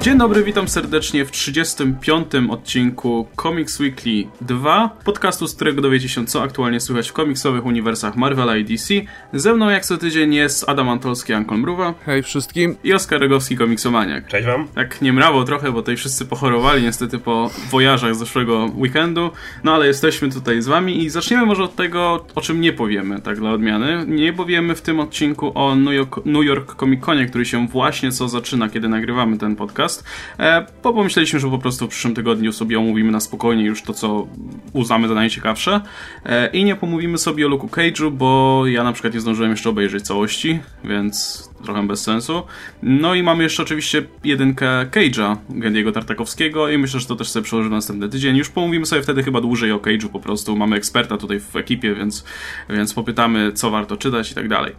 Dzień dobry, witam serdecznie w 35. odcinku Comics Weekly 2, podcastu, z którego dowiecie się, co aktualnie słychać w komiksowych uniwersach Marvela i DC. Ze mną jak co tydzień jest Adam Antolski, Ankon Mruwa. Hej wszystkim. I Oskar Rogowski, komiksomaniak. Cześć wam. Tak nie mrawo trochę, bo tutaj wszyscy pochorowali niestety po wojażach z zeszłego weekendu, no ale jesteśmy tutaj z wami i zaczniemy może od tego, o czym nie powiemy, tak dla odmiany. Nie powiemy w tym odcinku o New York, New York Comic Conie, który się właśnie co zaczyna, kiedy nagrywamy ten podcast podcast, e, bo pomyśleliśmy, że po prostu w przyszłym tygodniu sobie omówimy na spokojnie już to, co uznamy za najciekawsze. E, i nie pomówimy sobie o Luke'u Cage'u, bo ja na przykład nie zdążyłem jeszcze obejrzeć całości, więc trochę bez sensu. No i mamy jeszcze oczywiście jedynkę Cage'a, Gendiego Tartakowskiego i myślę, że to też sobie przełożymy następny tydzień. Już pomówimy sobie wtedy chyba dłużej o Cage'u po prostu. Mamy eksperta tutaj w ekipie, więc, więc popytamy, co warto czytać i tak dalej.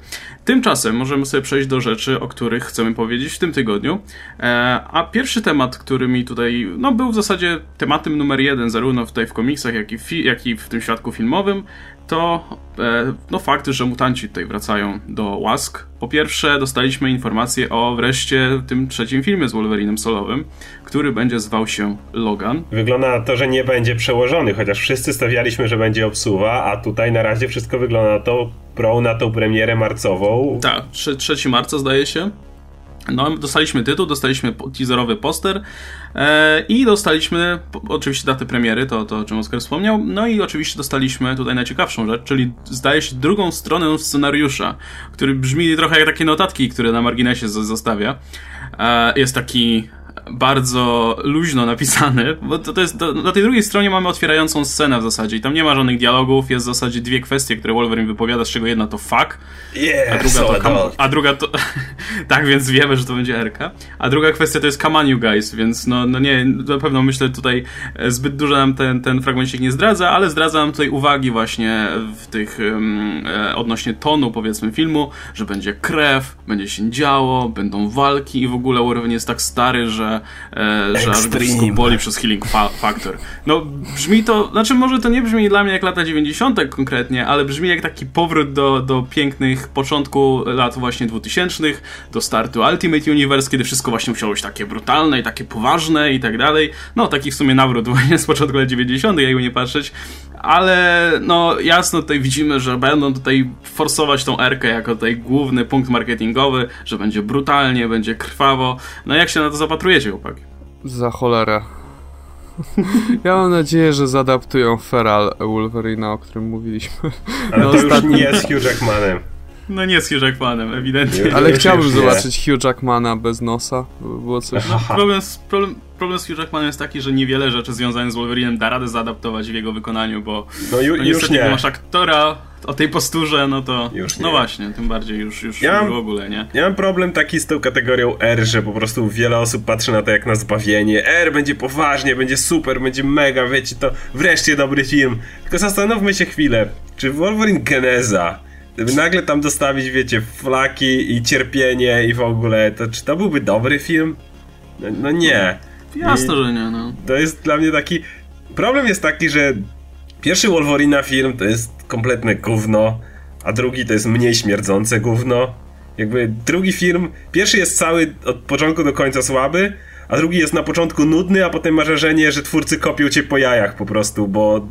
Tymczasem możemy sobie przejść do rzeczy, o których chcemy powiedzieć w tym tygodniu. E, a pierwszy temat, który mi tutaj, no był w zasadzie tematem numer jeden, zarówno tutaj w komiksach, jak i w, jak i w tym świadku filmowym, to e, no fakt, że mutanci tutaj wracają do łask. Po pierwsze, dostaliśmy informację o wreszcie tym trzecim filmie z Wolverinem solowym, który będzie zwał się Logan. Wygląda na to, że nie będzie przełożony, chociaż wszyscy stawialiśmy, że będzie obsuwa, a tutaj na razie wszystko wygląda na to pro na tą premierę marcową. Tak, 3 marca zdaje się. No, dostaliśmy tytuł, dostaliśmy teaserowy poster e, i dostaliśmy oczywiście datę premiery, to, to o czym Oskar wspomniał, no i oczywiście dostaliśmy tutaj najciekawszą rzecz, czyli zdaje się drugą stronę scenariusza, który brzmi trochę jak takie notatki, które na marginesie zostawia. E, jest taki bardzo luźno napisany, bo to, to jest, to, na tej drugiej stronie mamy otwierającą scenę w zasadzie i tam nie ma żadnych dialogów, jest w zasadzie dwie kwestie, które Wolverine wypowiada, z czego jedna to fuck, yeah, a druga so to, a druga to tak więc wiemy, że to będzie Erka, a druga kwestia to jest come on you guys, więc no, no nie, na pewno myślę tutaj e, zbyt dużo nam ten, ten fragmencik nie zdradza, ale zdradza nam tutaj uwagi właśnie w tych um, odnośnie tonu powiedzmy filmu, że będzie krew, będzie się działo, będą walki i w ogóle Wolverine jest tak stary, że że, e, że wszystko boli przez healing fa factor. No, brzmi to, znaczy może to nie brzmi dla mnie jak lata 90. konkretnie, ale brzmi jak taki powrót do, do pięknych początku lat właśnie 2000, do startu Ultimate Universe, kiedy wszystko właśnie musiało być takie brutalne i takie poważne i tak dalej. No, taki w sumie nawrót właśnie z początku lat 90., jakby nie patrzeć ale no jasno tutaj widzimy, że będą tutaj forsować tą Erkę jako tutaj główny punkt marketingowy, że będzie brutalnie, będzie krwawo. No jak się na to zapatrujecie, chłopaki? Za cholerę. Ja mam nadzieję, że zadaptują Feral Wolverina, o którym mówiliśmy. Ale to ostatnim... już nie jest Hugh Jackmanem. No nie z Hugh Jackmanem, ewidentnie. Ale chciałbym zobaczyć Hugh Jackmana bez nosa. Było coś. No, problem, z, problem, problem z Hugh Jackmanem jest taki, że niewiele rzeczy związanych z Wolverinem da radę zaadaptować w jego wykonaniu, bo no, ju, no już nie. masz aktora o tej posturze, no to już no właśnie, tym bardziej już, już, ja mam, w ogóle, nie? Ja mam problem taki z tą kategorią R, że po prostu wiele osób patrzy na to jak na zbawienie. R będzie poważnie, będzie super, będzie mega, wiecie, to wreszcie dobry film. Tylko zastanówmy się chwilę, czy Wolverine Geneza nagle tam dostawić, wiecie, flaki i cierpienie i w ogóle, to czy to byłby dobry film? No, no nie. Jasne, że nie, no. To jest dla mnie taki... Problem jest taki, że pierwszy Wolverina film to jest kompletne gówno, a drugi to jest mniej śmierdzące gówno. Jakby drugi film, pierwszy jest cały od początku do końca słaby, a drugi jest na początku nudny, a potem ma wrażenie, że twórcy kopią cię po jajach po prostu, bo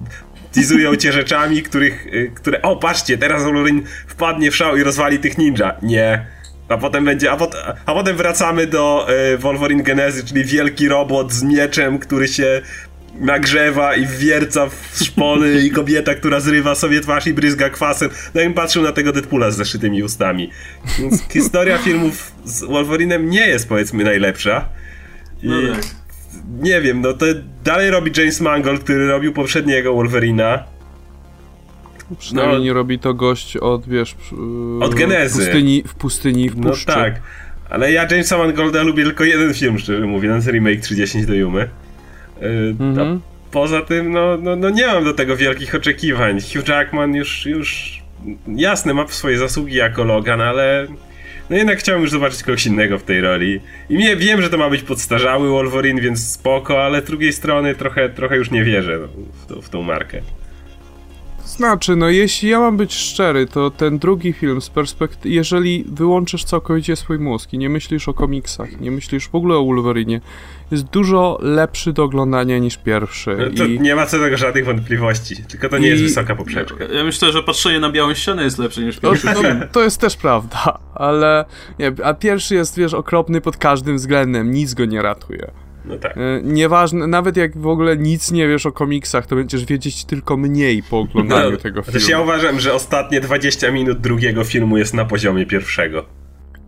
teasują cię rzeczami, których, y, które, o patrzcie, teraz Wolverine wpadnie w szał i rozwali tych ninja. Nie. A potem będzie, a, pot, a potem wracamy do y, Wolverine Genezy, czyli wielki robot z mieczem, który się nagrzewa i wierca w szpony i kobieta, która zrywa sobie twarz i bryzga kwasem. No i patrzył na tego Deadpoola z zaszytymi ustami. Więc historia filmów z Wolverinem nie jest powiedzmy najlepsza. I... No tak nie wiem, no to dalej robi James Mangold, który robił poprzedniego Wolverina. Przynajmniej no, nie robi to gość od, wiesz... Od Genezy. W pustyni, w pustyni, w No tak. Ale ja Jamesa Mangolda lubię tylko jeden film, szczerze mówiąc, remake 30 do Jumy. Yy, mhm. Poza tym, no, no, no nie mam do tego wielkich oczekiwań. Hugh Jackman już, już jasne, ma swoje zasługi jako Logan, ale no jednak chciałem już zobaczyć kogoś innego w tej roli. I nie, wiem, że to ma być podstarzały Wolverine, więc spoko, ale z drugiej strony trochę, trochę już nie wierzę w, to, w tą markę. Znaczy, no jeśli ja mam być szczery, to ten drugi film z perspektywy, jeżeli wyłączysz całkowicie swój mózg i nie myślisz o komiksach, nie myślisz w ogóle o Wolverinie, jest dużo lepszy do oglądania niż pierwszy. No to I... nie ma co do tego żadnych wątpliwości, tylko to nie I- jest wysoka poprzeczka. Ja myślę, że patrzenie na białą ścianę jest lepsze niż No, pierwszy no, film. to jest też prawda, ale nie, a pierwszy jest, wiesz, okropny pod każdym względem, nic go nie ratuje. No tak. E, Nieważne, nawet jak w ogóle nic nie wiesz o komiksach, to będziesz wiedzieć tylko mniej po oglądaniu tego Też ja filmu. uważam, że ostatnie 20 minut drugiego filmu jest na poziomie pierwszego.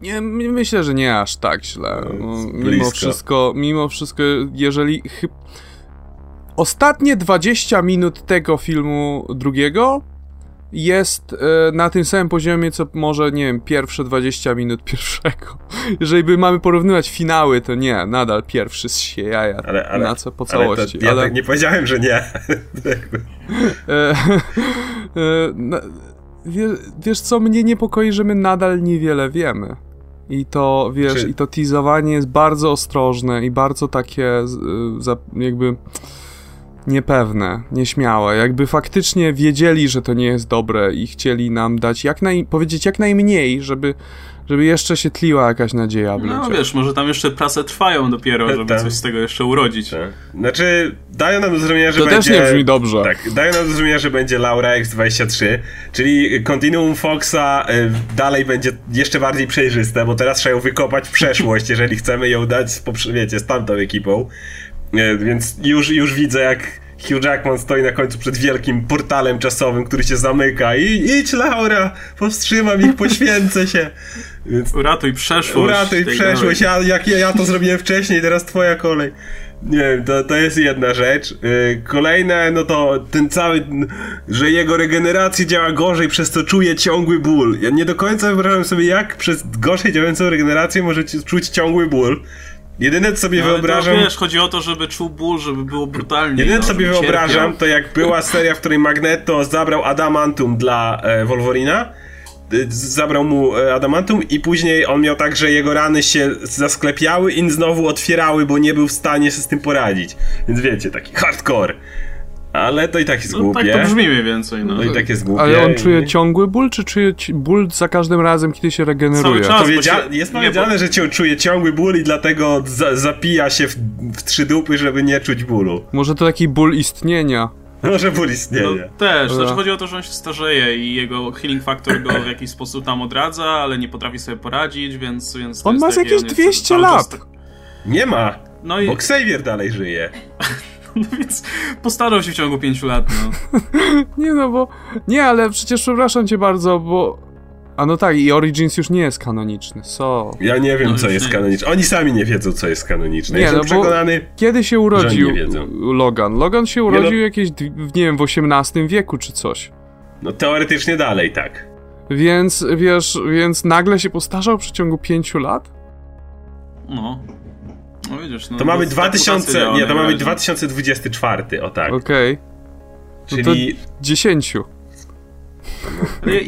Nie, my- myślę, że nie aż tak źle. No, mimo wszystko, mimo wszystko, jeżeli... Ostatnie 20 minut tego filmu drugiego jest e, na tym samym poziomie, co może, nie wiem, pierwsze 20 minut pierwszego. Jeżeli by mamy porównywać finały, to nie, nadal pierwszy z się jaja Ale, ale, na co po ale całości. to, ja tak nie powiedziałem, że nie. E, e, wiesz co, mnie niepokoi, że my nadal niewiele wiemy. I to, wiesz, Czy- i to teasowanie jest bardzo ostrożne i bardzo takie jakby niepewne, nieśmiałe. Jakby faktycznie wiedzieli, że to nie jest dobre i chcieli nam dać jak naj, powiedzieć jak najmniej, żeby, żeby jeszcze się tliła jakaś nadzieja w No ludziach. wiesz, może tam jeszcze prace trwają dopiero, żeby Tak. coś z tego jeszcze urodzić. Tak. Znaczy, dają nam do zrozumienia, że To będzie... też nie brzmi dobrze. Tak, dają nam do zrozumienia, że będzie Laura X23, czyli kontinuum Foxa y, dalej będzie jeszcze bardziej przejrzyste, bo teraz trzeba ją wykopać w przeszłość, jeżeli chcemy ją dać, wiecie, z tamtą ekipą. Y, Więc już, już widzę, jak Hugh Jackman stoi na końcu przed wielkim portalem czasowym, który się zamyka i idź Laura, powstrzymam ich, poświęcę się. Więc Uratuj przeszłość. Uratuj przeszłość, ja, jak ja, ja to zrobiłem wcześniej, teraz twoja kolej. Nie wiem, to, to jest jedna rzecz. Yy, Kolejne, no to ten cały, że jego regeneracja działa gorzej, przez co czuje ciągły ból. Ja nie do końca wyobrażam sobie, jak przez gorzej działającą regenerację możecie czuć ciągły ból. Jedyne, co sobie No, wyobrażam... To, wiesz, chodzi o to, żeby czuł ból, żeby było brutalnie. Jedyne no, co sobie żeby wyobrażam, cierpiał. to jak była seria, w której Magneto zabrał Adamantum dla e, Wolverina, y, zabrał mu e, Adamantum i później on miał tak, że jego rany się zasklepiały i znowu otwierały, bo nie był w stanie się z tym poradzić. Więc wiecie, taki hardcore. Ale to i tak jest No, głupie. tak to brzmi mniej więcej, no. To i tak jest głupie. Ale on i- czuje ciągły ból, czy czuje ból za każdym razem, kiedy się regeneruje? Cały czas. Powiedzia- się- jest powiedziane, że cię czuje ciągły ból i dlatego za zapija się w, w trzy dupy, żeby nie czuć bólu. Może to taki ból istnienia. Może ból No, istnieje. też, znaczy chodzi o to, że on się starzeje i jego healing factor go w jakiś sposób tam odradza, ale nie potrafi sobie poradzić, więc... więc On ma takie, jakieś on jest 200 cały czas lat. Nie ma. No i Bo Xavier dalej żyje. no, więc postarał się w ciągu pięciu lat, no. Nie no, bo... Nie, ale przecież przepraszam cię bardzo, bo... A no tak, i Origins już nie jest kanoniczny, so... Ja nie wiem, No co jest nie. kanoniczne. Oni sami nie wiedzą, co jest kanoniczne. Nie, Jestem no przekonany. Kiedy się urodził nie. Logan? Logan się urodził no- jakieś, nie wiem, w XVIII wieku czy coś. No teoretycznie dalej, tak. Więc, wiesz, więc nagle się postarzał w przeciągu pięciu lat? No. No widzisz, no. To mamy jest- ta mutacja 2000. działa Nie, to mamy najwyraźniej. 2024, o tak. Okej. No to Czyli. dziesięciu. Ja, ja,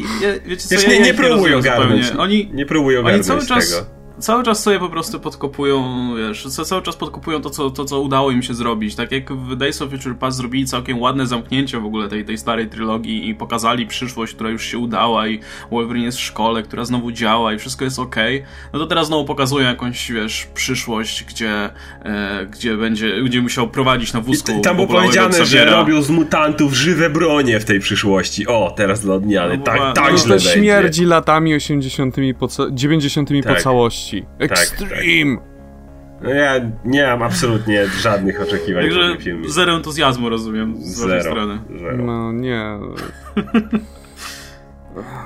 wiecie co, Wiesz, ja, nie, ja nie ich próbuj rozumiem ogarnąć. zupełnie. Oni, Nie próbuj Oni ogarnąć cały czas, tego. Cały czas sobie po prostu podkopują, wiesz, ca- cały czas podkopują to co, to, co udało im się zrobić. Tak jak w Days of Future Past zrobili całkiem ładne zamknięcie w ogóle tej, tej starej trylogii i pokazali przyszłość, która już się udała i Wolverine jest w szkole, która znowu działa i wszystko jest ok. No to teraz znowu pokazują jakąś, wiesz, przyszłość, gdzie, e, gdzie będzie, gdzie musiał prowadzić na I wózku t- tam było powiedziane, że robią z mutantów żywe bronie w tej przyszłości. O, teraz dla odmiany. No, tak, tak no źle To będzie. śmierdzi latami 80 po ca- 90 po Tak. Całości. Extreme! No ja nie mam absolutnie żadnych oczekiwań po Także tym filmie. zero entuzjazmu rozumiem z waszej Zero. strony. Zero. No nie.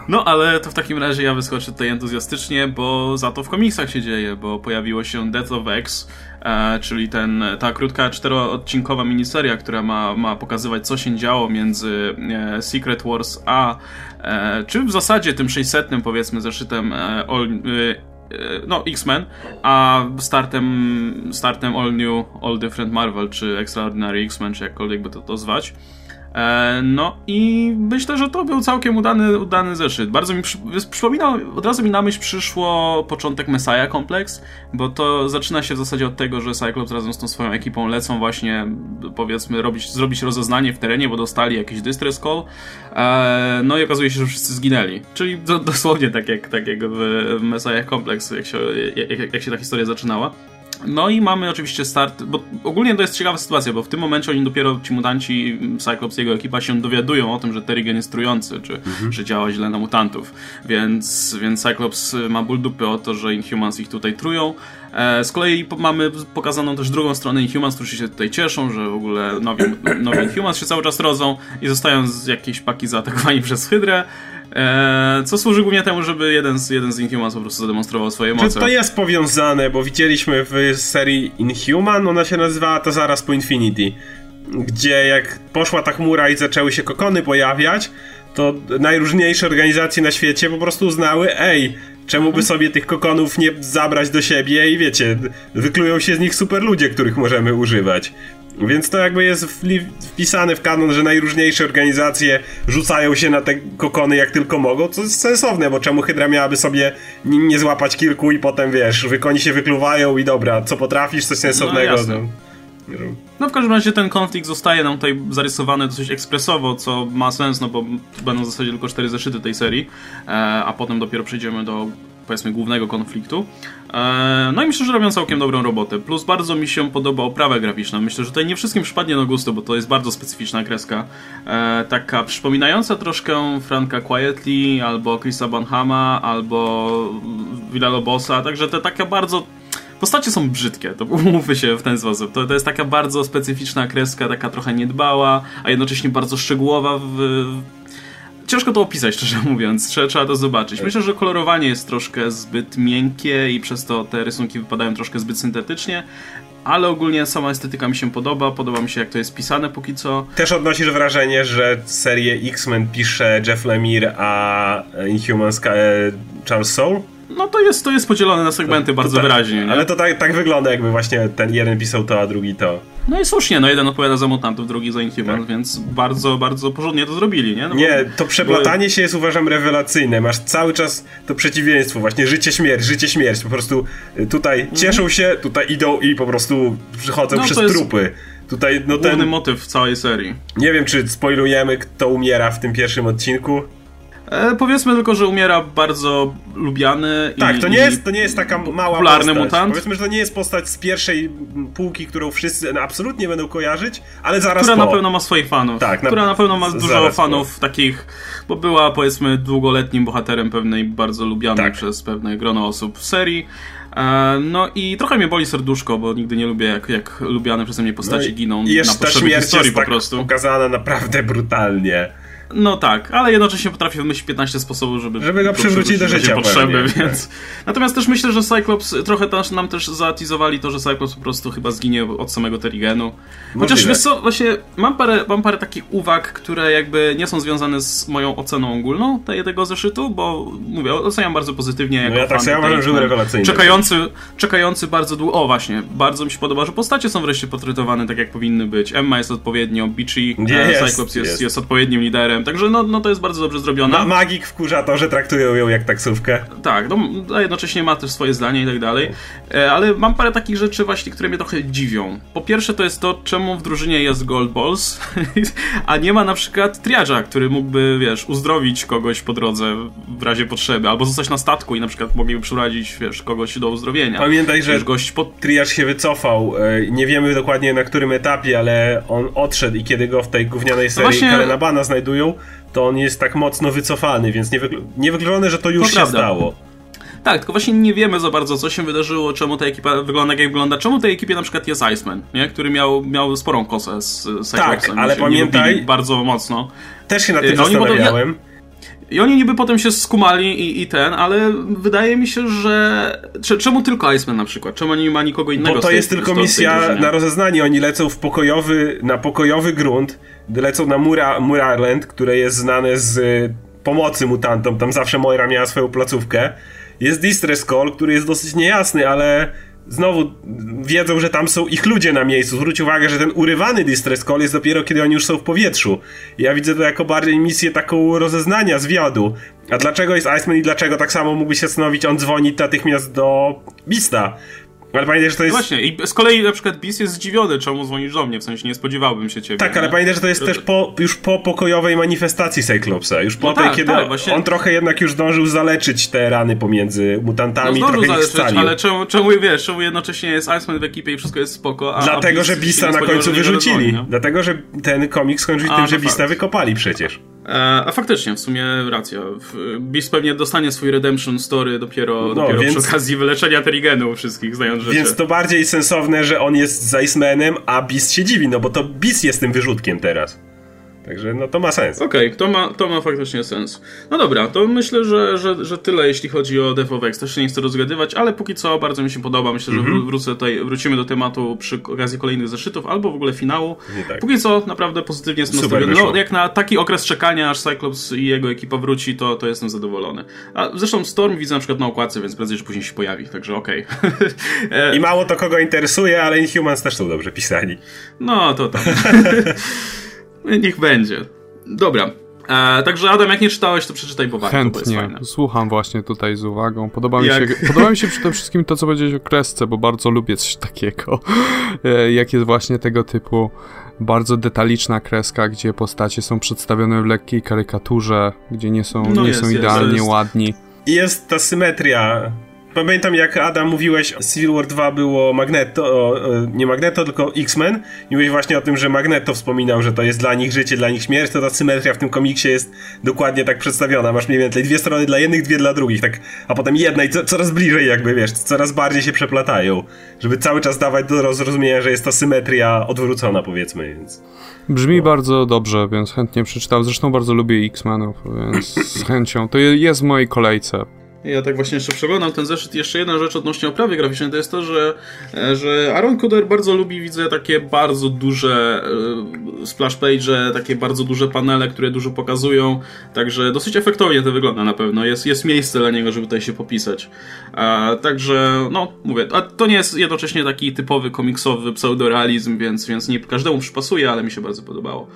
No, ale to w takim razie ja wyskoczę tutaj entuzjastycznie, bo za to w komiksach się dzieje, bo pojawiło się Death of X, e, czyli ten, ta krótka czteroodcinkowa miniseria, która ma, ma pokazywać, co się działo między e, Secret Wars a, e, czy w zasadzie tym 600 powiedzmy zeszytem e, all, e, no, X-Men, a startem, startem All New, All Different Marvel, czy Extraordinary X-Men, czy jakkolwiek by to, to zwać. E, no i myślę, że to był całkiem udany, udany zeszyt. Bardzo mi przy, od razu mi na myśl przyszło początek Messiah Complex, bo to zaczyna się w zasadzie od tego, że Cyclops razem z tą swoją ekipą lecą właśnie, powiedzmy, robić, zrobić rozeznanie w terenie, bo dostali jakiś distress call. E, no i okazuje się, że wszyscy zginęli. Czyli do, dosłownie tak jak, tak jak w Messiah Complex, jak się, jak, jak się ta historia zaczynała. No i mamy oczywiście start, bo ogólnie to jest ciekawa sytuacja, bo w tym momencie oni dopiero, ci mutanci, Cyclops i jego ekipa się dowiadują o tym, że Terrigen jest trujący, czy mhm. że działa źle na mutantów. Więc, więc Cyclops ma ból dupy o to, że Inhumans ich tutaj trują. E, z kolei mamy pokazaną też drugą stronę Inhumans, którzy się tutaj cieszą, że w ogóle nowi, nowi Inhumans się cały czas rodzą i zostają z jakiejś paki zaatakowani przez Hydrę. Eee, co służy głównie temu, żeby jeden z, jeden z Inhumans po prostu zademonstrował swoje moce. Czy to jest powiązane, bo widzieliśmy w serii Inhuman, ona się nazywała to zaraz po Infinity, gdzie jak poszła ta chmura i zaczęły się kokony pojawiać, to najróżniejsze organizacje na świecie po prostu uznały, ej, czemu by mhm. sobie tych kokonów nie zabrać do siebie i wiecie, wyklują się z nich super ludzie, których możemy używać. Więc to jakby jest wpisane w kanon, że najróżniejsze organizacje rzucają się na te kokony jak tylko mogą, co jest sensowne, bo czemu Hydra miałaby sobie nie złapać kilku i potem wiesz, wykoni się wykluwają i dobra, co potrafisz, coś sensownego. No, no. no w każdym razie ten konflikt zostaje nam tutaj zarysowany dosyć ekspresowo, co ma sens, no bo będą w zasadzie tylko cztery zeszyty tej serii, e, a potem dopiero przejdziemy do powiedzmy głównego konfliktu. E, no i myślę, że robią całkiem dobrą robotę. Plus bardzo mi się podoba oprawa graficzna. Myślę, że tutaj nie wszystkim przypadnie do gustu, bo to jest bardzo specyficzna kreska. E, taka przypominająca troszkę Franka Quietly, albo Chrisa Bonhama, albo Villa Lobosa. Także to taka bardzo Postacie są brzydkie, to umówmy się w ten sposób. To, to jest taka bardzo specyficzna kreska, taka trochę niedbała, a jednocześnie bardzo szczegółowa w, ciężko to opisać, szczerze mówiąc. Trzeba, trzeba to zobaczyć. Myślę, że kolorowanie jest troszkę zbyt miękkie i przez to te rysunki wypadają troszkę zbyt syntetycznie. Ale ogólnie sama estetyka mi się podoba, podoba mi się jak to jest pisane póki co. Też odnosisz wrażenie, że serię X-Men pisze Jeff Lemire, a Inhumans e, Charles Soule? No to jest, to jest podzielone na segmenty to, bardzo tak, wyraźnie. Nie? Ale to tak, tak wygląda, jakby właśnie ten jeden pisał to, a drugi to. No i słusznie, no jeden odpowiada za mutantów, drugi za Inhuman, tak. więc bardzo, bardzo porządnie to zrobili, nie? No nie, bo, to przeplatanie bo... się jest uważam rewelacyjne. Masz cały czas to przeciwieństwo, właśnie życie, śmierć, życie, śmierć. Po prostu y, tutaj mhm. cieszą się, tutaj idą i po prostu przychodzą no, przez trupy. Tutaj, no ten... Główny motyw w całej serii. Nie wiem, czy spoilujemy, kto umiera w tym pierwszym odcinku. E, powiedzmy tylko, że umiera bardzo lubiany Tak, i, to, nie jest, to nie jest taka mała popularny postać. mutant. Powiedzmy, że to nie jest postać z pierwszej półki, którą wszyscy absolutnie będą kojarzyć, ale zaraz Która po. na pewno ma swoich fanów. Tak, na... Która na pewno ma dużo fanów po. takich, bo była powiedzmy długoletnim bohaterem pewnej bardzo lubianej tak. przez pewne grono osób w serii. E, no i trochę mnie boli serduszko, bo nigdy nie lubię, jak, jak lubiane przeze mnie postacie no giną i na potrzeby historii po tak prostu. pokazana naprawdę brutalnie. No tak, ale jednocześnie potrafię wymyślić 15 sposobów, żeby, żeby go przywrócić do życia. Potrzeby, pewnie, więc... Tak. Natomiast też myślę, że Cyclops trochę też, nam też zaatizowali to, że Cyclops po prostu chyba zginie od samego Terrigenu. Chociaż wiesz co, właśnie mam parę, mam parę takich uwag, które jakby nie są związane z moją oceną ogólną tego zeszytu, bo mówię, oceniam bardzo pozytywnie. Jako no ja tak sobie uważam, że rewelacyjny. Czekający, czekający bardzo długo. O właśnie, bardzo mi się podoba, że postacie są wreszcie portretowane tak jak powinny być. Emma jest odpowiednio, Beachy, e, Cyclops jest, jest. jest odpowiednim liderem Także no, no to jest bardzo dobrze zrobione. Ma magik wkurza to, że traktują ją jak taksówkę. Tak, no, a jednocześnie ma też swoje zdanie i tak dalej. E, ale mam parę takich rzeczy właśnie, które mnie trochę dziwią. Po pierwsze to jest to, czemu w drużynie jest Gold Balls, a nie ma na przykład triadża, który mógłby, wiesz, uzdrowić kogoś po drodze w razie potrzeby, albo zostać na statku i na przykład mogliby przeprowadzić, wiesz, kogoś do uzdrowienia. Pamiętaj, że wiesz, gość pod... triadż się wycofał. E, nie wiemy dokładnie na którym etapie, ale on odszedł i kiedy go w tej gównianej no serii no właśnie... Karenabana znajdują, to on jest tak mocno wycofany, więc nie niewykluczone, że to już to się prawda. stało. Tak, tylko właśnie nie wiemy za bardzo, co się wydarzyło, czemu ta ekipa wygląda jak wygląda, czemu tej ekipie na przykład jest Iceman, nie? który miał, miał sporą kosę z Cyclopsem. Tak, ale pamiętaj... Bardzo mocno. Też się na tym no, zastanawiałem. I oni niby potem się skumali i, i ten, ale wydaje mi się, że. Czemu tylko Iceman na przykład? Czemu nie ma nikogo innego? Bo to tej, jest tylko misja na rozeznanie. Oni lecą w pokojowy, na pokojowy grunt, lecą na Mura, Mura Island, które jest znane z y, pomocy mutantom. Tam zawsze Moira miała swoją placówkę. Jest Distress Call, który jest dosyć niejasny, ale znowu wiedzą, że tam są ich ludzie na miejscu. Zwróć uwagę, że ten urywany distress call jest dopiero kiedy oni już są w powietrzu. Ja widzę to jako bardziej misję taką rozeznania, zwiadu. A dlaczego jest Iceman i dlaczego tak samo mógłby się stanowić, on dzwoni natychmiast do Bista? Ale pamiętaj, że to jest... Właśnie, i z kolei na przykład Beast jest zdziwiony, czemu dzwonisz do mnie, w sensie nie spodziewałbym się ciebie. Tak, ale nie? pamiętaj, że to jest to... też po, już po pokojowej manifestacji Cyclopsa, już po no tej, tak, kiedy tak, właśnie... on trochę jednak już zdążył zaleczyć te rany pomiędzy mutantami, no, trochę zaleczyć, ich scalił. ale czemu, czemu, wiesz, czemu jednocześnie jest Iceman w ekipie i wszystko jest spoko, a Dlatego, a że Bista na końcu wyrzucili. Dlatego, że ten komik skończył się tym, że no Bista fakt. wykopali przecież. E, a faktycznie, w sumie racja. Beast pewnie dostanie swój redemption story dopiero, no, dopiero więc... przy okazji wyleczenia Terigenu wszystkich, znając rzeczy. Więc to bardziej sensowne, że on jest z Icemanem, a Beast się dziwi, no bo to Beast jest tym wyrzutkiem teraz. Także no to ma sens. Okej, okay, to, ma, to ma faktycznie sens. No dobra, to myślę, że, że, że tyle jeśli chodzi o X. Też się nie chcę rozgadywać, ale póki co bardzo mi się podoba. Myślę, że mm -hmm. wrócę tutaj, wrócimy do tematu przy okazji kolejnych zeszytów albo w ogóle finału. Tak. Póki co naprawdę pozytywnie jestem nastawiony. No, jak na taki okres czekania, aż Cyclops i jego ekipa wróci, to, to jestem zadowolony. A zresztą Storm widzę na przykład na okładce, więc prędzej czy później się pojawi, także okej. Okay. I mało to kogo interesuje, ale Inhumans też są dobrze pisani. No, to tak. Niech będzie. Dobra. E, także Adam, jak nie czytałeś, to przeczytaj po Chętnie. Słucham właśnie tutaj z uwagą. Podoba mi, się, podoba mi się przede wszystkim to, co powiedziałeś o kresce, bo bardzo lubię coś takiego. E, jak jest właśnie tego typu bardzo detaliczna kreska, gdzie postacie są przedstawione w lekkiej karykaturze, gdzie nie są, no nie jest, są idealnie jest. ładni. I jest ta symetria Pamiętam jak Adam mówiłeś, Civil War 2 było Magneto, nie Magneto, tylko X-Men. Mówiłeś właśnie o tym, że Magneto wspominał, że to jest dla nich życie, dla nich śmierć, to ta symetria w tym komiksie jest dokładnie tak przedstawiona. Masz mniej więcej dwie strony dla jednych, dwie dla drugich, tak, a potem jedna i co, coraz bliżej jakby, wiesz, coraz bardziej się przeplatają, żeby cały czas dawać do zrozumienia, że jest to symetria odwrócona powiedzmy, więc... Brzmi no. bardzo dobrze, więc chętnie przeczytam. Zresztą bardzo lubię X-Menów, więc z chęcią. To jest w mojej kolejce. Ja tak właśnie jeszcze przeglądam ten zeszyt. Jeszcze jedna rzecz odnośnie oprawy graficznej to jest to, że, e, że Aaron Kuder bardzo lubi, widzę, takie bardzo duże e, splash page, takie bardzo duże panele, które dużo pokazują. Także dosyć efektownie to wygląda na pewno. Jest, jest miejsce dla niego, żeby tutaj się popisać. A, także, no, mówię, a to nie jest jednocześnie taki typowy komiksowy pseudorealizm, więc, więc nie każdemu przypasuje, ale mi się bardzo podobało.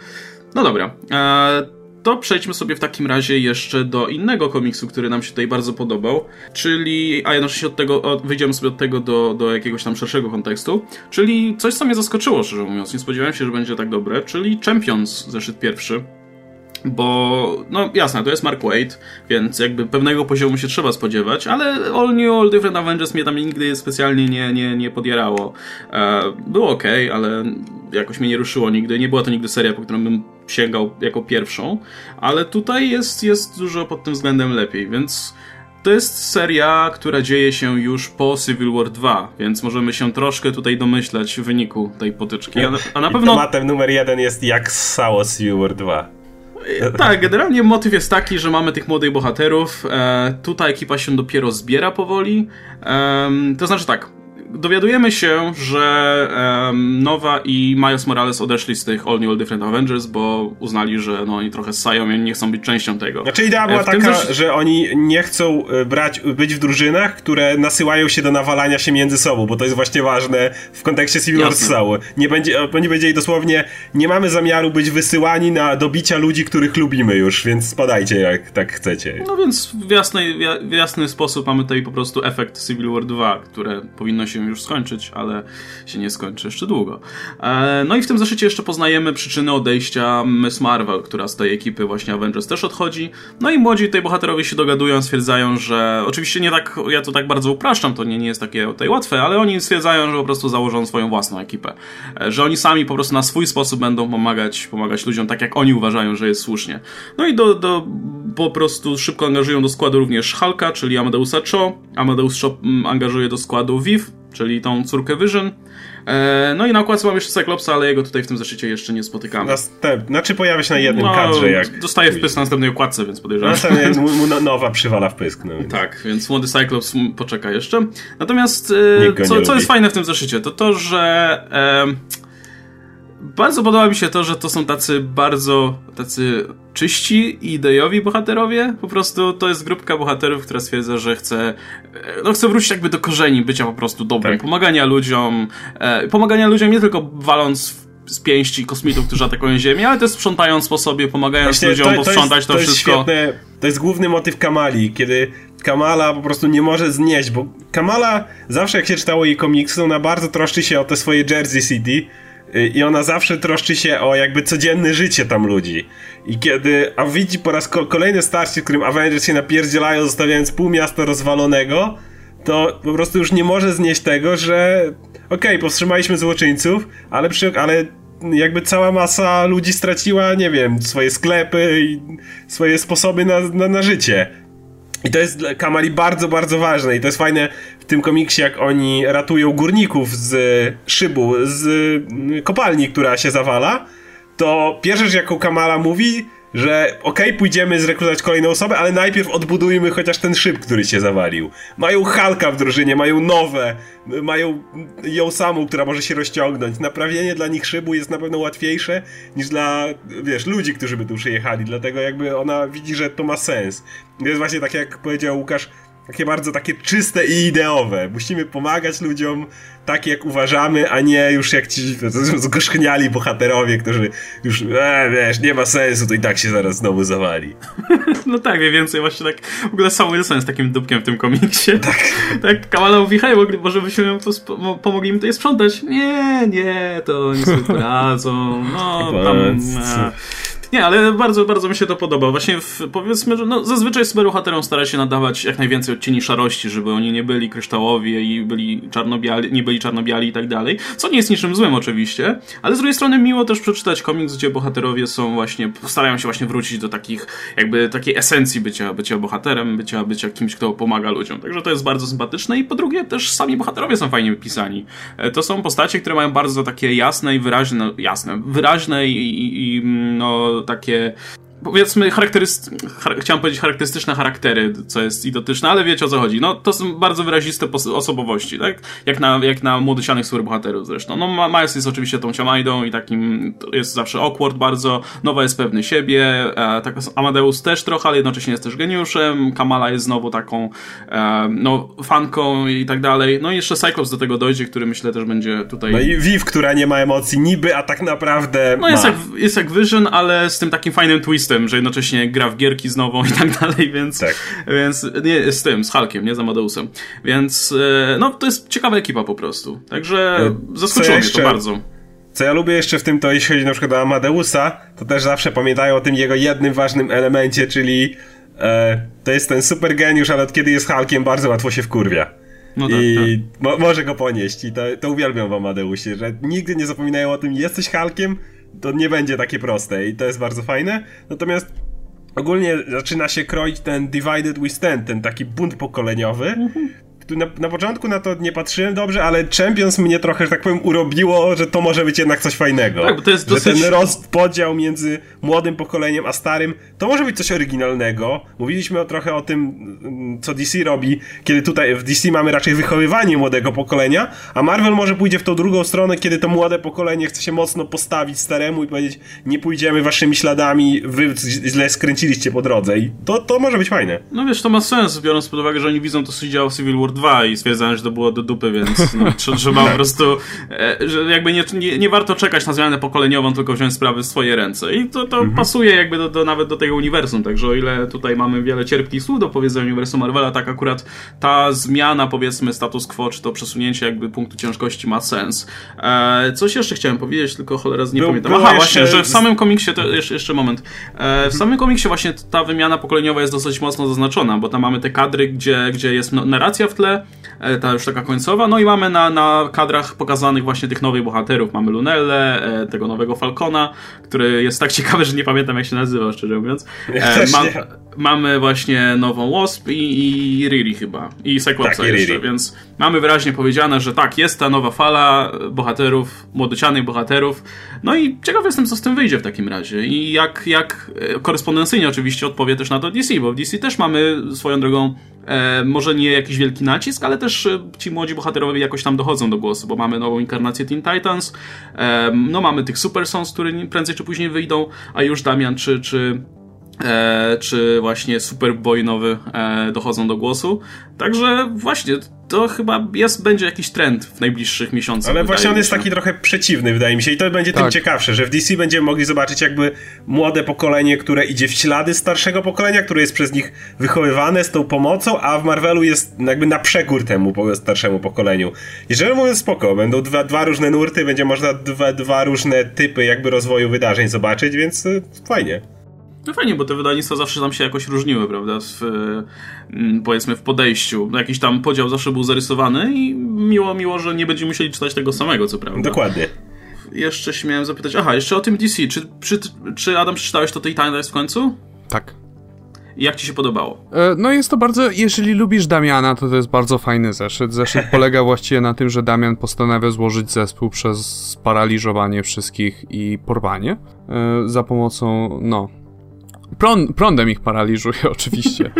No dobra. E, to przejdźmy sobie w takim razie jeszcze do innego komiksu, który nam się tutaj bardzo podobał, czyli, a jednocześnie od tego, od, wyjdziemy sobie od tego do, do jakiegoś tam szerszego kontekstu, czyli coś, co mnie zaskoczyło, szczerze mówiąc, nie spodziewałem się, że będzie tak dobre, czyli Champions, zeszyt pierwszy. Bo, no jasne, to jest Mark Waid, więc jakby pewnego poziomu się trzeba spodziewać, ale All New, All Different Avengers mnie tam nigdy specjalnie nie, nie, nie podjerało. E, było ok, ale jakoś mnie nie ruszyło nigdy. Nie była to nigdy seria, po którą bym sięgał jako pierwszą, ale tutaj jest, jest dużo pod tym względem lepiej, więc to jest seria, która dzieje się już po Civil War 2, więc możemy się troszkę tutaj domyślać w wyniku tej potyczki. A, a na pewno... tematem numer jeden jest jak ssało Civil War 2. Tak, generalnie motyw jest taki, że mamy tych młodych bohaterów. E, tutaj ekipa się dopiero zbiera powoli. E, to znaczy tak, dowiadujemy się, że um, Nowa i Miles Morales odeszli z tych All New All Different Avengers, bo uznali, że no, oni trochę ssają i nie chcą być częścią tego. Znaczy idea była e, taka, że oni nie chcą e, brać, być w drużynach, które nasyłają się do nawalania się między sobą, bo to jest właśnie ważne w kontekście Civil War Ssały. Nie będzie, oni powiedzieli dosłownie, nie mamy zamiaru być wysyłani na dobicia ludzi, których lubimy już, więc spadajcie jak tak chcecie. No więc w jasny, w jasny sposób mamy tutaj po prostu efekt Civil War 2, które powinno się już skończyć, ale się nie skończy jeszcze długo. E, no i w tym zeszycie jeszcze poznajemy przyczyny odejścia Miss Marvel, która z tej ekipy właśnie Avengers też odchodzi. No i młodzi tutaj bohaterowie się dogadują, stwierdzają, że oczywiście nie tak, ja to tak bardzo upraszczam, to nie, nie jest takie tutaj łatwe, ale oni stwierdzają, że po prostu założą swoją własną ekipę. E, że oni sami po prostu na swój sposób będą pomagać, pomagać ludziom tak, jak oni uważają, że jest słusznie. No i do, do po prostu szybko angażują do składu również Hulka, czyli Amadeusa Cho. Amadeus Cho mm, angażuje do składu Viv, czyli tą córkę Vision. E, no i na okładce mam jeszcze Cyclopsa, ale jego tutaj w tym zeszycie jeszcze nie spotykamy. Następ... Znaczy pojawia się na jednym no, kadrze. Jak... Dostaje wpysk na następnej okładce, więc podejrzewam. Następnie mu no, nowa przywala wpysk. No, więc. Tak, więc młody Cyclops poczeka jeszcze. Natomiast e, co, co jest fajne w tym zeszycie, to to, że... E, bardzo podoba mi się to, że to są tacy bardzo tacy czyści i ideowi bohaterowie. Po prostu to jest grupka bohaterów, która stwierdza, że chce, no chce wrócić jakby do korzeni bycia po prostu dobrym. Tak. Pomagania ludziom, e, pomagania ludziom nie tylko waląc z pięści kosmitów, którzy atakują Ziemię, ale też sprzątając po sobie, pomagając Właśnie ludziom to, to posprzątać jest, to, to wszystko. Jest świetne, to jest główny motyw Kamali, kiedy Kamala po prostu nie może znieść, bo Kamala zawsze jak się czytało jej komiksy, ona bardzo troszczy się o te swoje Jersey City i ona zawsze troszczy się o jakby codzienne życie tam ludzi. I kiedy, a widzi po raz kolejny starcie, w którym Avengers się napierdzielają, zostawiając pół miasta rozwalonego, to po prostu już nie może znieść tego, że okej, okay, powstrzymaliśmy złoczyńców, ale, przy, ale jakby cała masa ludzi straciła, nie wiem, swoje sklepy i swoje sposoby na, na, na życie. I to jest dla Kamali bardzo, bardzo ważne. I to jest fajne w tym komiksie, jak oni ratują górników z szybu, z kopalni, która się zawala, to pierwsza rzecz, jaką Kamala mówi, że okej, okay, pójdziemy zrekrutować kolejną osobę, ale najpierw odbudujmy chociaż ten szyb, który się zawalił. Mają Halka w drużynie, mają nowe, mają ją samą, która może się rozciągnąć. Naprawienie dla nich szybu jest na pewno łatwiejsze niż dla, wiesz, ludzi, którzy by tu przyjechali, dlatego jakby ona widzi, że to ma sens. To jest właśnie tak, jak powiedział Łukasz, takie bardzo takie czyste i ideowe. Musimy pomagać ludziom tak, jak uważamy, a nie już jak ci zgorzchniali bohaterowie, którzy już, e, wiesz, nie ma sensu, to i tak się zaraz znowu zawali. no tak, mniej więcej właśnie tak, w ogóle sam Wilson jest takim dupkiem w tym komiksie. Tak. tak, Kamala mówi, hej, może byśmy ją tu pomogli im to sprzątać? Nie, nie, to oni sobie poradzą, no, tam... E. Nie, ale bardzo, bardzo mi się to podoba. Właśnie w, powiedzmy, że no, zazwyczaj superbohaterom stara się nadawać jak najwięcej odcieni szarości, żeby oni nie byli kryształowi i byli czarnobiali, nie byli czarnobiali i tak dalej. Co nie jest niczym złym oczywiście, ale z drugiej strony miło też przeczytać komiks, gdzie bohaterowie są właśnie, starają się właśnie wrócić do takich, jakby takiej esencji bycia, bycia bohaterem, bycia, bycia kimś, kto pomaga ludziom. Także to jest bardzo sympatyczne i po drugie też sami bohaterowie są fajnie wypisani. E, to są postacie, które mają bardzo takie jasne i wyraźne, jasne, wyraźne i, i, i no takie powiedzmy charakteryst... chciałem powiedzieć charakterystyczne charaktery, co jest idotyczne, ale wiecie o co chodzi. No, to są bardzo wyraziste osobowości, tak? Jak na, jak na młodocianych superbohaterów zresztą. No, Miles jest oczywiście tą ciamajdą i takim jest zawsze awkward bardzo, Nowa jest pewny siebie, e, tak, Amadeus też trochę, ale jednocześnie jest też geniuszem, Kamala jest znowu taką e, no, fanką i tak dalej. No i jeszcze Cyclops do tego dojdzie, który myślę też będzie tutaj... No i Viv, która nie ma emocji niby, a tak naprawdę No jest, jak, jest jak Vision, ale z tym takim fajnym twistem tym, że jednocześnie gra w gierki znowu i tak dalej, więc, tak. więc nie, z tym, z Hulkiem, nie z Amadeusem. Więc e, no, to jest ciekawa ekipa po prostu. Także e, zaskoczyło mnie to bardzo. Co ja lubię jeszcze w tym, to jeśli chodzi na przykład o Amadeusa, to też zawsze pamiętają o tym jego jednym ważnym elemencie, czyli e, to jest ten super geniusz, ale od kiedy jest Hulkiem bardzo łatwo się wkurwia. No tak, I tak. Mo może go ponieść i to, to uwielbiam w Amadeusie, że nigdy nie zapominają o tym, jesteś Hulkiem, to nie będzie takie proste i to jest bardzo fajne. Natomiast ogólnie zaczyna się kroić ten Divided We Stand, ten taki bunt pokoleniowy. Mhm na, na, początku na to nie patrzyłem dobrze, ale Champions mnie trochę, że tak powiem, urobiło, że to może być jednak coś fajnego. Tak, bo to jest dosyć... Że ten rozpodział między młodym pokoleniem a starym, to może być coś oryginalnego. Mówiliśmy o, trochę o tym, co DC robi, kiedy tutaj w DC mamy raczej wychowywanie młodego pokolenia, a Marvel może pójdzie w tą drugą stronę, kiedy to młode pokolenie chce się mocno postawić staremu i powiedzieć, nie pójdziemy waszymi śladami, wy źle skręciliście po drodze i to, to może być fajne. No wiesz, to ma sens, biorąc pod uwagę, że oni widzą to, co się działo w Civil War 2 i stwierdzałem, że to było do dupy, więc no, trzeba po prostu, e, że jakby nie, nie, nie, warto czekać na zmianę pokoleniową, tylko wziąć sprawy w swoje ręce. I to, to mhm. pasuje jakby do, do, nawet do tego uniwersum, także o ile tutaj mamy wiele cierpkich słów do powiedzenia uniwersum Marvela, tak akurat ta zmiana, powiedzmy, status quo, czy to przesunięcie jakby punktu ciężkości ma sens. E, coś jeszcze chciałem powiedzieć, tylko cholera nie Był, pamiętam. Aha, właśnie, że w samym komiksie, to jeszcze, jeszcze moment, e, w samym komiksie właśnie ta wymiana pokoleniowa jest dosyć mocno zaznaczona, bo tam mamy te kadry, gdzie, gdzie jest no, narracja w tle, E, ta już taka końcowa. No i mamy na, na kadrach pokazanych właśnie tych nowych bohaterów. Mamy Lunelle, e, tego nowego Falcona, który jest tak ciekawy, że nie pamiętam jak się nazywa, szczerze mówiąc. Ja e, ma, mamy właśnie nową Wasp i, i Riri chyba. I Cyclopsa Tak, jeszcze, Riri. więc mamy wyraźnie powiedziane, że tak, jest ta nowa fala bohaterów, młodocianych bohaterów. No i ciekaw jestem, co z tym wyjdzie w takim razie. I jak, jak e, korespondencyjnie oczywiście odpowie też na to DC, bo w DC też mamy swoją drogą E, może nie jakiś wielki nacisk, ale też e, ci młodzi bohaterowie jakoś tam dochodzą do głosu, bo mamy nową inkarnację Teen Titans, e, no mamy tych Super Sons, które prędzej czy później wyjdą, a już Damian czy, czy, e, czy właśnie Superboy nowy e, dochodzą do głosu. Także właśnie to chyba jest, będzie jakiś trend w najbliższych miesiącach. Ale właśnie on jest taki trochę przeciwny, wydaje mi się, i to będzie tym Tak. ciekawsze, że w DC będziemy mogli zobaczyć jakby młode pokolenie, które idzie w ślady starszego pokolenia, które jest przez nich wychowywane z tą pomocą, a w Marvelu jest jakby na przekór temu starszemu pokoleniu. I szczerze mówiąc spoko, będą dwa, dwa różne nurty, będzie można dwa, dwa różne typy jakby rozwoju wydarzeń zobaczyć, więc y, fajnie. No fajnie, bo te wydawnictwa zawsze tam się jakoś różniły, prawda? W, mm, powiedzmy w podejściu. Jakiś tam podział zawsze był zarysowany i miło, miło, że nie będziemy musieli czytać tego samego, co prawda. Dokładnie. Jeszcze się miałem zapytać, aha, jeszcze o tym DC. Czy, czy, czy Adam przeczytałeś to tej Titans w końcu? Tak. Jak ci się podobało? E, No jest to bardzo, jeżeli lubisz Damiana, to to jest bardzo fajny zeszyt. Zeszyt polega właściwie na tym, że Damian postanawia złożyć zespół przez sparaliżowanie wszystkich i porwanie e, za pomocą, no... Prąd, prądem ich paraliżuje oczywiście.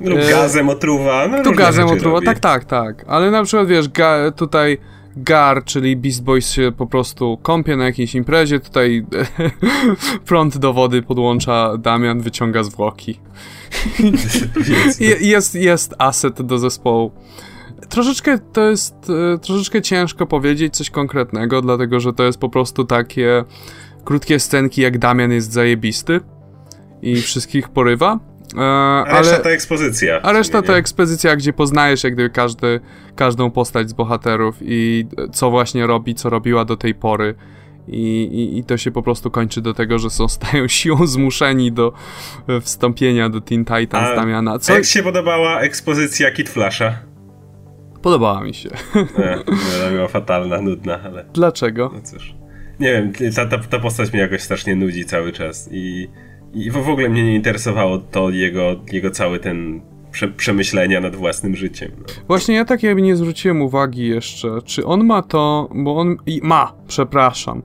Lub E, gazem otruwa, no Tu gazem otruwa, robi. tak, tak, tak. Ale na przykład wiesz, ga, tutaj Gar, czyli Beast Boys się po prostu kąpie na jakiejś imprezie, tutaj prąd do wody podłącza Damian, wyciąga zwłoki. Jest, jest aset do zespołu. Troszeczkę to jest, e, troszeczkę ciężko powiedzieć coś konkretnego, dlatego że to jest po prostu takie krótkie scenki, jak Damian jest zajebisty i wszystkich porywa. E, A reszta ale... to ekspozycja. A reszta Nie, to nie. ekspozycja, gdzie poznajesz jak gdyby każdy, każdą postać z bohaterów i co właśnie robi, co robiła do tej pory. I, i, I to się po prostu kończy do tego, że są stają siłą zmuszeni do e, wstąpienia do Teen Titans A- Damiana. Co jak się podobała ekspozycja Kid Flasha? podobała mi się. Nie, ona była fatalna, nudna, ale Dlaczego? no cóż. Nie wiem, ta, ta, ta postać mnie jakoś strasznie nudzi cały czas i, i w ogóle mnie nie interesowało to jego, jego cały ten prze, przemyślenia nad własnym życiem. No. Właśnie ja tak jakby nie zwróciłem uwagi jeszcze, czy on ma to, bo on i- ma, przepraszam,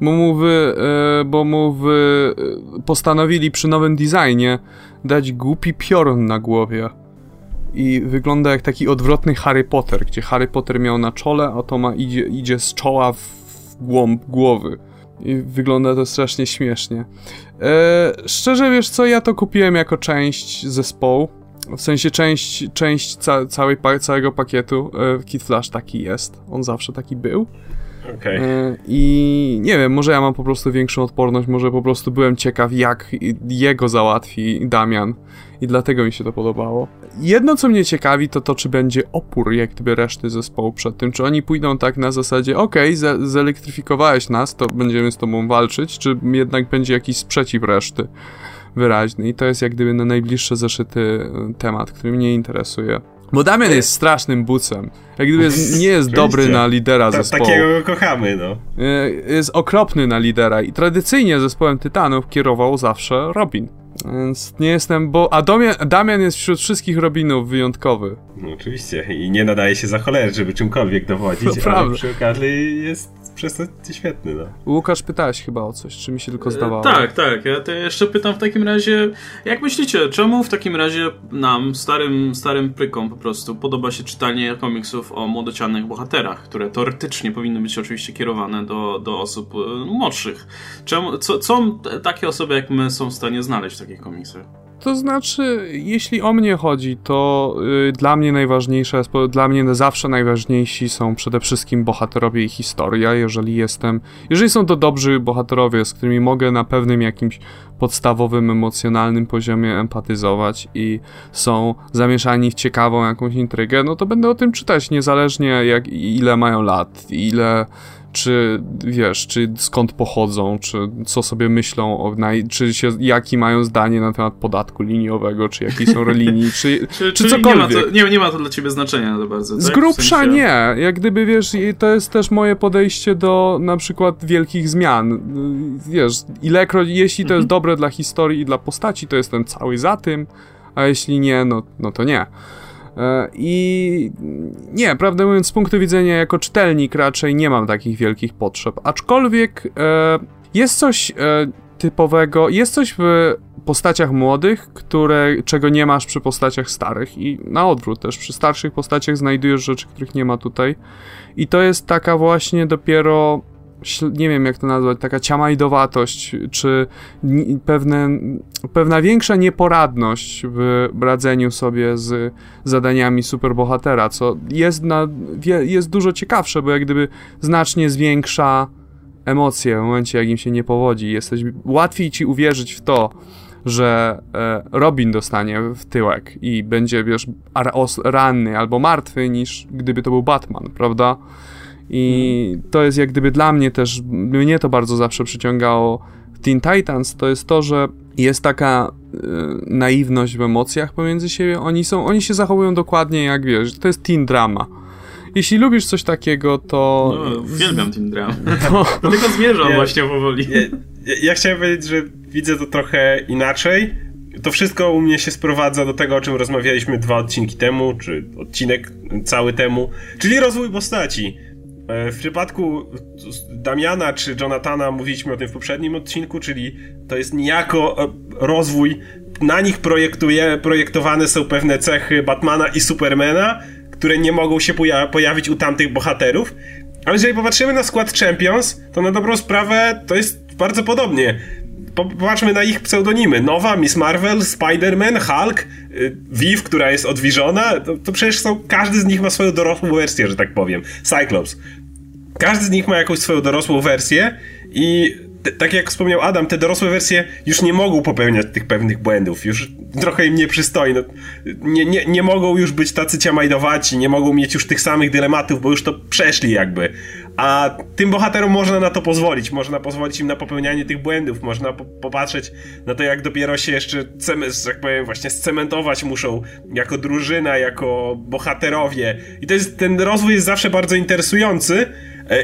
bo mu wy, e, bo mu wy e, postanowili przy nowym designie dać głupi piorun na głowie. I wygląda jak taki odwrotny Harry Potter, gdzie Harry Potter miał na czole, a to ma idzie, idzie z czoła w głąb głowy. I wygląda to strasznie śmiesznie. E, szczerze wiesz co, ja to kupiłem jako część zespołu. W sensie część, część ca całej całego pakietu. E, Kid Flash taki jest. On zawsze taki był. Okej. E, I nie wiem, może ja mam po prostu większą odporność, może po prostu byłem ciekaw, jak jego załatwi Damian. I dlatego mi się to podobało. Jedno, co mnie ciekawi, to to, czy będzie opór, jak gdyby reszty zespołu przed tym. Czy oni pójdą tak na zasadzie, okej, ze zelektryfikowałeś nas, to będziemy z tobą walczyć, czy jednak będzie jakiś sprzeciw reszty wyraźny. I to jest jak gdyby na najbliższe zeszyty e, temat, który mnie interesuje. Bo Damian jest strasznym bucem. Jak gdyby jest, nie jest dobry na lidera Ta, zespołu. takiego go kochamy, no. Y, jest okropny na lidera i tradycyjnie zespołem Tytanów kierował zawsze Robin. Więc nie jestem, bo a Damian, Damian jest wśród wszystkich Robinów wyjątkowy. no. Oczywiście. I nie nadaje się za cholerę, żeby czymkolwiek dowodzić, To ale prawda. przy okazji jest przez to świetny, no. Łukasz, pytałeś chyba o coś, czy mi się tylko zdawało. E, Tak, tak. Ja to jeszcze pytam w takim razie, jak myślicie, czemu w takim razie nam, starym, starym prykom po prostu, podoba się czytanie komiksów o młodocianych bohaterach, które teoretycznie powinny być oczywiście kierowane do, do osób e, młodszych. Czemu, co, co takie osoby jak my są w stanie znaleźć w takich komiksach? To znaczy, jeśli o mnie chodzi, to y, dla mnie najważniejsze dla mnie zawsze najważniejsi są przede wszystkim bohaterowie i historia. Jeżeli jestem, jeżeli są to dobrzy bohaterowie, z którymi mogę na pewnym jakimś podstawowym, emocjonalnym poziomie empatyzować i są zamieszani w ciekawą jakąś intrygę, no to będę o tym czytać, niezależnie jak ile mają lat, ile czy wiesz, czy skąd pochodzą, czy co sobie myślą, o, czy się, jaki mają zdanie na temat podatku liniowego, czy jakiej są relinii, czy, czy, czy cokolwiek. Nie ma, to, nie, nie ma to dla ciebie znaczenia za bardzo, tak? Z grubsza w sensie... nie. Jak gdyby, wiesz, to jest też moje podejście do na przykład wielkich zmian. Wiesz, ilekroć, jeśli to jest mhm. dobre dla historii i dla postaci, to jestem cały za tym, a jeśli nie, no, no to nie. E, I nie, prawdę mówiąc, z punktu widzenia jako czytelnik raczej nie mam takich wielkich potrzeb. Aczkolwiek e, jest coś e, typowego, jest coś w postaciach młodych, które, czego nie masz przy postaciach starych i na odwrót też, przy starszych postaciach znajdujesz rzeczy, których nie ma tutaj i to jest taka właśnie dopiero nie wiem jak to nazwać, taka ciamajdowatość, czy pewne, pewna większa nieporadność w radzeniu sobie z zadaniami superbohatera, co jest, na, jest dużo ciekawsze, bo jak gdyby znacznie zwiększa emocje w momencie, jak im się nie powodzi. Jesteś, łatwiej ci uwierzyć w to, że e, Robin dostanie w tyłek i będzie, wiesz, ranny albo martwy, niż gdyby to był Batman, prawda? I to jest jak gdyby dla mnie też, mnie to bardzo zawsze przyciągało w Teen Titans, to jest to, że jest taka y, naiwność w emocjach pomiędzy siebie. Oni są, oni się zachowują dokładnie jak wiesz, to jest teen drama. Jeśli lubisz coś takiego, to... No, uwielbiam teen drama. To... Do tego zmierzam ja, właśnie powoli. Ja, ja, chciałem powiedzieć, że widzę to trochę inaczej. To wszystko u mnie się sprowadza do tego, o czym rozmawialiśmy dwa odcinki temu, czy odcinek cały temu, czyli rozwój postaci w przypadku Damiana czy Jonathana mówiliśmy o tym w poprzednim odcinku, czyli to jest niejako e, rozwój, na nich projektuje, projektowane są pewne cechy Batmana i Supermana, które nie mogą się poja pojawić u tamtych bohaterów. Ale jeżeli popatrzymy na skład Champions, to na dobrą sprawę to jest bardzo podobnie. Popatrzmy na ich pseudonimy. Nowa, Miss Marvel, Spider-Man, Hulk, y, Viv, która jest odwiżona. To, to, przecież są, każdy z nich ma swoją dorosłą wersję, że tak powiem. Cyclops. Każdy z nich ma jakąś swoją dorosłą wersję i tak jak wspomniał Adam, te dorosłe wersje już nie mogą popełniać tych pewnych błędów, już trochę im nie przystoi. No, nie, nie, nie mogą już być tacy ciamajdowaci, nie mogą mieć już tych samych dylematów, bo już to przeszli jakby. A tym bohaterom można na to pozwolić, można pozwolić im na popełnianie tych błędów, można po popatrzeć na to, jak dopiero się jeszcze, tak powiem, właśnie scementować muszą jako drużyna, jako bohaterowie. I to jest, ten rozwój jest zawsze bardzo interesujący,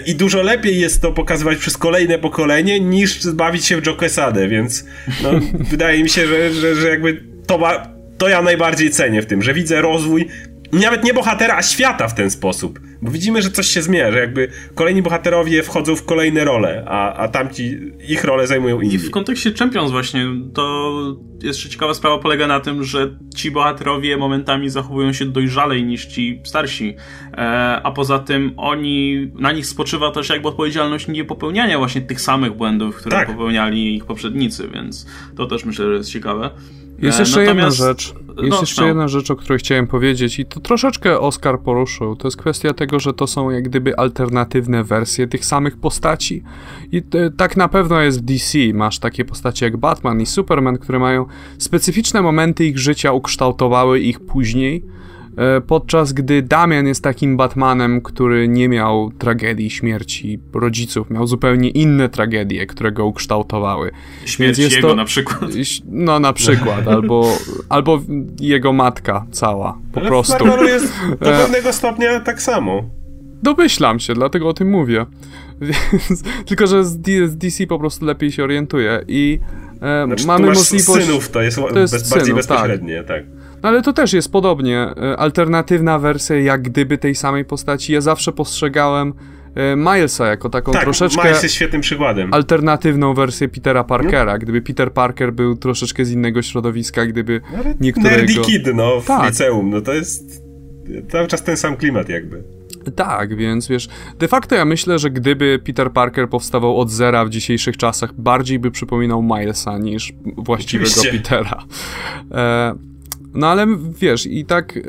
I dużo lepiej jest to pokazywać przez kolejne pokolenie, niż zbawić się w Joe Quesadę, więc no, wydaje mi się, że, że, że jakby to, to ja najbardziej cenię w tym, że widzę rozwój nawet nie bohatera, a świata w ten sposób. Bo widzimy, że coś się zmienia, że jakby kolejni bohaterowie wchodzą w kolejne role, a, a tamci ich role zajmują inni. I w kontekście Champions właśnie, to jeszcze ciekawa sprawa polega na tym, że ci bohaterowie momentami zachowują się dojrzalej niż ci starsi, e, a poza tym oni, na nich spoczywa też jakby odpowiedzialność nie popełniania właśnie tych samych błędów, które tak. popełniali ich poprzednicy, więc to też myślę, że jest ciekawe. Jest jeszcze Natomiast, jedna rzecz. Jest no, jeszcze no. jedna rzecz, o której chciałem powiedzieć i to troszeczkę Oscar poruszył. To jest kwestia tego, że to są jak gdyby alternatywne wersje tych samych postaci. I tak na pewno jest w DC. Masz takie postacie jak Batman i Superman, które mają specyficzne momenty ich życia, ukształtowały ich później E, podczas gdy Damian jest takim Batmanem, który nie miał tragedii śmierci rodziców, miał zupełnie inne tragedie, które go ukształtowały. Śmierć jego to, na przykład. No na przykład, albo, albo jego matka cała, po Ale prostu. Ale jest do e, pewnego stopnia tak samo. Domyślam się, dlatego o tym mówię. Tylko, że z, DC po prostu lepiej się orientuje i e, znaczy, mamy możliwość... synów, to jest, to jest bardziej synów, tak. bezpośrednie, tak. tak. No ale to też jest podobnie. E, alternatywna wersja, jak gdyby tej samej postaci. Ja zawsze postrzegałem e, Milesa jako taką tak, troszeczkę. Miles jest świetnym przykładem. Alternatywną wersję Petera Parkera. No. Gdyby Peter Parker był troszeczkę z innego środowiska, gdyby ale niektórego. Nerdy Kid, no, w tak. liceum, no to jest cały czas ten sam klimat, jakby. Tak, więc wiesz, de facto ja myślę, że gdyby Peter Parker powstawał od zera w dzisiejszych czasach, bardziej by przypominał Milesa niż właściwego Oczywiście. Petera. E, No ale wiesz, i tak y,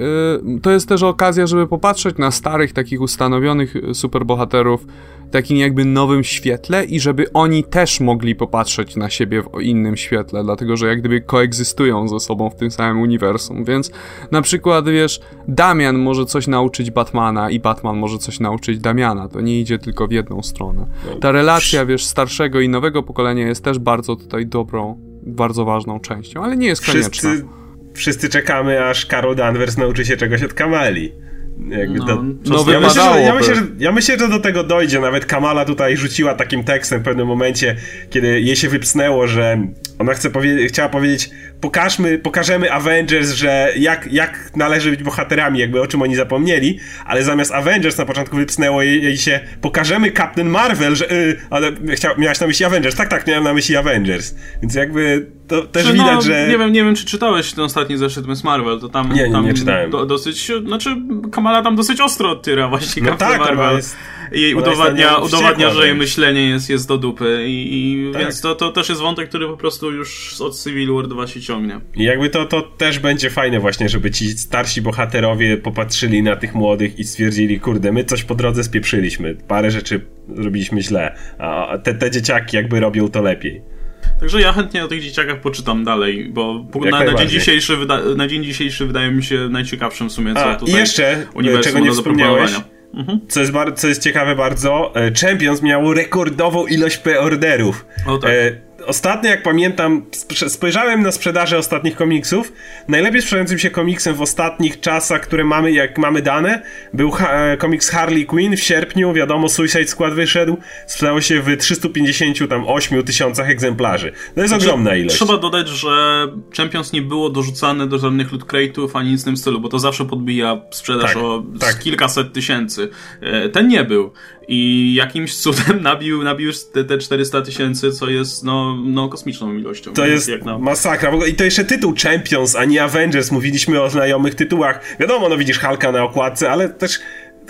to jest też okazja, żeby popatrzeć na starych, takich ustanowionych superbohaterów w takim jakby nowym świetle i żeby oni też mogli popatrzeć na siebie w innym świetle, dlatego że jak gdyby koegzystują ze sobą w tym samym uniwersum, więc na przykład, wiesz, Damian może coś nauczyć Batmana i Batman może coś nauczyć Damiana, to nie idzie tylko w jedną stronę. Ta relacja, wiesz, starszego i nowego pokolenia jest też bardzo tutaj dobrą, bardzo ważną częścią, ale nie jest konieczna. Wszyscy, wszyscy czekamy, aż Karol Danvers nauczy się czegoś od Kamali. Jakby no, to, no ja, myślę, że, ja, myślę, że, ja myślę, że do tego dojdzie. Nawet Kamala tutaj rzuciła takim tekstem w pewnym momencie, kiedy jej się wypsnęło, że ona chce powie chciała powiedzieć, pokażmy, pokażemy Avengers, że jak, jak należy być bohaterami, jakby o czym oni zapomnieli, ale zamiast Avengers na początku wypsnęło jej, jej się, pokażemy Captain Marvel, że, yy, ale chcia, miałaś na myśli Avengers. Tak, tak, miałem na myśli Avengers. Więc jakby to też czy, widać, no, że... Nie wiem, nie wiem, czy czytałeś ten ostatni zeszyt Miss Marvel, to tam... Nie, nie, tam nie czytałem. Do, dosyć, znaczy Kamala tam dosyć ostro odtyra właśnie no Captain tak, Marvel. Jest jej udowadnia, udowadnia że jej myślenie jest, jest do dupy i, i tak. więc to, to też jest wątek, który po prostu już od Civil War 2 się ciągnie. I jakby to, to też będzie fajne właśnie, żeby ci starsi bohaterowie popatrzyli na tych młodych i stwierdzili, kurde, my coś po drodze spieprzyliśmy, parę rzeczy zrobiliśmy źle, a te, te dzieciaki jakby robią to lepiej. Także ja chętnie o tych dzieciakach poczytam dalej, bo na, na, dzień dzisiejszy wyda, na dzień dzisiejszy wydaje mi się najciekawszym w sumie, co A, tutaj I jeszcze, czego nie wspomniałeś. Co, jest co jest ciekawe bardzo, e, Champions miało rekordową ilość preorderów. Tak. E, ostatnio, jak pamiętam, spojrzałem na sprzedaży ostatnich komiksów. Najlepiej sprzedającym się komiksem w ostatnich czasach, które mamy, jak mamy dane, był ha komiks Harley Quinn w sierpniu. Wiadomo, Suicide Squad wyszedł. Sprzedało się w 358 tysiącach egzemplarzy. To jest znaczy, ogromna ilość. Trzeba dodać, że Champions nie było dorzucane do żadnych loot crate'ów ani nic w tym stylu, bo to zawsze podbija sprzedaż tak, o tak. kilkaset tysięcy. E, ten nie był i jakimś cudem nabił, nabił te, te 400 tysięcy, co jest no, no kosmiczną ilością. To jest na... masakra. I to jeszcze tytuł Champions, a nie Avengers. Mówiliśmy o znajomych tytułach. Wiadomo, no widzisz Hulka na okładce, ale też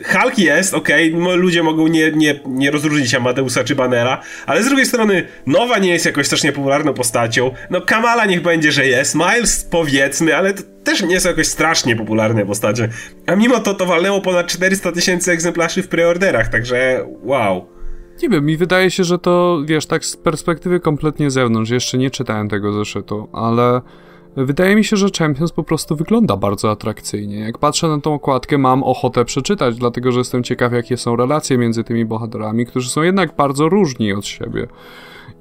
Hulk jest, okej, okay, ludzie mogą nie, nie, nie rozróżnić Amadeusa czy Banera, ale z drugiej strony Nowa nie jest jakoś strasznie popularną postacią, no Kamala niech będzie, że jest, Miles powiedzmy, ale to też nie są jakoś strasznie popularne postacie, a mimo to to walnęło ponad 400 tysięcy egzemplarzy w preorderach, także wow. Nie wiem, mi wydaje się, że to, wiesz, tak z perspektywy kompletnie zewnątrz, jeszcze nie czytałem tego zeszytu, ale Wydaje mi się, że Champions po prostu wygląda bardzo atrakcyjnie. Jak patrzę na tą okładkę, mam ochotę przeczytać, dlatego że jestem ciekaw, jakie są relacje między tymi bohaterami, którzy są jednak bardzo różni od siebie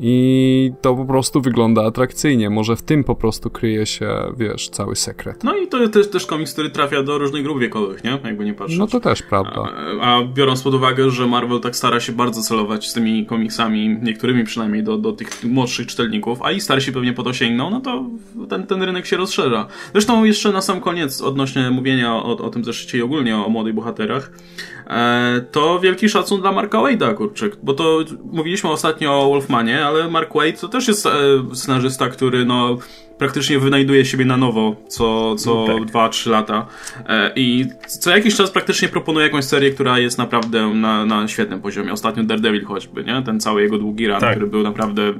i to po prostu wygląda atrakcyjnie. Może w tym po prostu kryje się, wiesz, cały sekret. No i to jest też, też komiks, który trafia do różnych grup wiekowych, nie? Jakby nie patrzeć. No to też prawda. A, a, biorąc pod uwagę, że Marvel tak stara się bardzo celować z tymi komiksami, niektórymi przynajmniej, do, do tych młodszych czytelników, a i starsi pewnie po to sięgną, no to ten, ten rynek się rozszerza. Zresztą jeszcze na sam koniec, odnośnie mówienia o, o tym zeszycie i ogólnie o młodych bohaterach, E, to wielki szacun dla Marka Wade'a, kurczyk, bo to mówiliśmy ostatnio o Wolfmanie, ale Mark Wade to też jest e, scenarzysta, który no praktycznie wynajduje siebie na nowo co, co no tak. 2-3 lata. E, I co jakiś czas praktycznie proponuje jakąś serię, która jest naprawdę na, na świetnym poziomie. Ostatnio Daredevil choćby, nie? Ten cały jego długi run, tak. który był naprawdę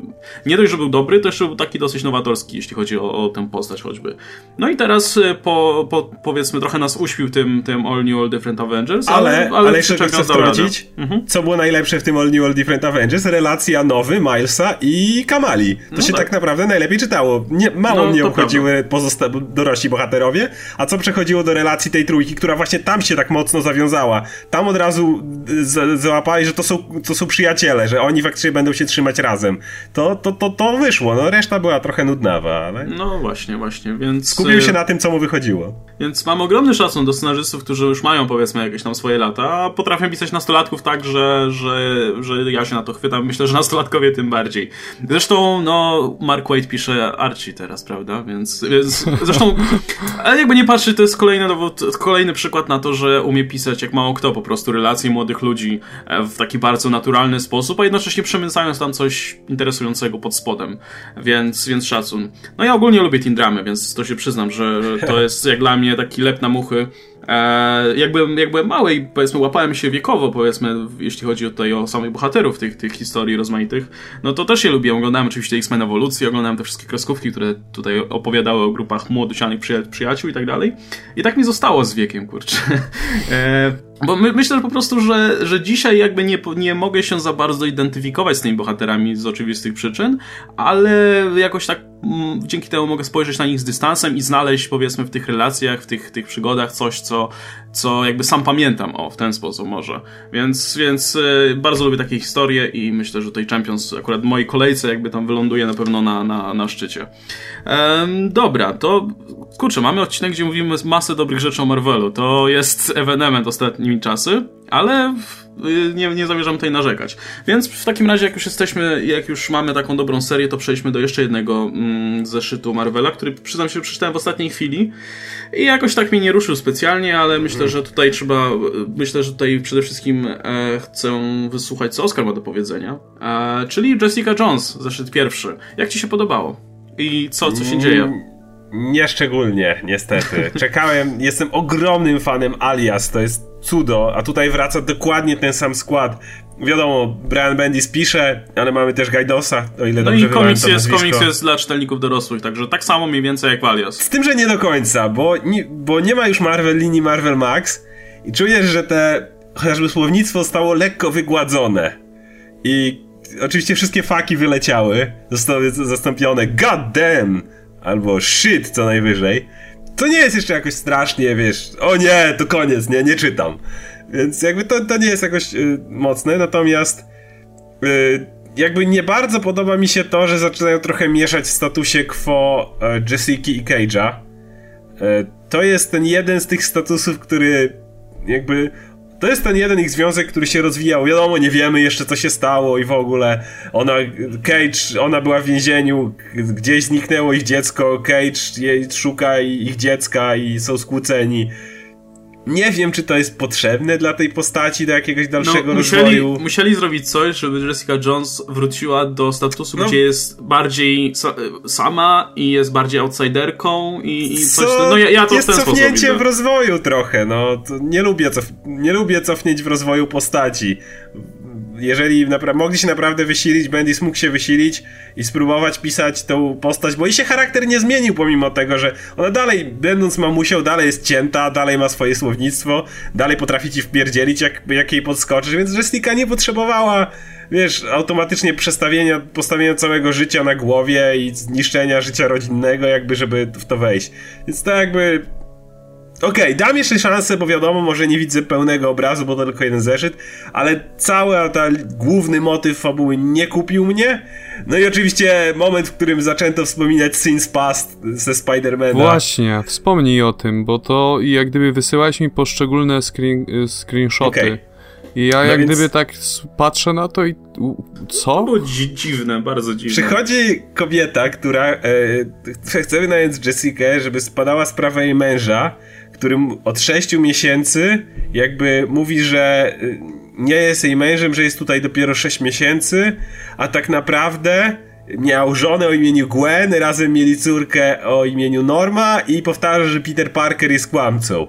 nie dość, że był dobry, to jeszcze był taki dosyć nowatorski, jeśli chodzi o, o tę postać choćby. No i teraz e, po, po, powiedzmy trochę nas uśpił tym, tym All New All Different Avengers, ale, ale, ale jeszcze chcę wtrącić, mhm. co było najlepsze w tym All New All Different Avengers? Relacja nowy Milesa i Kamali. To no się tak. tak naprawdę najlepiej czytało. Nie, mało no, mnie obchodziły pozosta- dorośli bohaterowie, a co przechodziło do relacji tej trójki, która właśnie tam się tak mocno zawiązała. Tam od razu z- załapali, że to są, to są przyjaciele, że oni faktycznie będą się trzymać razem. To, to, to, to wyszło, no reszta była trochę nudnawa, ale... No właśnie, właśnie, więc... Skupił się e, na tym, co mu wychodziło. Więc mam ogromny szacun do scenarzystów, którzy już mają powiedzmy jakieś tam swoje lata, a potrafią pisać nastolatków tak, że, że, że ja się na to chwytam. Myślę, że nastolatkowie tym bardziej. Zresztą, no, Mark Wade pisze Archie teraz, prawda? Więc, więc zresztą, ale jakby nie patrzeć, to jest kolejny dowód, kolejny przykład na to, że umie pisać jak mało kto po prostu relacje młodych ludzi e, w taki bardzo naturalny sposób, a jednocześnie przemycając tam coś interesującego pod spodem. Więc, więc szacun. No ja ogólnie lubię teen dramy, więc to się przyznam, że to jest jak dla mnie taki lep na muchy E, jak, byłem, jak byłem mały i powiedzmy łapałem się wiekowo, powiedzmy, jeśli chodzi tutaj o samych bohaterów tych, tych historii rozmaitych, no to też je lubiłem. Oglądałem oczywiście X-Men Ewolucję, oglądałem te wszystkie kreskówki, które tutaj opowiadały o grupach młodocianych przyjaciół i tak dalej. I tak mi zostało z wiekiem, kurczę. E, bo my, myślę że po prostu, że, że dzisiaj jakby nie, nie mogę się za bardzo identyfikować z tymi bohaterami z oczywistych przyczyn, ale jakoś tak m, dzięki temu mogę spojrzeć na nich z dystansem i znaleźć powiedzmy w tych relacjach, w tych, tych przygodach coś, co, co jakby sam pamiętam, o, w ten sposób może. Więc, więc y, bardzo lubię takie historie i myślę, że tutaj Champions akurat w mojej kolejce jakby tam wyląduje na pewno na, na, na szczycie. Ehm, dobra, to kurczę, mamy odcinek, gdzie mówimy masę dobrych rzeczy o Marvelu. To jest ewenement ostatnimi czasy, ale nie, nie zamierzam tutaj narzekać. Więc w takim razie, jak już jesteśmy, jak już mamy taką dobrą serię, to przejdźmy do jeszcze jednego mm, zeszytu Marvela, który przyznam się, przeczytałem w ostatniej chwili i jakoś tak mnie nie ruszył specjalnie, ale myślę, mm. że tutaj trzeba, myślę, że tutaj przede wszystkim e, chcę wysłuchać, co Oscar ma do powiedzenia, e, czyli Jessica Jones, zeszyt pierwszy. Jak ci się podobało? I co, co się mm. dzieje? Nieszczególnie, niestety. Czekałem, jestem ogromnym fanem Alias, to jest cudo, a tutaj wraca dokładnie ten sam skład. Wiadomo, Brian Bendis pisze, ale mamy też Gajdosa, o ile no dobrze i komiks jest, komiks jest dla czytelników dorosłych, także tak samo mniej więcej jak Alias. Z tym, że nie do końca, bo nie, bo nie ma już Marvel linii Marvel Max i czujesz, że te chociażby słownictwo stało lekko wygładzone. I oczywiście wszystkie faki wyleciały, zostały zastąpione God damn! albo shit co najwyżej, to nie jest jeszcze jakoś strasznie, wiesz, o nie, to koniec, nie, nie czytam. Więc jakby to, to nie jest jakoś y, mocne, natomiast y, jakby nie bardzo podoba mi się to, że zaczynają trochę mieszać w statusie quo y, Jessica i Cage'a. Y, to jest ten jeden z tych statusów, który jakby to jest ten jeden ich związek, który się rozwijał. Wiadomo, nie wiemy jeszcze co się stało i w ogóle. Ona, Cage, ona była w więzieniu, gdzieś zniknęło ich dziecko, Cage jej szuka ich dziecka i są skłóceni. Nie wiem, czy to jest potrzebne dla tej postaci, do jakiegoś dalszego no, musieli, rozwoju. Musieli zrobić coś, żeby Jessica Jones wróciła do statusu, no, gdzie jest bardziej sa sama i jest bardziej outsiderką i, i coś. No ja, ja to jest w ten cofnięcie w rozwoju trochę, no. nie, lubię cof nie lubię cofnięć w rozwoju postaci jeżeli mogli się naprawdę wysilić, Bendis mógł się wysilić i spróbować pisać tą postać, bo i się charakter nie zmienił pomimo tego, że ona dalej, będąc mamusią, dalej jest cięta, dalej ma swoje słownictwo, dalej potrafi ci wpierdzielić, jak, jak jej podskoczysz, więc Jessica nie potrzebowała wiesz, automatycznie przestawienia, postawienia całego życia na głowie i zniszczenia życia rodzinnego, jakby, żeby w to wejść. Więc to jakby Okej, okay, dam jeszcze szansę, bo wiadomo, może nie widzę pełnego obrazu, bo to tylko jeden zeszyt, ale cały ten główny motyw fabuły nie kupił mnie. No i oczywiście moment, w którym zaczęto wspominać Sins Past ze Spidermana. Właśnie, wspomnij o tym, bo to jak gdyby wysyłałeś mi poszczególne screen, y, screenshoty. Okay. I ja no jak więc... gdyby tak patrzę na to i co? To było dziwne, bardzo dziwne. Przychodzi kobieta, która e, chce wynająć Jessica, żeby spadała sprawa jej męża którym od 6 miesięcy jakby mówi, że y, nie jest jej mężem, że jest tutaj dopiero 6 miesięcy, a tak naprawdę miał żonę o imieniu Gwen, razem mieli córkę o imieniu Norma i powtarza, że Peter Parker jest kłamcą.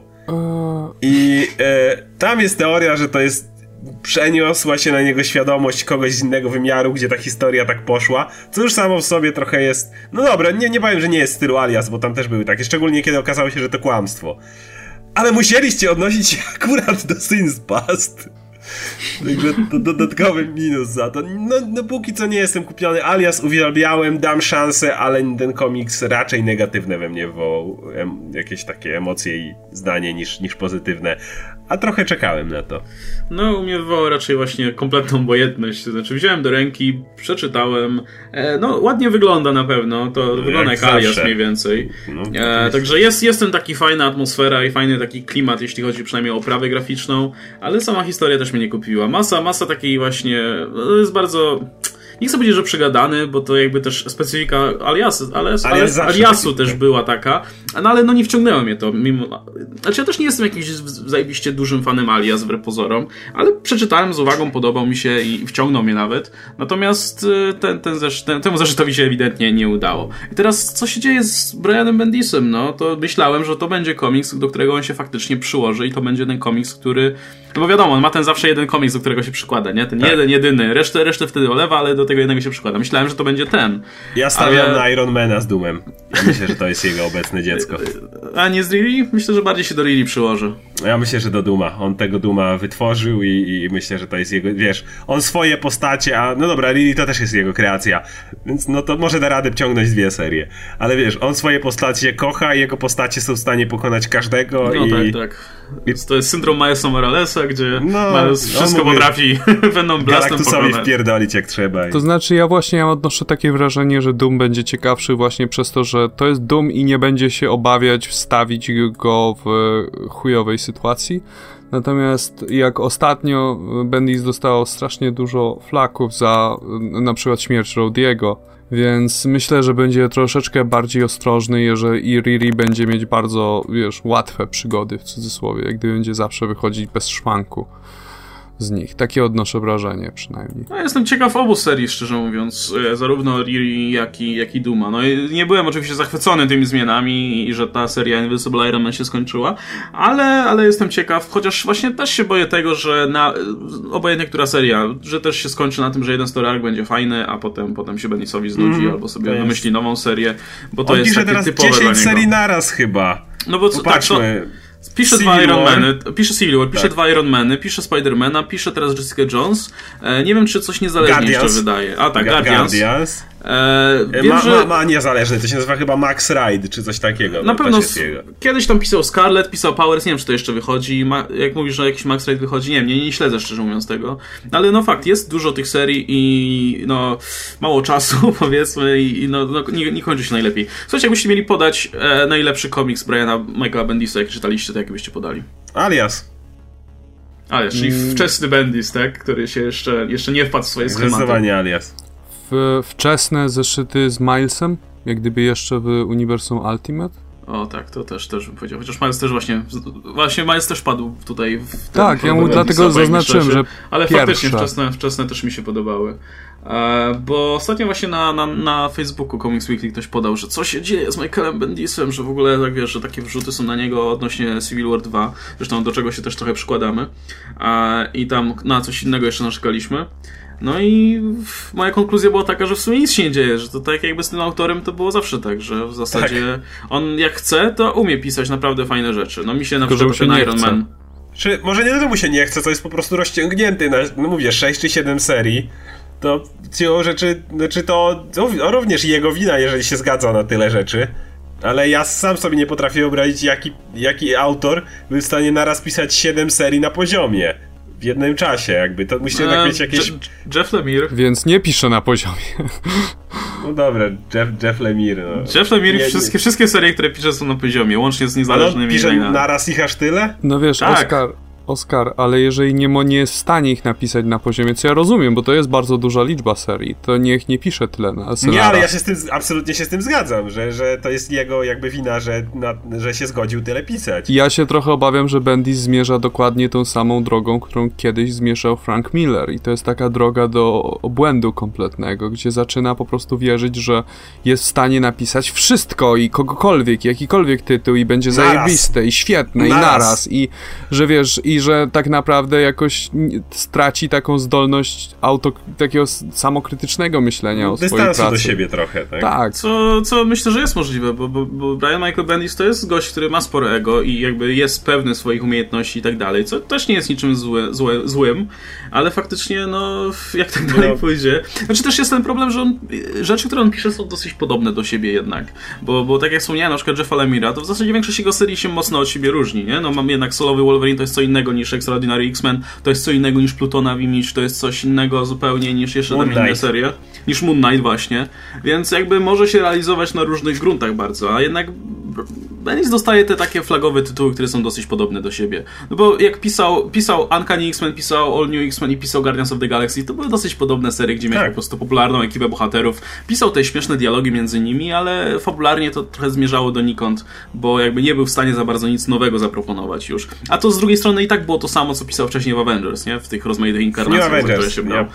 I e, tam jest teoria, że to jest przeniosła się na niego świadomość kogoś z innego wymiaru, gdzie ta historia tak poszła, co już samo w sobie trochę jest, no dobra, nie, nie powiem, że nie jest stylu alias, bo tam też były takie, szczególnie kiedy okazało się, że to kłamstwo. Ale musieliście odnosić się akurat do Sins Past. Także to dodatkowy minus za to. No, no póki co nie jestem kupiony. Alias uwielbiałem, dam szansę, ale ten komiks raczej negatywne we mnie wywołał em, jakieś takie emocje i zdanie niż, niż pozytywne. A trochę czekałem na to. No, u mnie wywołał raczej właśnie kompletną obojętność. Znaczy, wziąłem do ręki, przeczytałem. E, no, ładnie wygląda na pewno. To jak wygląda jak alias mniej więcej. No, e, także jest, jest ten taki fajna atmosfera i fajny taki klimat, jeśli chodzi przynajmniej o oprawę graficzną, ale sama historia też mnie nie kupiła. Masa, masa takiej właśnie. No, jest bardzo nie chcę powiedzieć, że przegadany, bo to jakby też specyfika alias, alias, Alias aliasu też była taka, no ale no nie wciągnęło mnie to. Mimo, znaczy ja też nie jestem jakimś zajebiście dużym fanem alias wbrew pozorom, ale przeczytałem z uwagą, podobał mi się i wciągnął mnie nawet. Natomiast y, ten, ten, zesz, ten, temu zeszytowi się ewidentnie nie udało. I teraz co się dzieje z Brianem Bendisem? No to myślałem, że to będzie komiks, do którego on się faktycznie przyłoży i to będzie ten komiks, który... No bo wiadomo, on ma ten zawsze jeden komiks, do którego się przykłada, nie? Ten Tak. jeden, jedyny. Resztę, resztę wtedy olewa, ale do tego jednego się przykłada. Myślałem, że to będzie ten. Ja stawiam Ale- na Ironmana z Dumem. Myślę, że to jest jego obecne dziecko. A nie z Riri? Myślę, że bardziej się do Riri przyłoży. Ja myślę, że do Duma. On tego Duma wytworzył i, i myślę, że to jest jego, wiesz, on swoje postacie, a no dobra, Lily to też jest jego kreacja, więc no to może da radę ciągnąć dwie serie. Ale wiesz, on swoje postacie kocha i jego postacie są w stanie pokonać każdego No i... tak, tak. Więc to jest syndrom Milesa Moralesa, gdzie No, Miles on wszystko mówi- potrafi Venom Blastem pokonać. wpierdolić jak trzeba. I... To znaczy, ja właśnie ja odnoszę takie wrażenie, że Doom będzie ciekawszy właśnie przez to, że to jest Doom i nie będzie się obawiać wstawić go w chujowej sytuacji. Natomiast jak ostatnio Bendis dostał strasznie dużo flaków za na przykład śmierć Rodiego, więc myślę, że będzie troszeczkę bardziej ostrożny, jeżeli Riri będzie mieć bardzo, wiesz, łatwe przygody w cudzysłowie, gdy będzie zawsze wychodzić bez szwanku z nich. Takie odnoszę wrażenie przynajmniej. No, jestem ciekaw obu serii, szczerze mówiąc, e, zarówno Riri, jak i, jak i Duma. No i nie byłem oczywiście zachwycony tymi zmianami i że ta seria Invisible Iron Man się skończyła, ale, ale jestem ciekaw, chociaż właśnie też się boję tego, że na, obojętnie która seria, że też się skończy na tym, że jeden story arc będzie fajny, a potem, potem się Beniosowi znudzi Mhm, albo sobie wymyśli nową serię, bo to On jest takie teraz typowe dla 10 niego. serii naraz chyba. No bo co, tak, to. Pisze dwa Iron. Many, pisze Civil War, pisze Tak. dwa Iron Many, pisze Spidermana, pisze teraz Jessica Jones. E, nie wiem, czy coś niezależnie Guardians. jeszcze wydaje. A tak, Ga- Guardians. Guardians. E, E, wiem, Ma, że ma, ma niezależny, to się nazywa chyba Max Ride, czy coś takiego. na no, pewno jego. kiedyś tam pisał Scarlet, pisał Powers, nie wiem, czy to jeszcze wychodzi. Ma, jak mówisz, że jakiś Max Raid wychodzi, nie wiem, nie, nie śledzę szczerze mówiąc tego. Ale no fakt, jest dużo tych serii i no mało czasu, powiedzmy, i i no, no nie, nie kończy się najlepiej. Słuchajcie, jakbyście mieli podać e, najlepszy komiks Briana Michaela Bendisa, jak czytaliście, to jaki byście podali? Alias. Ale, czyli Mm. wczesny Bendis, tak? Który się jeszcze, jeszcze nie wpadł w swoje schematy. Zdecydowanie Alias. W, wczesne zeszyty z Milesem, jak gdyby jeszcze w uniwersum Ultimate. O tak, to też, też bym powiedział. Chociaż Miles też właśnie, właśnie Miles też padł tutaj w ten Tak, ja mu dlatego zaznaczyłem, że Ale faktycznie wczesne, wczesne też mi się podobały. E, bo ostatnio właśnie na, na, na Facebooku Comics Weekly ktoś podał, że co się dzieje z Michaelem Bendisem, że w ogóle tak wiesz, że takie wrzuty są na niego odnośnie Civil War 2, zresztą do czego się też trochę przykładamy. E, I tam na coś innego jeszcze narzekaliśmy. No i moja konkluzja była taka, że w sumie nic się nie dzieje, że to tak jakby z tym autorem to było zawsze tak, że w zasadzie on jak chce, to umie pisać naprawdę fajne rzeczy. No mi się na Tylko, mu przykład się ten Iron. Man Czy może nie tyle mu się nie chce, to jest po prostu rozciągnięty na, no mówię, 6 czy 7 serii. To siłą rzeczy, znaczy to, to również jego wina, jeżeli się zgadza na tyle rzeczy. Ale ja sam sobie nie potrafię wyobrazić, jaki, jaki autor był w stanie naraz pisać 7 serii na poziomie. W jednym czasie, jakby. To musi jednak E, mieć jakieś. Je- Jeff Lemire. Więc nie piszę na poziomie. No dobra, Jeff, Jeff Lemire. No. Jeff Lemire, Nie, nie. wszystkie, wszystkie serie, które pisze są na poziomie, łącznie z Ale on niezależnymi pisze line'ami. naraz ich aż tyle? No wiesz, Tak. Oskar, Oskar, ale jeżeli nie, mo- nie jest w stanie ich napisać na poziomie, co ja rozumiem, bo to jest bardzo duża liczba serii, to niech nie pisze tyle na Nie, ale ja się z tym, absolutnie się z tym zgadzam, że, że to jest jego jakby wina, że, na, że się zgodził tyle pisać. Ja się trochę obawiam, że Bendis zmierza dokładnie tą samą drogą, którą kiedyś zmierzał Frank Miller. I to jest taka droga do obłędu kompletnego, gdzie zaczyna po prostu wierzyć, że jest w stanie napisać wszystko i kogokolwiek, jakikolwiek tytuł i będzie Naraz. zajebiste i świetne i Naraz. naraz. I że wiesz, i że tak naprawdę jakoś straci taką zdolność auto, takiego samokrytycznego myślenia o swojej Dystansu pracy. do siebie trochę, tak? Tak. Co, co myślę, że jest możliwe, bo, bo, bo Brian Michael Bendis to jest gość, który ma spore ego i jakby jest pewny swoich umiejętności i tak dalej, co też nie jest niczym złe, złe, złym, ale faktycznie, no, jak tak dalej No. pójdzie. Znaczy też jest ten problem, że on, rzeczy, które on pisze są dosyć podobne do siebie jednak, bo, bo tak jak wspomniałem, na przykład Jeffa Lemira, to w zasadzie większość jego serii się mocno od siebie różni, nie? No mam jednak solowy Wolverine, to jest co innego niż Extraordinary X-Men, to jest co innego niż Plutona w Image, to jest coś innego zupełnie niż jeszcze tam inne serie, niż Moon Knight właśnie, więc jakby może się realizować na różnych gruntach bardzo, a jednak Bendis dostaje te takie flagowe tytuły, które są dosyć podobne do siebie. No bo jak pisał, pisał Uncanny X-Men, pisał All New X-Men i pisał Guardians of the Galaxy, to były dosyć podobne serie, gdzie miał tak. po prostu popularną ekipę bohaterów. Pisał te śmieszne dialogi między nimi, ale fabularnie to trochę zmierzało donikąd, bo jakby nie był w stanie za bardzo nic nowego zaproponować już. A to z drugiej strony i tak było to samo, co pisał wcześniej w Avengers, nie? W tych rozmaitych inkarnacjach, które się brał.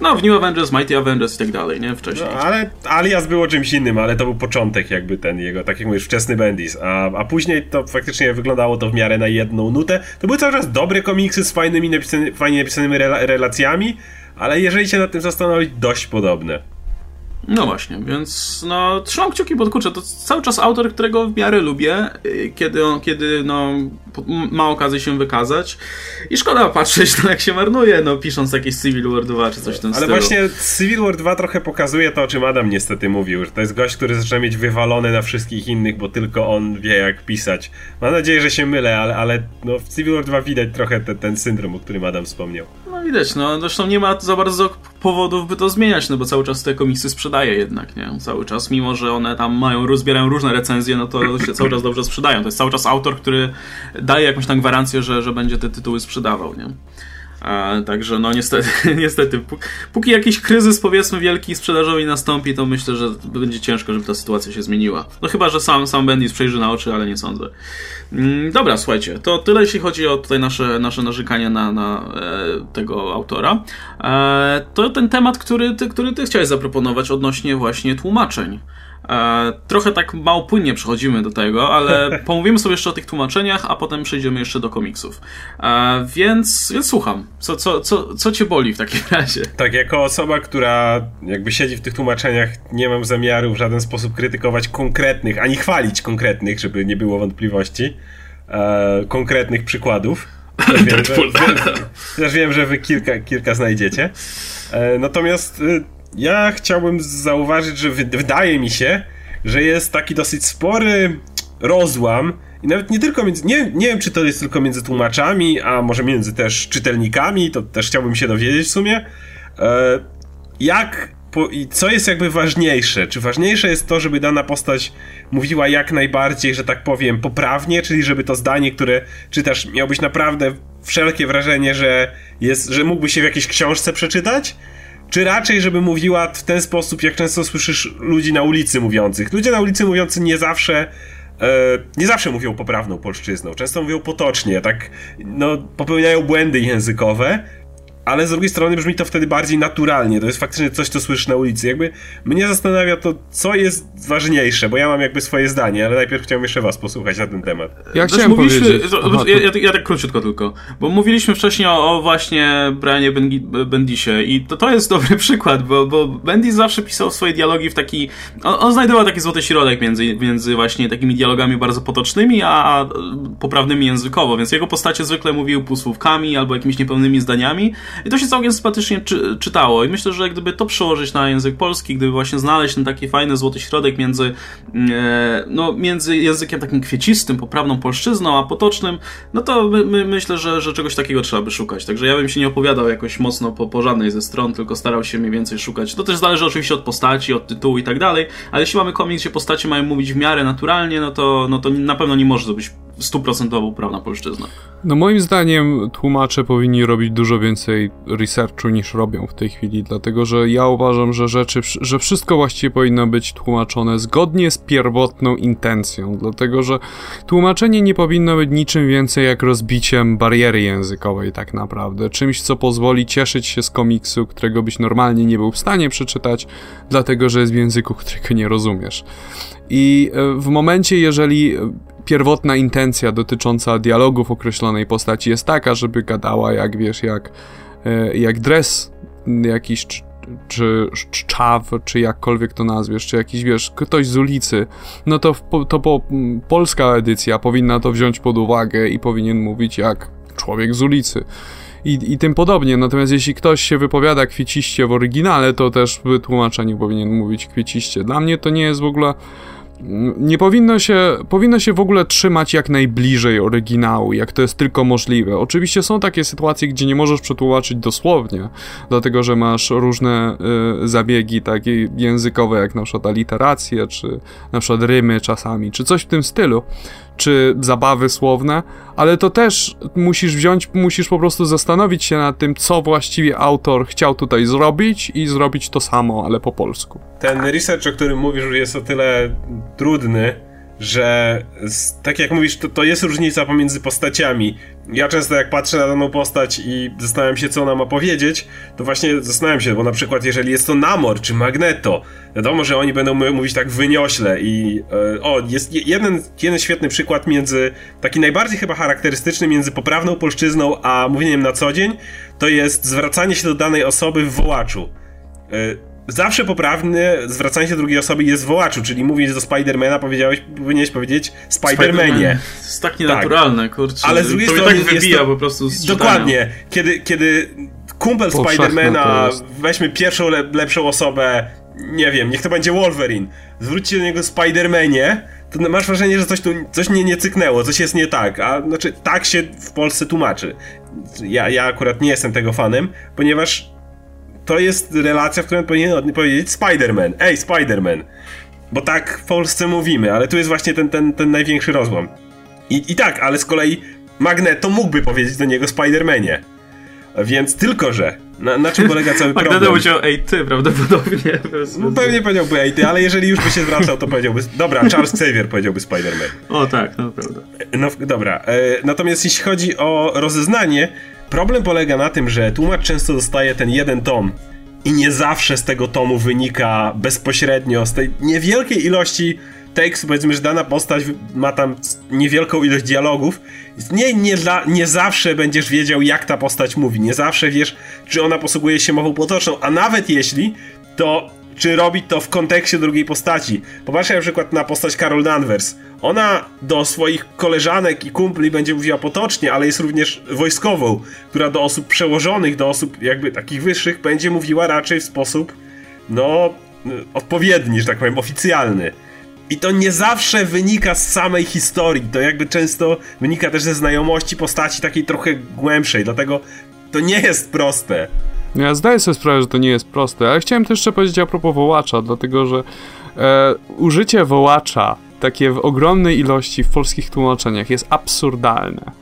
No, w New Avengers, Mighty Avengers i tak dalej, nie? Wcześniej. No, ale Alias było czymś innym, ale to był początek jakby ten jego, tak jak mówisz, wczesny Bendis. A, a później to faktycznie wyglądało to w miarę na jedną nutę. To były cały czas dobre komiksy z fajnymi napisany, fajnie napisanymi rela relacjami, ale jeżeli się nad tym zastanowić, dość podobne. No właśnie, więc no trzymam kciuki, bo kurczę, to cały czas autor, którego w miarę lubię, y, kiedy, on, kiedy no, ma okazję się wykazać i szkoda patrzeć, no, jak się marnuje, no, pisząc jakieś Civil War 2 czy coś w tym Ale stylu. właśnie Civil War 2 trochę pokazuje to, o czym Adam niestety mówił, że to jest gość, który zaczyna mieć wywalone na wszystkich innych, bo tylko on wie jak pisać. Mam nadzieję, że się mylę, ale, ale no, w Civil War 2 widać trochę te, ten syndrom, o którym Adam wspomniał. No widać, no zresztą nie ma za bardzo powodów, by to zmieniać, no bo cały czas te komiksy sprzedaje jednak, nie? Cały czas, mimo że one tam mają, rozbierają różne recenzje, no to się cały czas dobrze sprzedają. To jest cały czas autor, który daje jakąś tam gwarancję, że, że będzie te tytuły sprzedawał, nie? A, także no niestety, niestety póki, póki jakiś kryzys powiedzmy wielki sprzedażowy nastąpi, to myślę, że będzie ciężko, żeby ta sytuacja się zmieniła. No chyba, że sam, sam Bendis przejrzy na oczy, ale nie sądzę. Mm, dobra, słuchajcie, to tyle jeśli chodzi o tutaj nasze, nasze narzekania na, na e, tego autora. E, to ten temat, który ty, który ty chciałeś zaproponować odnośnie właśnie tłumaczeń. E, trochę tak mało płynnie przechodzimy do tego, ale pomówimy sobie jeszcze o tych tłumaczeniach, a potem przejdziemy jeszcze do komiksów. E, więc, więc słucham. Co, co, co, co cię boli w takim razie? Tak, jako osoba, która jakby siedzi w tych tłumaczeniach, nie mam zamiaru w żaden sposób krytykować konkretnych, ani chwalić konkretnych, żeby nie było wątpliwości, e, konkretnych przykładów. Też wiem, że, też wiem, że wy kilka, kilka znajdziecie. Natomiast y, ja chciałbym zauważyć, że wydaje mi się, że jest taki dosyć spory rozłam i nawet nie tylko między, nie, nie wiem czy to jest tylko między tłumaczami, a może między też czytelnikami, to też chciałbym się dowiedzieć w sumie, e, jak po, i co jest jakby ważniejsze? Czy ważniejsze jest to, żeby dana postać mówiła jak najbardziej, że tak powiem, poprawnie, czyli żeby to zdanie, które czytasz, miałbyś naprawdę wszelkie wrażenie, że, jest, że mógłby się w jakiejś książce przeczytać? Czy raczej, żeby mówiła w ten sposób, jak często słyszysz ludzi na ulicy mówiących. Ludzie na ulicy mówiący nie zawsze e, nie zawsze mówią poprawną polszczyzną, często mówią potocznie, tak, no, popełniają błędy językowe, ale z drugiej strony brzmi to wtedy bardziej naturalnie. To jest faktycznie coś, co słyszysz na ulicy. Jakby mnie zastanawia to, co jest ważniejsze, bo ja mam jakby swoje zdanie, ale najpierw chciałbym jeszcze was posłuchać na ten temat. Ja chciałem mówiliśmy, Aha, ja, ja, ja, tak króciutko tylko, bo mówiliśmy wcześniej o, o właśnie Brianie Bendisie i to, to jest dobry przykład, bo, bo Bendis zawsze pisał swoje dialogi w taki... On, on znajdował taki złoty środek między, między właśnie takimi dialogami bardzo potocznymi, a poprawnymi językowo, więc jego postacie zwykle mówił półsłówkami albo jakimiś niepełnymi zdaniami, i to się całkiem sympatycznie czy, czytało. I myślę, że gdyby to przełożyć na język polski, gdyby właśnie znaleźć ten taki fajny złoty środek między, e, no, między językiem takim kwiecistym, poprawną polszczyzną, a potocznym, no to my, my, myślę, że, że czegoś takiego trzeba by szukać. Także ja bym się nie opowiadał jakoś mocno po, po żadnej ze stron, tylko starał się mniej więcej szukać. To też zależy oczywiście od postaci, od tytułu i tak dalej, ale jeśli mamy komiks, gdzie postacie mają mówić w miarę naturalnie, no to, no to na pewno nie może to być stuprocentowo poprawna polszczyzna. No moim zdaniem tłumacze powinni robić dużo więcej researchu niż robią w tej chwili, dlatego że ja uważam, że rzeczy, że wszystko właściwie powinno być tłumaczone zgodnie z pierwotną intencją, dlatego że tłumaczenie nie powinno być niczym więcej jak rozbiciem bariery językowej tak naprawdę, czymś co pozwoli cieszyć się z komiksu, którego byś normalnie nie był w stanie przeczytać, dlatego że jest w języku, którego nie rozumiesz. I e, w momencie, jeżeli pierwotna intencja dotycząca dialogów określonej postaci jest taka, żeby gadała jak wiesz, jak, e, jak dres jakiś, czy, czy czy jakkolwiek to nazwiesz, czy jakiś, wiesz, ktoś z ulicy, no to, to po, polska edycja powinna to wziąć pod uwagę i powinien mówić jak człowiek z ulicy. I, i tym podobnie. Natomiast jeśli ktoś się wypowiada kwieciście w oryginale, to też w tłumaczeniu powinien mówić kwieciście. Dla mnie to nie jest w ogóle nie powinno się, powinno się w ogóle trzymać jak najbliżej oryginału, jak to jest tylko możliwe. Oczywiście są takie sytuacje, gdzie nie możesz przetłumaczyć dosłownie, dlatego że masz różne y, zabiegi takie językowe, jak na przykład aliteracje, czy na przykład rymy czasami, czy coś w tym stylu czy zabawy słowne, ale to też musisz wziąć, musisz po prostu zastanowić się nad tym, co właściwie autor chciał tutaj zrobić i zrobić to samo, ale po polsku. Ten research, o którym mówisz, jest o tyle trudny, że tak jak mówisz, to, to jest różnica pomiędzy postaciami. Ja często jak patrzę na daną postać i zastanawiam się, co ona ma powiedzieć, to właśnie zastanawiam się, bo na przykład jeżeli jest to Namor czy Magneto, wiadomo, że oni będą mówić tak wyniośle i e, o, jest jeden, jeden świetny przykład między, taki najbardziej chyba charakterystyczny między poprawną polszczyzną a mówieniem na co dzień, to jest zwracanie się do danej osoby w wołaczu. E, zawsze poprawne zwracanie się do drugiej osoby jest wołaczu, czyli mówić do Spidermana, powiedziałeś, powinieneś powiedzieć Spidermanie. Spider to jest tak nienaturalne, tak. kurczę. Ale z drugiej to strony tak wybija to, po prostu z Dokładnie. Kiedy, kiedy kumpel Spidermana, weźmy pierwszą, le, lepszą osobę, nie wiem, niech to będzie Wolverine, zwróćcie do niego Spidermanie, to masz wrażenie, że coś tu, coś nie, nie cyknęło, coś jest nie tak, a znaczy tak się w Polsce tłumaczy. Ja, ja akurat nie jestem tego fanem, ponieważ to jest relacja, w której powinien powiedzieć Spider-Man. Ej, Spider-Man. Bo tak w Polsce mówimy, ale tu jest właśnie ten, ten, ten największy rozłam. I, I tak, ale z kolei Magneto mógłby powiedzieć do niego Spider-Manie. Więc tylko, że na, na czym polega cały problem? Magneto powiedział ej ty prawdopodobnie. No, pewnie powiedziałby ej ty, ale jeżeli już by się zwracał, to powiedziałby, dobra, Charles Xavier powiedziałby Spider-Man. O tak, no prawda. No dobra, e, natomiast jeśli chodzi o rozeznanie, Problem polega na tym, że tłumacz często dostaje ten jeden tom i nie zawsze z tego tomu wynika bezpośrednio z tej niewielkiej ilości tekstu, powiedzmy, że dana postać ma tam niewielką ilość dialogów. Nie, nie, dla, nie zawsze będziesz wiedział, jak ta postać mówi, nie zawsze wiesz, czy ona posługuje się mową potoczną, a nawet jeśli, to czy robi to w kontekście drugiej postaci. Popatrzcie na przykład na postać Carol Danvers. Ona do swoich koleżanek i kumpli będzie mówiła potocznie, ale jest również wojskową, która do osób przełożonych, do osób jakby takich wyższych będzie mówiła raczej w sposób, no, odpowiedni, że tak powiem, oficjalny. I to nie zawsze wynika z samej historii, to jakby często wynika też ze znajomości postaci takiej trochę głębszej, dlatego to nie jest proste. Ja zdaję sobie sprawę, że to nie jest proste, ale chciałem też jeszcze powiedzieć a propos wołacza, dlatego że e, użycie wołacza takie w ogromnej ilości w polskich tłumaczeniach jest absurdalne.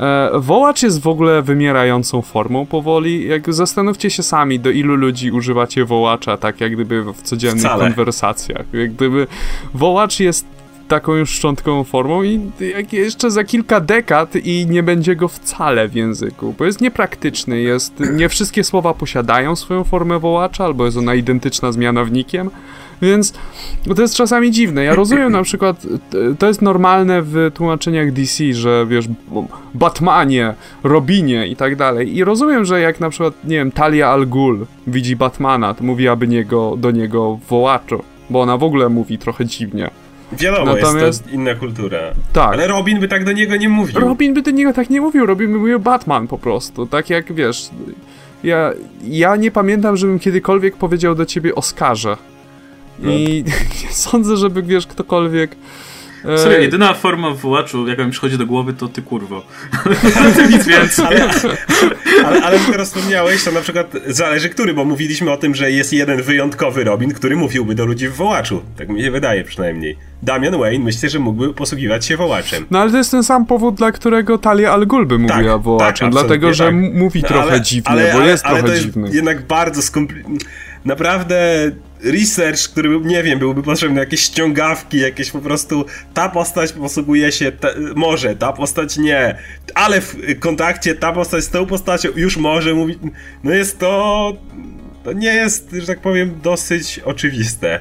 E, wołacz jest w ogóle wymierającą formą powoli. Jak zastanówcie się sami, do ilu ludzi używacie wołacza, tak jak gdyby w codziennych Wcale. konwersacjach. Jak gdyby wołacz jest taką już szczątkową formą i jeszcze za kilka dekad i nie będzie go wcale w języku, bo jest niepraktyczny, jest, nie wszystkie słowa posiadają swoją formę wołacza, albo jest ona identyczna z mianownikiem, więc to jest czasami dziwne. Ja rozumiem na przykład, to jest normalne w tłumaczeniach DC, że wiesz, Batmanie, Robinie i tak dalej. I rozumiem, że jak na przykład, nie wiem, Talia Al Ghul widzi Batmana, to mówi aby niego, do niego wołaczu, bo ona w ogóle mówi trochę dziwnie. Wiadomo, Natomiast... jest to inna kultura. Tak. Ale Robin by tak do niego nie mówił. Robin by do niego tak nie mówił, Robin by mówił Batman po prostu. Tak jak wiesz. Ja, ja nie pamiętam, żebym kiedykolwiek powiedział do ciebie Oskarze. I no. sądzę, żeby wiesz, ktokolwiek Serio, jedyna forma wołaczu, jaka mi przychodzi do głowy, to ty kurwo. Nic więcej. Ale, ale, ale teraz wspomniałeś, to na przykład zależy który, bo mówiliśmy o tym, że jest jeden wyjątkowy Robin, który mówiłby do ludzi w wołaczu. Tak mi się wydaje przynajmniej. Damian Wayne myślę, że mógłby posługiwać się wołaczem. No ale to jest ten sam powód, dla którego Talia Al Ghul by mówiła tak, wołaczem, tak, dlatego, że tak. mówi no, trochę ale, dziwnie, ale, bo jest trochę to dziwny. jednak bardzo skomplikowane. Naprawdę research, który nie wiem, byłby potrzebny, jakieś ściągawki, jakieś po prostu ta postać posługuje się, może, ta postać nie, ale w kontakcie ta postać z tą postacią już może mówić, no jest to, to nie jest, że tak powiem, dosyć oczywiste.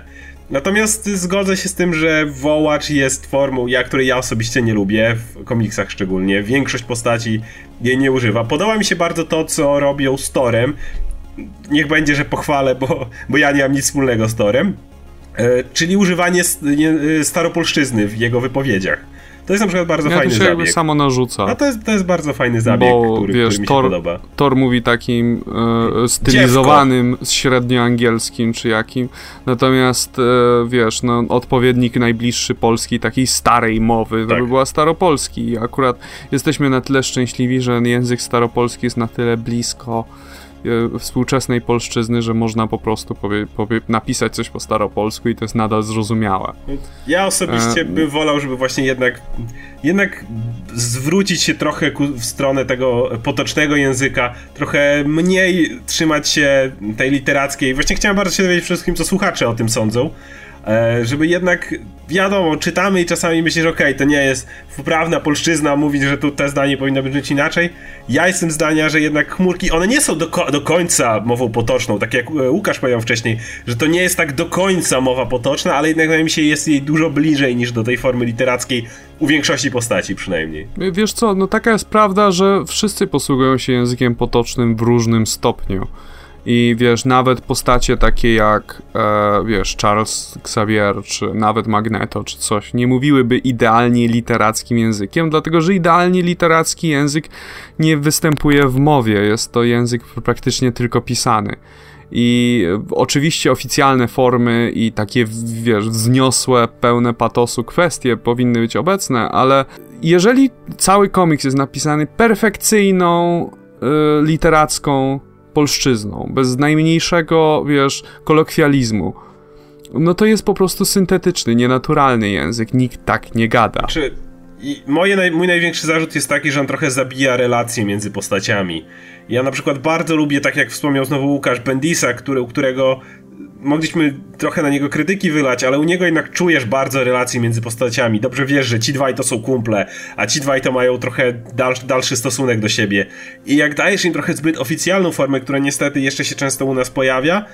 Natomiast zgodzę się z tym, że wołacz jest formą, ja, której ja osobiście nie lubię, w komiksach szczególnie. Większość postaci jej nie używa. Podoba mi się bardzo to, co robią z Torem, niech będzie, że pochwalę, bo, bo ja nie mam nic wspólnego z Torem, e, czyli używanie staropolszczyzny w jego wypowiedziach. To jest na przykład bardzo ja fajny to się zabieg. jakby samo narzuca. A to jest, to jest bardzo fajny zabieg, Bo, który, wiesz, który mi się Thor- podoba. Thor mówi takim e, stylizowanym, średnioangielskim czy jakim, natomiast e, wiesz, no, odpowiednik najbliższy polski takiej starej mowy to Tak. by była staropolski i akurat jesteśmy na tyle szczęśliwi, że język staropolski jest na tyle blisko e, współczesnej polszczyzny, że można po prostu powie, powie, napisać coś po staropolsku i to jest nadal zrozumiałe. Ja osobiście E, bym wolał, żeby właśnie jednak, jednak zwrócić się trochę ku, w stronę tego potocznego języka, trochę mniej trzymać się tej literackiej. Właśnie chciałem bardzo się dowiedzieć przede wszystkim, co słuchacze o tym sądzą. E, żeby jednak, wiadomo, czytamy i czasami myślisz, okej, to nie jest wprawna polszczyzna, mówić, że tu te zdanie powinno być inaczej. Ja jestem zdania, że jednak chmurki, one nie są do, do końca mową potoczną, tak jak e, Łukasz powiedział wcześniej, że to nie jest tak do końca mowa potoczna, ale jednak wydaje mi się jest jej dużo bliżej niż do tej formy literackiej, u większości postaci przynajmniej. Wiesz co, no taka jest prawda, że wszyscy posługują się językiem potocznym w różnym stopniu. I wiesz, nawet postacie takie jak, e, wiesz, Charles Xavier, czy nawet Magneto, czy coś, nie mówiłyby idealnie literackim językiem, dlatego że idealnie literacki język nie występuje w mowie, jest to język praktycznie tylko pisany. I e, oczywiście oficjalne formy i takie, wiesz, wzniosłe, pełne patosu kwestie powinny być obecne, ale jeżeli cały komiks jest napisany perfekcyjną, y, literacką polszczyzną, bez najmniejszego, wiesz, kolokwializmu, no to jest po prostu syntetyczny, nienaturalny język. Nikt tak nie gada. Czy i moje, naj, mój największy zarzut jest taki, że on trochę zabija relacje między postaciami. Ja na przykład bardzo lubię, tak jak wspomniał znowu Łukasz, Bendisa, który, u którego mogliśmy trochę na niego krytyki wylać, ale u niego jednak czujesz bardzo relacje między postaciami. Dobrze wiesz, że ci dwaj to są kumple, a ci dwaj to mają trochę dalszy, dalszy stosunek do siebie. I jak dajesz im trochę zbyt oficjalną formę, która niestety jeszcze się często u nas pojawia,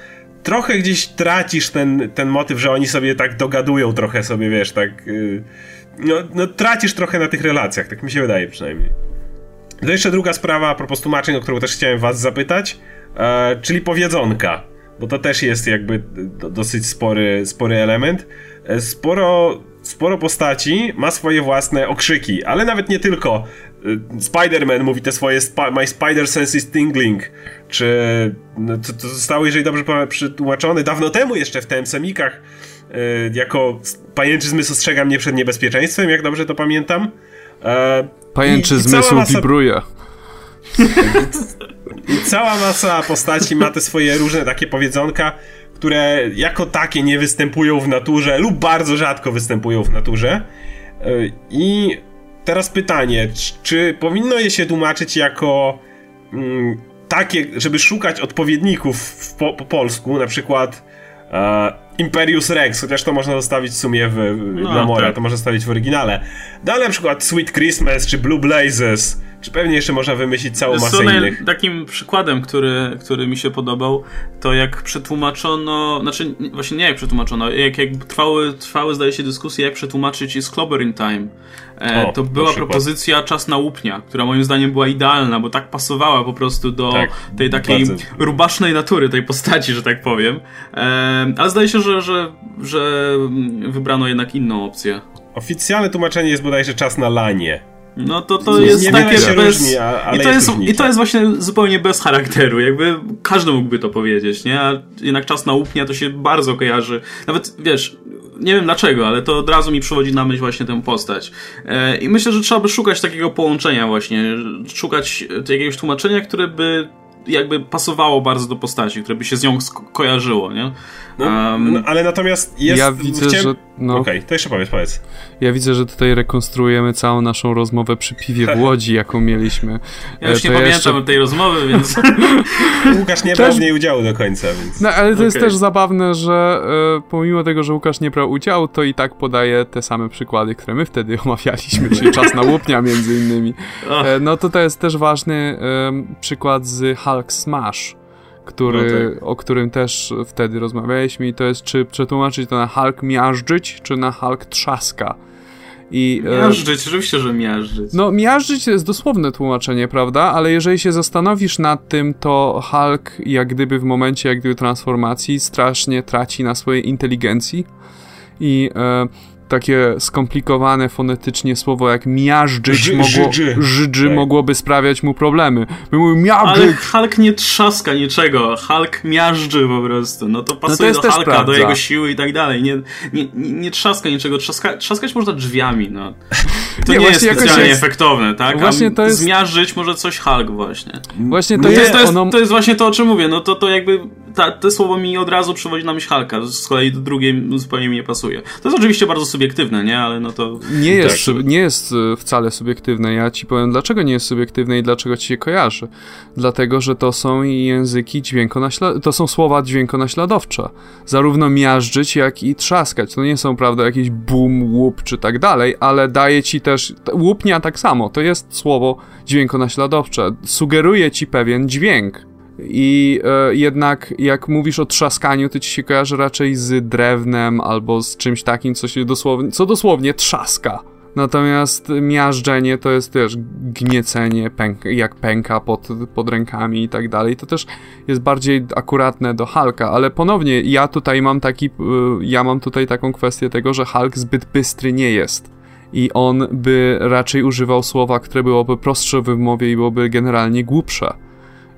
trochę gdzieś tracisz ten, ten motyw, że oni sobie tak dogadują trochę sobie, wiesz, tak... Yy, no, no tracisz trochę na tych relacjach, tak mi się wydaje przynajmniej. To jeszcze druga sprawa a propos tłumaczeń, o którą też chciałem was zapytać, e, czyli powiedzonka, bo to też jest jakby do, dosyć spory, spory element. E, sporo, sporo postaci ma swoje własne okrzyki, ale nawet nie tylko. E, Spider-Man mówi te swoje sp My Spider Sense is Tingling, czy no, to, to zostało, jeżeli dobrze przetłumaczone, dawno temu jeszcze w TM-semikach, e, jako pajęczy zmysł ostrzega mnie przed niebezpieczeństwem, jak dobrze to pamiętam. E, Pajęczy i- i zmysł masa- wibruje. I cała masa postaci ma te swoje różne takie powiedzonka, które jako takie nie występują w naturze lub bardzo rzadko występują w naturze. Yy, I teraz pytanie, czy- czy powinno je się tłumaczyć jako mm, takie, żeby szukać odpowiedników w, po, po polsku, na przykład e, Imperius Rex, chociaż to można zostawić w sumie w, No, dla Mora, tak. to można zostawić w oryginale. Ale na przykład Sweet Christmas czy Blue Blazes, czy pewnie jeszcze można wymyślić całą masę Zresztą innych. takim przykładem, który, który mi się podobał, to jak przetłumaczono, znaczy nie- właśnie nie jak przetłumaczono, jak, jak trwały, trwały zdaje się dyskusje, jak przetłumaczyć is Clobber in Time. E, O, to na była propozycja Czas na łupnia, która moim zdaniem była idealna, bo tak pasowała po prostu do Tak, tej takiej bardzo. rubasznej natury tej postaci, że tak powiem. E, ale zdaje się, że, że, że wybrano jednak inną opcję. Oficjalne tłumaczenie jest bodajże czas na lanie. No to to Nie- jest niewiele takie się bez... różni, ale I, to jest jest. I to jest właśnie zupełnie bez charakteru, jakby każdy mógłby to powiedzieć, nie? A jednak czas na łupnia to się bardzo kojarzy. Nawet, wiesz, nie wiem dlaczego, ale to od razu mi przywodzi na myśl właśnie tę postać. E, I myślę, że trzeba by szukać takiego połączenia właśnie, szukać jakiegoś tłumaczenia, które by jakby pasowało bardzo do postaci, które by się z nią kojarzyło, nie? No, Em, no, ale natomiast jest... Ja widzę, chciałem- że. No, Okej, to jeszcze powiedz, powiedz. Ja widzę, że tutaj rekonstruujemy całą naszą rozmowę przy piwie w Łodzi, jaką mieliśmy. Ja już E, nie to pamiętam jeszcze- tej rozmowy, więc... Łukasz nie Też- brał w niej udziału do końca, więc... No, ale to jest Okej. też zabawne, że e, pomimo tego, że Łukasz nie brał udziału, to i tak podaje te same przykłady, które my wtedy omawialiśmy, czyli czas na łupnia między innymi. E, no to to jest też ważny przykład z Hulk Smash, który, No o którym też wtedy rozmawialiśmy i to jest, czy przetłumaczyć to na Hulk miażdżyć, czy na Hulk trzaska. I, e, Miażdżyć, oczywiście, że miażdżyć. no, miażdżyć to jest dosłowne tłumaczenie, prawda? Ale jeżeli się zastanowisz nad tym, to Hulk jak gdyby w momencie jak gdyby transformacji strasznie traci na swojej inteligencji i e, takie skomplikowane fonetycznie słowo jak miażdżyć mogło, żydży tak. mogłoby sprawiać mu problemy. My mówimy miażdżyć. Ale Hulk nie trzaska niczego, Hulk miażdży po prostu. No to pasuje no to do Hulka, prawda. do jego siły i tak dalej. Nie, nie, nie, nie trzaska niczego, trzaska, trzaskać można drzwiami, no. To nie, nie jest specjalnie jest... efektowne, tak? Właśnie to jest... Zmiażdżyć może coś Hulk właśnie. Właśnie to, jest, to, jest, ono... to jest właśnie to, o czym mówię. No to, to jakby ta, te słowo mi od razu przywodzi na myśl Hulka, z kolei do drugiej zupełnie mi nie pasuje. To jest oczywiście bardzo subiektywne, nie? Ale no to... Nie jest, tak. nie jest e, wcale subiektywne. Ja ci powiem, dlaczego nie jest subiektywne i dlaczego ci się kojarzy. Dlatego, że to są języki dźwiękonaśladowcze, to są słowa dźwiękonaśladowcze. Zarówno miażdżyć, jak i trzaskać. To nie są, prawda, jakieś bum, łup czy tak dalej, ale daje ci też... Łupnia tak samo. To jest słowo dźwiękonaśladowcze. Sugeruje ci pewien dźwięk i e, jednak jak mówisz o trzaskaniu, to ci się kojarzy raczej z drewnem albo z czymś takim, co się dosłownie, co dosłownie trzaska. Natomiast miażdżenie to jest też gniecenie, pęk, jak pęka pod, pod rękami i tak dalej. To też jest bardziej akuratne do Hulka, ale ponownie ja tutaj mam taki, e, ja mam tutaj taką kwestię tego, że Hulk zbyt bystry nie jest. I on by raczej używał słowa, które byłoby prostsze w wymowie i byłoby generalnie głupsze.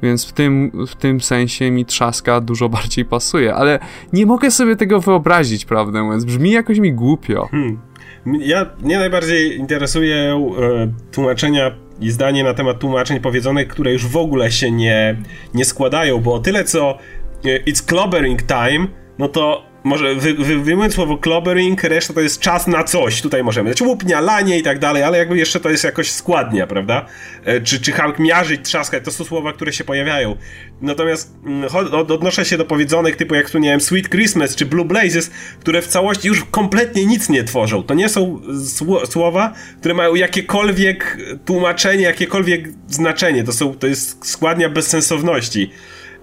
Więc w tym, w tym sensie mi trzaska dużo bardziej pasuje, ale nie mogę sobie tego wyobrazić, prawdę mówiąc. Brzmi jakoś mi głupio. Hmm. Ja, mnie najbardziej interesuje e, tłumaczenia i zdanie na temat tłumaczeń powiedzonych, które już w ogóle się nie, nie składają, bo o tyle co e, it's clobbering time, no to może wy, wy, wyjmując słowo clobbering, reszta to jest czas na coś. Tutaj możemy dać łupnia, lanie i tak dalej, ale jakby jeszcze to jest jakoś składnia, prawda? E, czy, czy Hulk miażyć, trzaskać, to są słowa, które się pojawiają. Natomiast mm, odnoszę się do powiedzonych typu jak tu, nie wiem, Sweet Christmas czy Blue Blazes, które w całości już kompletnie nic nie tworzą. To nie są słowa, które mają jakiekolwiek tłumaczenie, jakiekolwiek znaczenie. To, są, to jest składnia bezsensowności.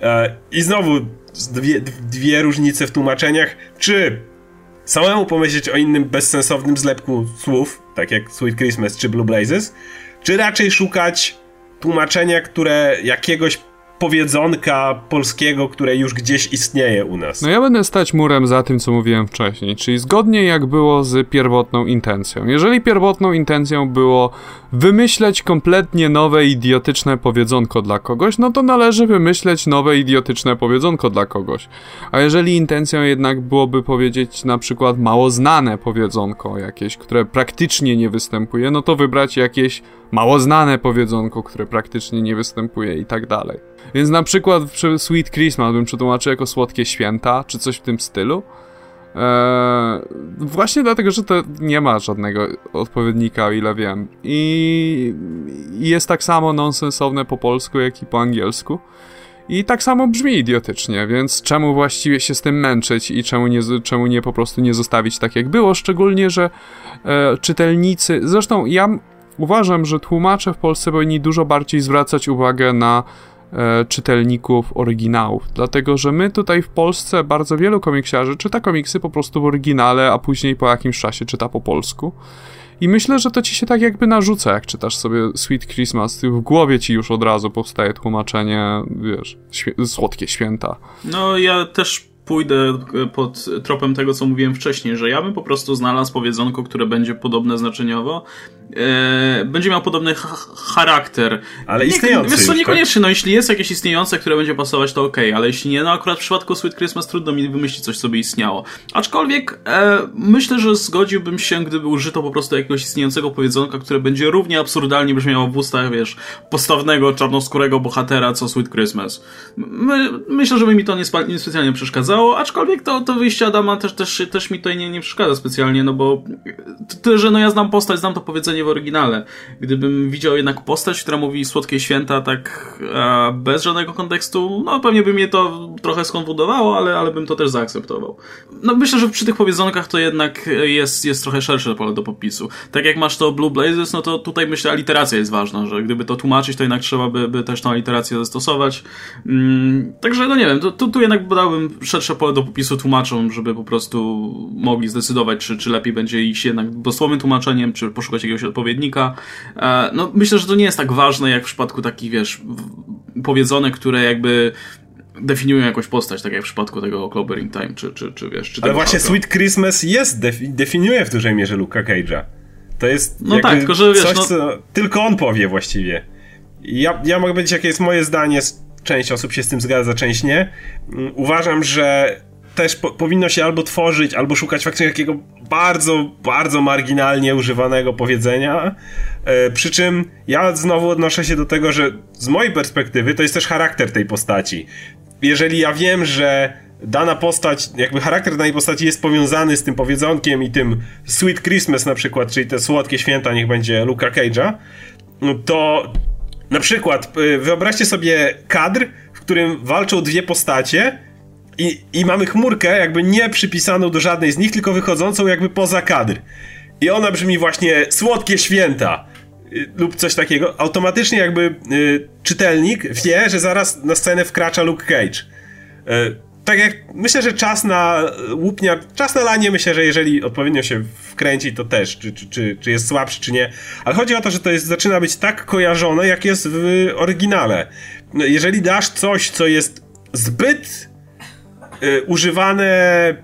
E, I znowu dwie, dwie różnice w tłumaczeniach. Czy samemu pomyśleć o innym bezsensownym zlepku słów, tak jak Sweet Christmas czy Blue Blazes, czy raczej szukać tłumaczenia, które jakiegoś powiedzonka polskiego, które już gdzieś istnieje u nas. No ja będę stać murem za tym, co mówiłem wcześniej, czyli zgodnie jak było z pierwotną intencją. Jeżeli pierwotną intencją było wymyśleć kompletnie nowe, idiotyczne powiedzonko dla kogoś, no to należy wymyśleć nowe, idiotyczne powiedzonko dla kogoś. A jeżeli intencją jednak byłoby powiedzieć na przykład mało znane powiedzonko jakieś, które praktycznie nie występuje, no to wybrać jakieś mało znane powiedzonko, które praktycznie nie występuje i tak dalej. Więc na przykład Sweet Christmas bym przetłumaczył jako słodkie święta, czy coś w tym stylu. Eee, właśnie dlatego, że to nie ma żadnego odpowiednika, o ile wiem. I jest tak samo nonsensowne po polsku, jak i po angielsku. I tak samo brzmi idiotycznie, więc czemu właściwie się z tym męczyć i czemu nie, czemu nie po prostu nie zostawić tak, jak było? Szczególnie, że e, czytelnicy. Zresztą ja uważam, że tłumacze w Polsce powinni dużo bardziej zwracać uwagę na e, czytelników oryginałów, dlatego że my tutaj w Polsce bardzo wielu komiksiarzy czyta komiksy po prostu w oryginale, a później po jakimś czasie czyta po polsku. I myślę, że to ci się tak jakby narzuca, jak czytasz sobie Sweet Christmas, w głowie ci już od razu powstaje tłumaczenie, wiesz, słodkie święta. No ja też pójdę pod tropem tego, co mówiłem wcześniej, że ja bym po prostu znalazł powiedzonko, które będzie podobne znaczeniowo e, będzie miał podobny charakter. Ale istniejący. Wiesz co, tak? niekoniecznie, no jeśli jest jakieś istniejące, które będzie pasować, to okej, okay, ale jeśli nie, no akurat w przypadku Sweet Christmas trudno mi wymyślić coś, co by istniało. Aczkolwiek e, myślę, że zgodziłbym się, gdyby użyto po prostu jakiegoś istniejącego powiedzonka, które będzie równie absurdalnie brzmiało w ustach, wiesz, postawnego, czarnoskórego bohatera, co Sweet Christmas. My, myślę, że by mi to nie specjalnie przeszkadzało, aczkolwiek to, to wyjście Adama też, też, też mi to nie, nie przeszkadza specjalnie, no bo tyle, że no ja znam postać, znam to powiedzenie w oryginale. Gdybym widział jednak postać, która mówi słodkie święta tak bez żadnego kontekstu, no pewnie by mnie to trochę skonfundowało, ale, ale bym to też zaakceptował. No myślę, że przy tych powiedzonkach to jednak jest, jest trochę szersze pole do popisu. Tak jak masz to Blue Blazes, no to tutaj myślę aliteracja jest ważna, że gdyby to tłumaczyć, to jednak trzeba by, by też tą literację zastosować. Mm, także no nie wiem, tu, tu jednak dałbym szersze pole do popisu tłumaczom, żeby po prostu mogli zdecydować, czy, czy lepiej będzie iść jednak dosłownym tłumaczeniem, czy poszukać jakiegoś odpowiednika. E, no, myślę, że to nie jest tak ważne jak w przypadku takich, wiesz, powiedzonek, które jakby definiują jakąś postać, tak jak w przypadku tego Clobbering Time, czy, czy, czy wiesz, czy Ale właśnie Sweet Christmas jest, defi definiuje w dużej mierze Luka Cage'a. To jest no tak, tylko, że, wiesz, coś, no... co tylko on powie właściwie. Ja, ja mogę powiedzieć, jakie jest moje zdanie, część osób się z tym zgadza, część nie. Mm, uważam, że też po, powinno się albo tworzyć, albo szukać faktycznie jakiego bardzo, bardzo marginalnie używanego powiedzenia. E, przy czym ja znowu odnoszę się do tego, że z mojej perspektywy to jest też charakter tej postaci. Jeżeli ja wiem, że dana postać, jakby charakter danej postaci jest powiązany z tym powiedzonkiem i tym Sweet Christmas na przykład, czyli te słodkie święta, niech będzie Luka Cage'a, to na przykład y, wyobraźcie sobie kadr, w którym walczą dwie postacie i, i mamy chmurkę jakby nie przypisaną do żadnej z nich, tylko wychodzącą jakby poza kadr. I ona brzmi właśnie słodkie święta y, lub coś takiego. Automatycznie jakby y, czytelnik wie, że zaraz na scenę wkracza Luke Cage. Y, tak jak myślę, że czas na łupnia, czas na lanie myślę, że jeżeli odpowiednio się wkręci, to też, czy, czy, czy, czy jest słabszy, czy nie. Ale chodzi o to, że to jest, zaczyna być tak kojarzone, jak jest w oryginale. No, jeżeli dasz coś, co jest zbyt y, używane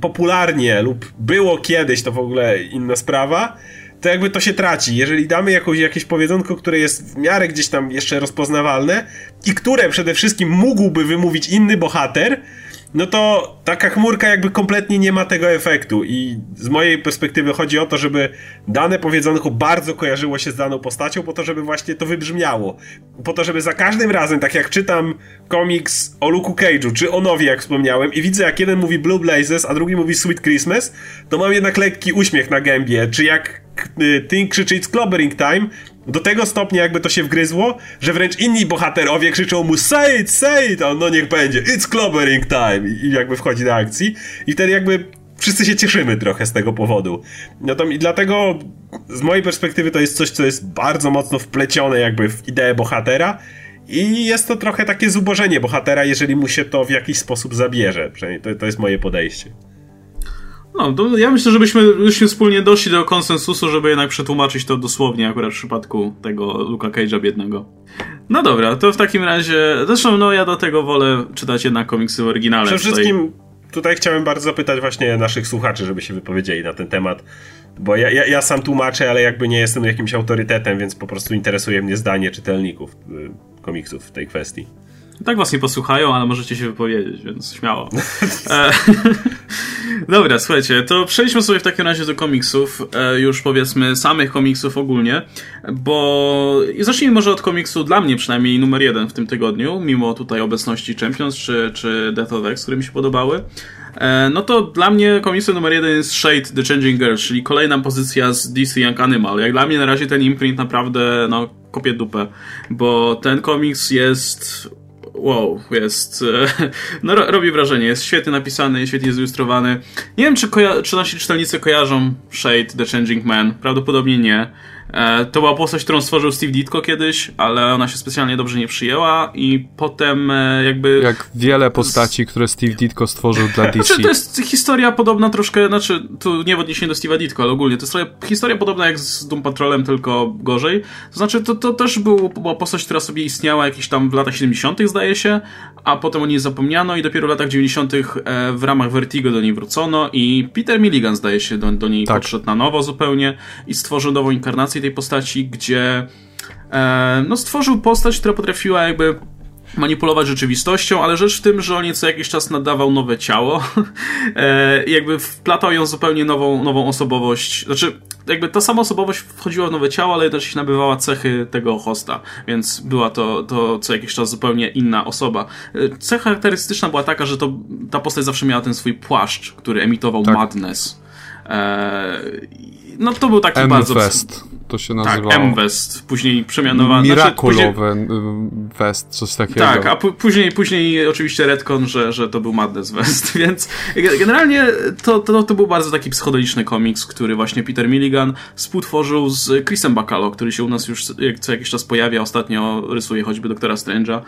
popularnie lub było kiedyś, to w ogóle inna sprawa, to jakby to się traci. Jeżeli damy jakąś, jakieś powiedzonko, które jest w miarę gdzieś tam jeszcze rozpoznawalne i które przede wszystkim mógłby wymówić inny bohater, no to taka chmurka jakby kompletnie nie ma tego efektu i z mojej perspektywy chodzi o to, żeby dane powiedzonko bardzo kojarzyło się z daną postacią, po to, żeby właśnie to wybrzmiało. Po to, żeby za każdym razem, tak jak czytam komiks o Luke'u Cage'u, czy o Nowi, jak wspomniałem, i widzę, jak jeden mówi Blue Blazes, a drugi mówi Sweet Christmas, to mam jednak lekki uśmiech na gębie, czy jak y, Tink krzyczy It's Clobbering Time, do tego stopnia jakby to się wgryzło, że wręcz inni bohaterowie krzyczą mu say it, say it, a on no niech będzie, it's clobbering time i, jakby wchodzi do akcji i wtedy jakby wszyscy się cieszymy trochę z tego powodu. No to i dlatego z mojej perspektywy to jest coś, co jest bardzo mocno wplecione jakby w ideę bohatera i jest to trochę takie zubożenie bohatera, jeżeli mu się to w jakiś sposób zabierze. Przynajmniej to, to jest moje podejście. No, to ja myślę, żebyśmy byśmy wspólnie doszli do konsensusu, żeby jednak przetłumaczyć to dosłownie, akurat w przypadku tego Luka Cage'a biednego. No dobra, to w takim razie, zresztą no ja do tego wolę czytać jednak komiksy w oryginale. Przede wszystkim tutaj chciałem bardzo zapytać właśnie naszych słuchaczy, żeby się wypowiedzieli na ten temat, bo ja, ja, ja sam tłumaczę, ale jakby nie jestem jakimś autorytetem, więc po prostu interesuje mnie zdanie czytelników y, komiksów w tej kwestii. Tak was nie posłuchają, ale możecie się wypowiedzieć, więc śmiało. E, dobra, słuchajcie, to przejdźmy sobie w takim razie do komiksów, e, już powiedzmy samych komiksów ogólnie, bo zacznijmy może od komiksu dla mnie przynajmniej numer jeden w tym tygodniu, mimo tutaj obecności Champions czy, czy Death of X, które mi się podobały. E, no to dla mnie komiksem numer jeden jest Shade The Changing Girl, czyli kolejna pozycja z DC Young Animal. Jak dla mnie na razie ten imprint naprawdę, no, kopie dupę, bo ten komiks jest wow, jest, e, no robi wrażenie, jest świetnie napisany, świetnie zilustrowany. Nie wiem, czy, czy nasi czytelnicy kojarzą Shade, The Changing Man, prawdopodobnie nie. E, to była postać, którą stworzył Steve Ditko kiedyś, ale ona się specjalnie dobrze nie przyjęła i potem e, jakby... Jak wiele postaci, które Steve Ditko stworzył dla DC. Znaczy, to jest historia podobna troszkę, znaczy tu nie w odniesieniu do Steve'a Ditko, ale ogólnie to jest historia podobna jak z Doom Patrolem, tylko gorzej. To znaczy, to, to też był, była postać, która sobie istniała jakieś tam w latach 70 zdaje się, a potem o niej zapomniano i dopiero w latach 90 e, w ramach Vertigo do niej wrócono i Peter Milligan zdaje się do, do niej tak. podszedł na nowo zupełnie i stworzył nową inkarnację tej postaci, gdzie e, no, stworzył postać, która potrafiła jakby manipulować rzeczywistością, ale rzecz w tym, że on nie co jakiś czas nadawał nowe ciało, e, jakby wplatał ją zupełnie nową, nową osobowość, znaczy jakby ta sama osobowość wchodziła w nowe ciało, ale też nabywała cechy tego hosta, więc była to, to co jakiś czas zupełnie inna osoba. E, cecha charakterystyczna była taka, że to, ta postać zawsze miała ten swój płaszcz, który emitował tak. madness. E, no to był taki bardzo... Fest to się nazywało. Tak, M-West, później przemianowany. Znaczy, West, coś takiego. Tak, a później, później oczywiście Redcon, że, że to był Madness West, więc generalnie to, to, to był bardzo taki psychodeliczny komiks, który właśnie Peter Milligan współtworzył z Chrisem Bacalo, który się u nas już co jakiś czas pojawia, ostatnio rysuje choćby Doktora Strange'a,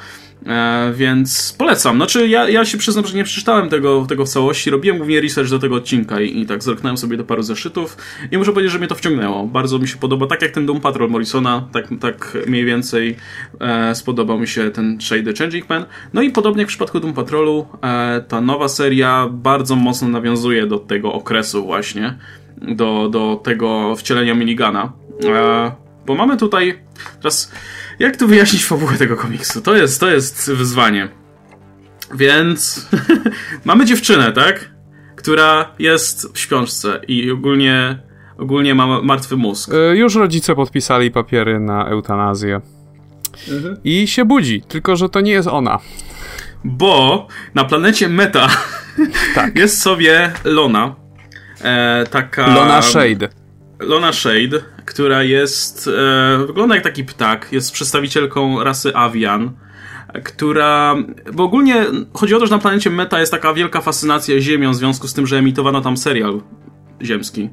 e, więc polecam. Znaczy ja, ja się przyznam, że nie przeczytałem tego, tego w całości, robiłem głównie research do tego odcinka i, i tak zerknąłem sobie do paru zeszytów i muszę powiedzieć, że mnie to wciągnęło. Bardzo mi się podoba, tak jak ten Doom Patrol Morrisona, tak, tak mniej więcej e, spodobał mi się ten Shade Changing Man. No i podobnie jak w przypadku Doom Patrolu, e, ta nowa seria bardzo mocno nawiązuje do tego okresu właśnie, do, do tego wcielenia minigana. E, bo mamy tutaj teraz, jak tu wyjaśnić fabułę tego komiksu? To jest, to jest wyzwanie. Więc mamy dziewczynę, tak? Która jest w śpiączce i ogólnie, ogólnie ma martwy mózg. E, już rodzice podpisali papiery na eutanazję. Mhm. I się budzi, tylko że to nie jest ona. Bo na planecie Meta tak. jest sobie Lona. E, taka. Lona Shade. Lona Shade, która jest. E, wygląda jak taki ptak. Jest przedstawicielką rasy Avian która. Bo ogólnie chodzi o to, że na planecie Meta jest taka wielka fascynacja Ziemią w związku z tym, że emitowano tam serial ziemski.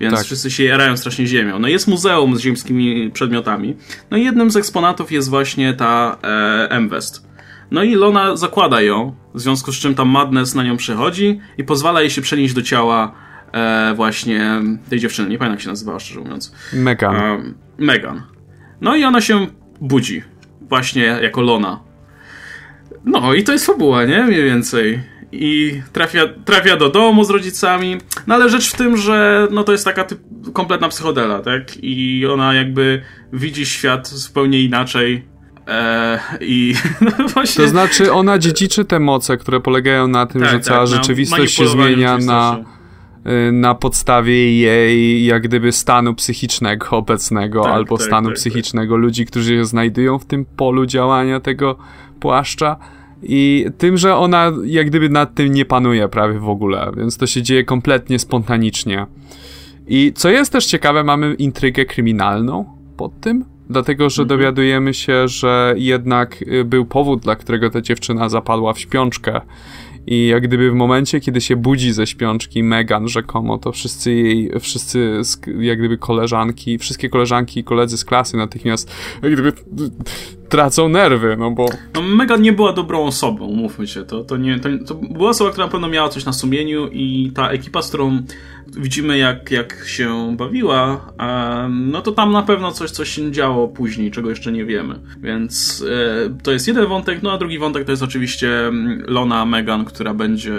Więc tak. wszyscy się jarają strasznie ziemią. No jest muzeum z ziemskimi przedmiotami. No i jednym z eksponatów jest właśnie ta e, M-West. No i Lona zakłada ją, w związku z czym tam Madness na nią przychodzi i pozwala jej się przenieść do ciała e, właśnie tej dziewczyny. Nie pamiętam jak się nazywała, szczerze mówiąc. Megan. E, Megan. No i ona się budzi. Właśnie jako Lona. No i to jest fabuła, nie? Mniej więcej. I trafia, trafia do domu z rodzicami. No ale rzecz w tym, że no to jest taka typ, kompletna psychodela, tak? I ona jakby widzi świat zupełnie inaczej. Eee, I no właśnie. To znaczy, ona dziedziczy te moce, które polegają na tym, tak, że cała tak, rzeczywistość się zmienia na, na podstawie jej, jak gdyby, stanu psychicznego obecnego, tak, albo tak, stanu tak, psychicznego ludzi, którzy się znajdują w tym polu działania tego płaszcza i tym, że ona jak gdyby nad tym nie panuje prawie w ogóle, więc to się dzieje kompletnie spontanicznie. I co jest też ciekawe, mamy intrygę kryminalną pod tym, dlatego że mhm. dowiadujemy się, że jednak y, był powód, dla którego ta dziewczyna zapadła w śpiączkę i jak gdyby w momencie, kiedy się budzi ze śpiączki Megan rzekomo, to wszyscy jej, wszyscy jak gdyby koleżanki, wszystkie koleżanki i koledzy z klasy natychmiast jak gdyby tracą nerwy, no bo... No Megan nie była dobrą osobą, mówmy się, to, to, nie, to, to była osoba, która na pewno miała coś na sumieniu i ta ekipa, z którą widzimy jak, jak się bawiła, no to tam na pewno coś, coś się działo później, czego jeszcze nie wiemy. Więc e, to jest jeden wątek, no a drugi wątek to jest oczywiście mm, Lona Megan, która będzie,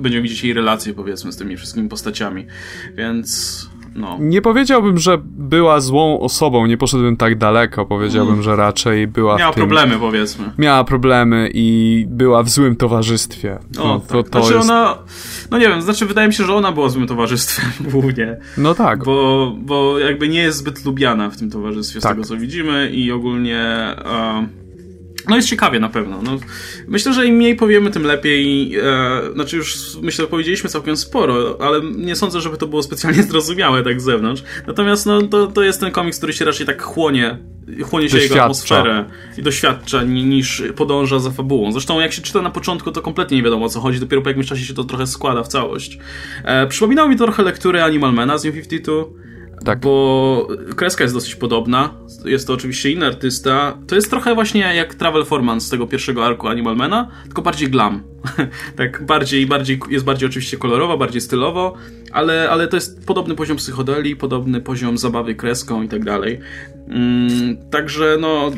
będziemy widzieć jej relacje powiedzmy z tymi wszystkimi postaciami. Więc no. Nie powiedziałbym, że była złą osobą, nie poszedłbym tak daleko. Powiedziałbym, mm. że raczej była. Miała tym... problemy, powiedzmy. Miała problemy i była w złym towarzystwie. No, to, tak. to znaczy jest... ona. No nie wiem, znaczy wydaje mi się, że ona była złym towarzystwem głównie. No tak. Bo, bo jakby nie jest zbyt lubiana w tym towarzystwie, tak. z tego co widzimy, i ogólnie. No jest ciekawie na pewno. No, myślę, że im mniej powiemy, tym lepiej. E, znaczy już myślę, że powiedzieliśmy całkiem sporo, ale nie sądzę, żeby to było specjalnie zrozumiałe tak z zewnątrz. Natomiast no, to, to jest ten komiks, który się raczej tak chłonie, chłonie się jego atmosferę i doświadcza niż podąża za fabułą. Zresztą jak się czyta na początku, to kompletnie nie wiadomo o co chodzi, dopiero po jakimś czasie się to trochę składa w całość. E, przypominało mi to trochę lektury Animalmana z New 52 tak. Bo kreska jest dosyć podobna. Jest to oczywiście inny artysta. To jest trochę właśnie jak Travel Foreman z tego pierwszego arku Animalmana, tylko bardziej glam. tak bardziej, bardziej, jest bardziej oczywiście kolorowa, bardziej stylowo, ale, ale to jest podobny poziom psychodeli, podobny poziom zabawy kreską i tak dalej. Mm, także no,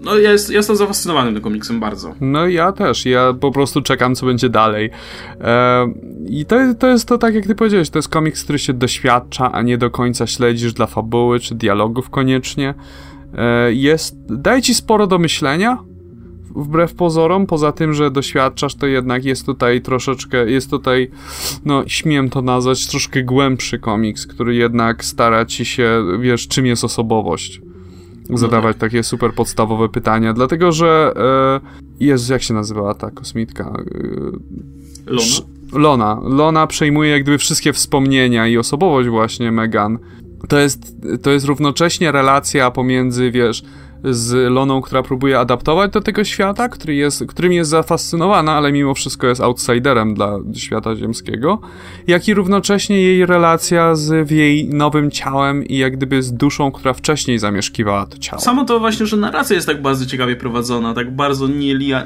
no ja, jest, ja jestem zafascynowany tym komiksem bardzo. No ja też, ja po prostu czekam, co będzie dalej. E, I to, to jest to tak, jak ty powiedziałeś, to jest komiks, który się doświadcza, a nie do końca śledzisz dla fabuły, czy dialogów koniecznie. E, jest, daje ci sporo do myślenia, wbrew pozorom, poza tym, że doświadczasz, to jednak jest tutaj troszeczkę, jest tutaj, no śmiem to nazwać, troszkę głębszy komiks, który jednak stara ci się, wiesz, czym jest osobowość zadawać takie super podstawowe pytania, dlatego że e, jest, jak się nazywała ta kosmitka? E, Lona? Lona. Lona przejmuje jak gdyby wszystkie wspomnienia i osobowość właśnie Megan. To jest, to jest równocześnie relacja pomiędzy, wiesz, z Loną, która próbuje adaptować do tego świata, który jest, którym jest zafascynowana, ale mimo wszystko jest outsiderem dla świata ziemskiego, jak i równocześnie jej relacja z jej nowym ciałem i jak gdyby z duszą, która wcześniej zamieszkiwała to ciało. Samo to właśnie, że narracja jest tak bardzo ciekawie prowadzona, tak bardzo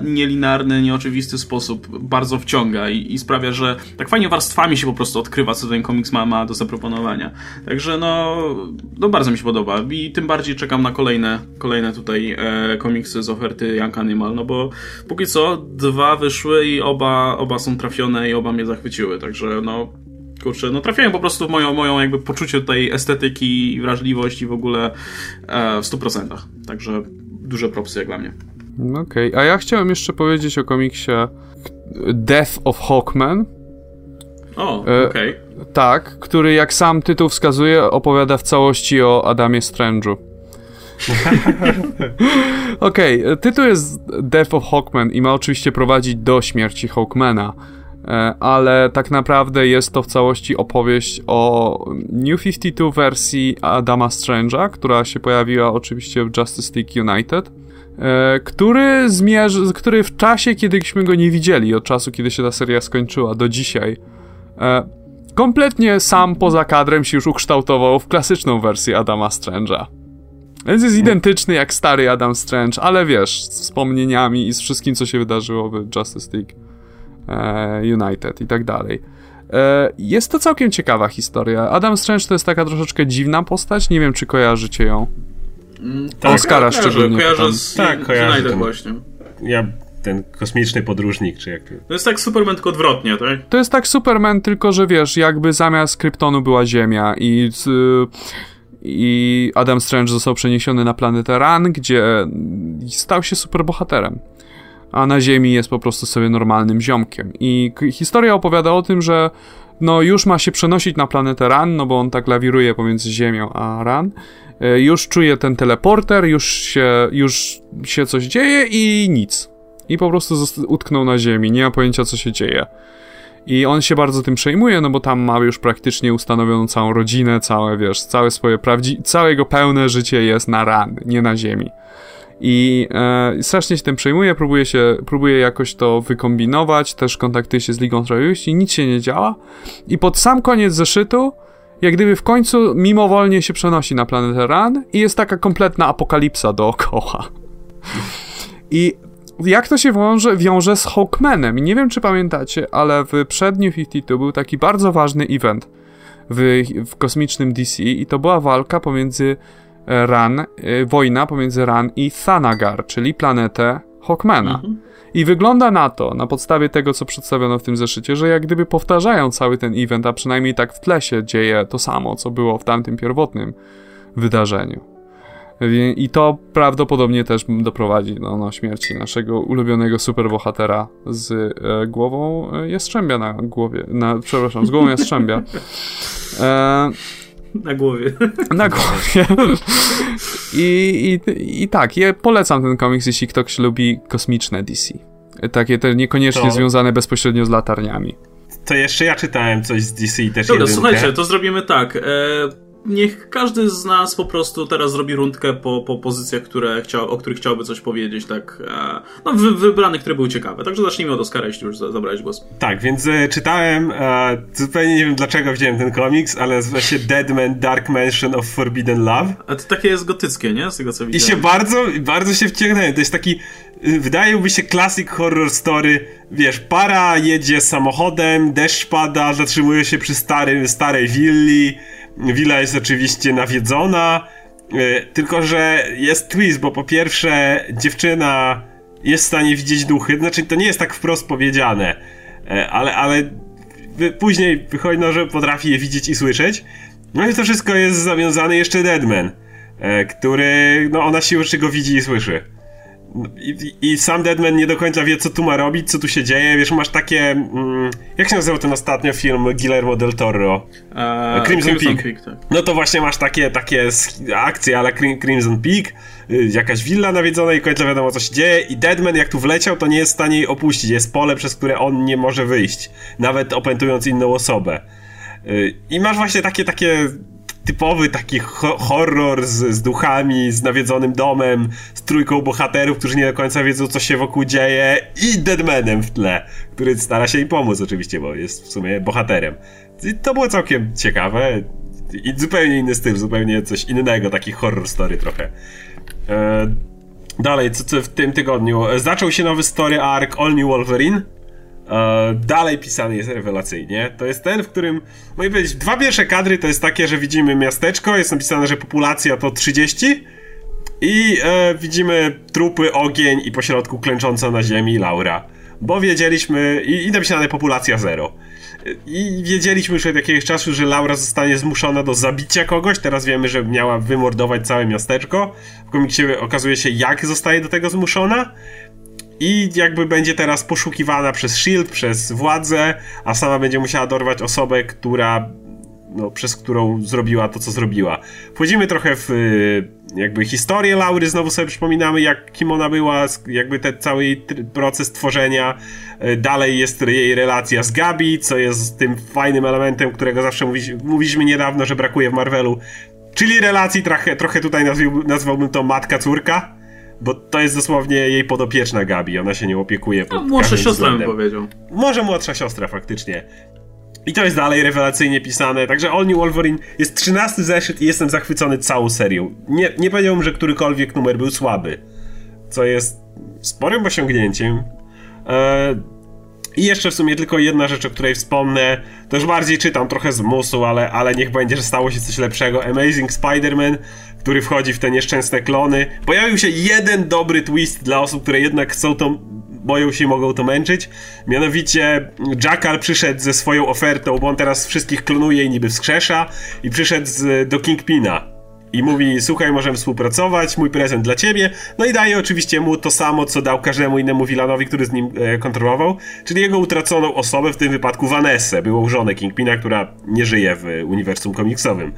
nielinarny, nieoczywisty sposób, bardzo wciąga i, i, sprawia, że tak fajnie warstwami się po prostu odkrywa, co ten komiks ma, ma do zaproponowania. Także no, no bardzo mi się podoba i tym bardziej czekam na kolejne, kolejne tutaj e, komiksy z oferty Young Animal, no bo póki co dwa wyszły i oba, oba są trafione i oba mnie zachwyciły, także no kurczę, no trafiają po prostu w moją, moją jakby poczucie tej estetyki i wrażliwości w ogóle e, w 100%. Także duże propsy jak dla mnie. Okej, okay. a ja chciałem jeszcze powiedzieć o komiksie Death of Hawkman. O, e, okej. Okay. E, tak, który jak sam tytuł wskazuje opowiada w całości o Adamie Strange'u. Okej, okay, tytuł jest Death of Hawkman i ma oczywiście prowadzić do śmierci Hawkmana, e, ale tak naprawdę jest to w całości opowieść o New 52 wersji Adama Strange'a, która się pojawiła oczywiście w Justice League United, e, który zmierzy, który w czasie, kiedyśmy go nie widzieli, od czasu, kiedy się ta seria skończyła, do dzisiaj, e, kompletnie sam poza kadrem się już ukształtował w klasyczną wersję Adama Strange'a. Więc jest identyczny jak stary Adam Strange, ale wiesz, z wspomnieniami i z wszystkim, co się wydarzyło w Justice League e, United i tak dalej. E, jest to całkiem ciekawa historia. Adam Strange to jest taka troszeczkę dziwna postać, nie wiem, czy kojarzycie ją. Mm, tak, Oscara kojarzę, szczególnie. Kojarzę z, tak, kojarzę United ten, właśnie. Ja ten kosmiczny podróżnik, czy jak to... To jest tak Superman, tylko odwrotnie, tak? To jest tak Superman, tylko że wiesz, jakby zamiast Kryptonu była Ziemia i... Y, i Adam Strange został przeniesiony na planetę Ran, gdzie stał się superbohaterem. A na Ziemi jest po prostu sobie normalnym ziomkiem. I historia opowiada o tym, że no już ma się przenosić na planetę Ran, no bo on tak lawiruje pomiędzy Ziemią a Ran. E, już czuje ten teleporter, już się, już się coś dzieje i nic. I po prostu utknął na Ziemi, nie ma pojęcia co się dzieje. I on się bardzo tym przejmuje, no bo tam ma już praktycznie ustanowioną całą rodzinę, całe, wiesz, całe swoje prawdziwe, całe jego pełne życie jest na ran, nie na ziemi. I e, strasznie się tym przejmuje, próbuje się, próbuje jakoś to wykombinować, też kontaktuje się z Ligą Sprawiedliwości, nic się nie działa. I pod sam koniec zeszytu, jak gdyby w końcu mimowolnie się przenosi na planetę Ran i jest taka kompletna apokalipsa dookoła. I jak to się wiąże, wiąże z Hawkmanem? Nie wiem, czy pamiętacie, ale w przedniu 52 był taki bardzo ważny event w, w kosmicznym DC i to była walka pomiędzy e, Ran, e, wojna pomiędzy Ran i Thanagar, czyli planetę Hawkmana. Mhm. I wygląda na to, na podstawie tego, co przedstawiono w tym zeszycie, że jak gdyby powtarzają cały ten event, a przynajmniej tak w tle się dzieje to samo, co było w tamtym pierwotnym wydarzeniu. I to prawdopodobnie też doprowadzi do no, śmierci naszego ulubionego superbohatera z e, głową e, jastrzębia na głowie. Na, przepraszam, z głową jastrzębia. E, na głowie. Na głowie. I, i, I tak, ja polecam ten komiks, jeśli ktoś lubi kosmiczne DC. Takie te niekoniecznie to... związane bezpośrednio z latarniami. To jeszcze ja czytałem coś z DC też Dobra, jedynkę. słuchajcie, to zrobimy tak. E niech każdy z nas po prostu teraz zrobi rundkę po, po pozycjach, które chciał, o których chciałby coś powiedzieć, tak, e, no wy, wybranych, które były ciekawe. Także zacznijmy od Oscara, jeśli już zabrałeś głos. Tak, więc e, czytałem, e, zupełnie nie wiem dlaczego wziąłem ten komiks, ale nazywa się Deadman Dark Mansion of Forbidden Love. A to takie jest gotyckie, nie? Z tego co widziałem. I się bardzo, bardzo się wciągnąłem. To jest taki, y, wydaje mi się, classic horror story. Wiesz, para jedzie samochodem, deszcz pada, zatrzymuje się przy starym, starej willi, Willa jest oczywiście nawiedzona, e, tylko że jest twist, bo po pierwsze dziewczyna jest w stanie widzieć duchy, znaczy to nie jest tak wprost powiedziane, e, ale, ale później wychodzi, no, że potrafi je widzieć i słyszeć. No i to wszystko jest zawiązane jeszcze Deadman, e, który, no ona siłą czego widzi i słyszy. I, I, sam Deadman nie do końca wie, co tu ma robić, co tu się dzieje. Wiesz, masz takie. Mm, jak się nazywał ten ostatnio film Guillermo del Toro? Eee, Crimson, Crimson Peak. Peak tak. No to właśnie masz takie, takie akcje, ale Crimson Peak, y, jakaś willa nawiedzona i końca wiadomo, co się dzieje. I Deadman, jak tu wleciał, to nie jest w stanie jej opuścić. Jest pole, przez które on nie może wyjść, nawet opętując inną osobę. Y, I masz właśnie takie, takie typowy taki ho horror z, z duchami, z nawiedzonym domem, z trójką bohaterów, którzy nie do końca wiedzą, co się wokół dzieje i Deadmanem w tle, który stara się im pomóc oczywiście, bo jest w sumie bohaterem. I to było całkiem ciekawe i zupełnie inny styl, zupełnie coś innego, taki horror story trochę. E, dalej, co, co w tym tygodniu? Zaczął się nowy story arc All New Wolverine. E, dalej pisany jest rewelacyjnie. To jest ten, w którym, mogę powiedzieć, dwa pierwsze kadry to jest takie, że widzimy miasteczko, jest napisane, że populacja to 30 i e, widzimy trupy, ogień i pośrodku klęcząca na ziemi Laura. Bo wiedzieliśmy, i, i napisane populacja zero. I wiedzieliśmy już od jakiegoś czasu, że Laura zostanie zmuszona do zabicia kogoś. Teraz wiemy, że miała wymordować całe miasteczko. W komiksie okazuje się, jak zostaje do tego zmuszona. I jakby będzie teraz poszukiwana przez Shield, przez władzę, a sama będzie musiała dorwać osobę, która no, przez którą zrobiła to, co zrobiła. Wchodzimy trochę w y, jakby historię Laury, znowu sobie przypominamy, jak, kim ona była, jakby ten cały proces tworzenia. Y, dalej jest jej relacja z Gabi, co jest tym fajnym elementem, którego zawsze mówiliśmy niedawno, że brakuje w Marvelu. Czyli relacji trochę, trochę tutaj nazwałbym to matka-córka. Bo to jest dosłownie jej podopieczna Gabi, ona się nie opiekuje. No, młodsza siostra bym powiedział. Może młodsza siostra, faktycznie. I to jest dalej rewelacyjnie pisane, także All New Wolverine jest 13 zeszyt i jestem zachwycony całą serią. Nie, nie powiedziałbym, że którykolwiek numer był słaby, co jest sporym osiągnięciem. Eee, I jeszcze w sumie tylko jedna rzecz, o której wspomnę, to już bardziej czytam trochę z musu, ale, ale niech będzie, że stało się coś lepszego. Amazing Spider-Man, który wchodzi w te nieszczęsne klony. Pojawił się jeden dobry twist dla osób, które jednak chcą tą boją się i mogą to męczyć. Mianowicie Jackal przyszedł ze swoją ofertą, bo on teraz wszystkich klonuje i niby wskrzesza i przyszedł z, do Kingpina. I mówi, słuchaj, możemy współpracować, mój prezent dla ciebie. No i daje oczywiście mu to samo, co dał każdemu innemu Wilanowi, który z nim e, kontrolował, czyli jego utraconą osobę, w tym wypadku Vanessę, byłą żonę Kingpina, która nie żyje w uniwersum komiksowym.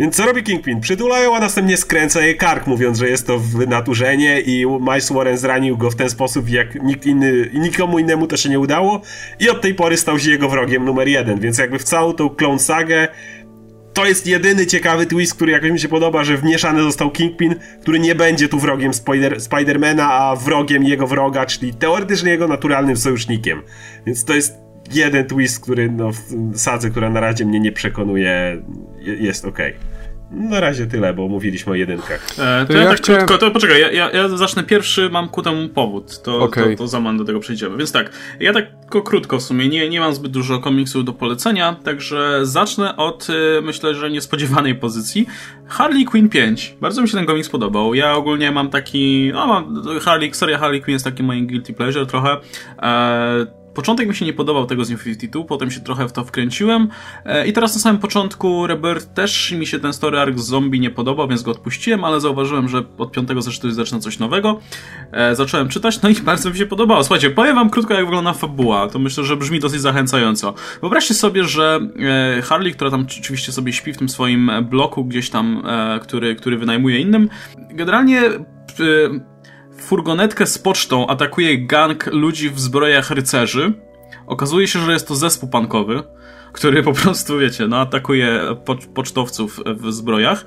Więc co robi Kingpin? Przytulają, a następnie skręca jej kark, mówiąc, że jest to wynaturzenie i Miles Warren zranił go w ten sposób, jak nikt inny, nikomu innemu to się nie udało i od tej pory stał się jego wrogiem numer jeden, więc jakby w całą tą Clone Sagę to jest jedyny ciekawy twist, który jakoś mi się podoba, że wmieszany został Kingpin, który nie będzie tu wrogiem Spider Spidermana, a wrogiem jego wroga, czyli teoretycznie jego naturalnym sojusznikiem. Więc to jest jeden twist, który no, w sadze, która na razie mnie nie przekonuje, jest ok. Na razie tyle, bo mówiliśmy o jedynkach. E, to, to, ja, ja tak chciałem... krótko, to poczekaj, ja, ja, ja, zacznę pierwszy, mam ku temu powód, to, okay. to, to za do tego przejdziemy. Więc tak, ja tak tylko krótko w sumie, nie, nie mam zbyt dużo komiksów do polecenia, także zacznę od, y, myślę, że niespodziewanej pozycji. Harley Quinn 5. Bardzo mi się ten komiks podobał. Ja ogólnie mam taki, no mam, Harley, seria Harley Quinn jest taki moim guilty pleasure trochę. E, Początek mi się nie podobał tego z New 52, potem się trochę w to wkręciłem e, i teraz na samym początku Rebirth też mi się ten story arc z zombie nie podobał, więc go odpuściłem, ale zauważyłem, że od piątego zeszytu zaczyna coś nowego. E, zacząłem czytać, no i bardzo mi się podobało. Słuchajcie, powiem wam krótko jak wygląda fabuła, to myślę, że brzmi dosyć zachęcająco. Wyobraźcie sobie, że e, Harley, która tam oczywiście sobie śpi w tym swoim bloku gdzieś tam, który, który wynajmuje innym, generalnie furgonetkę z pocztą atakuje gang ludzi w zbrojach rycerzy. Okazuje się, że jest to zespół pankowy, który po prostu, wiecie, no, atakuje pocztowców w zbrojach.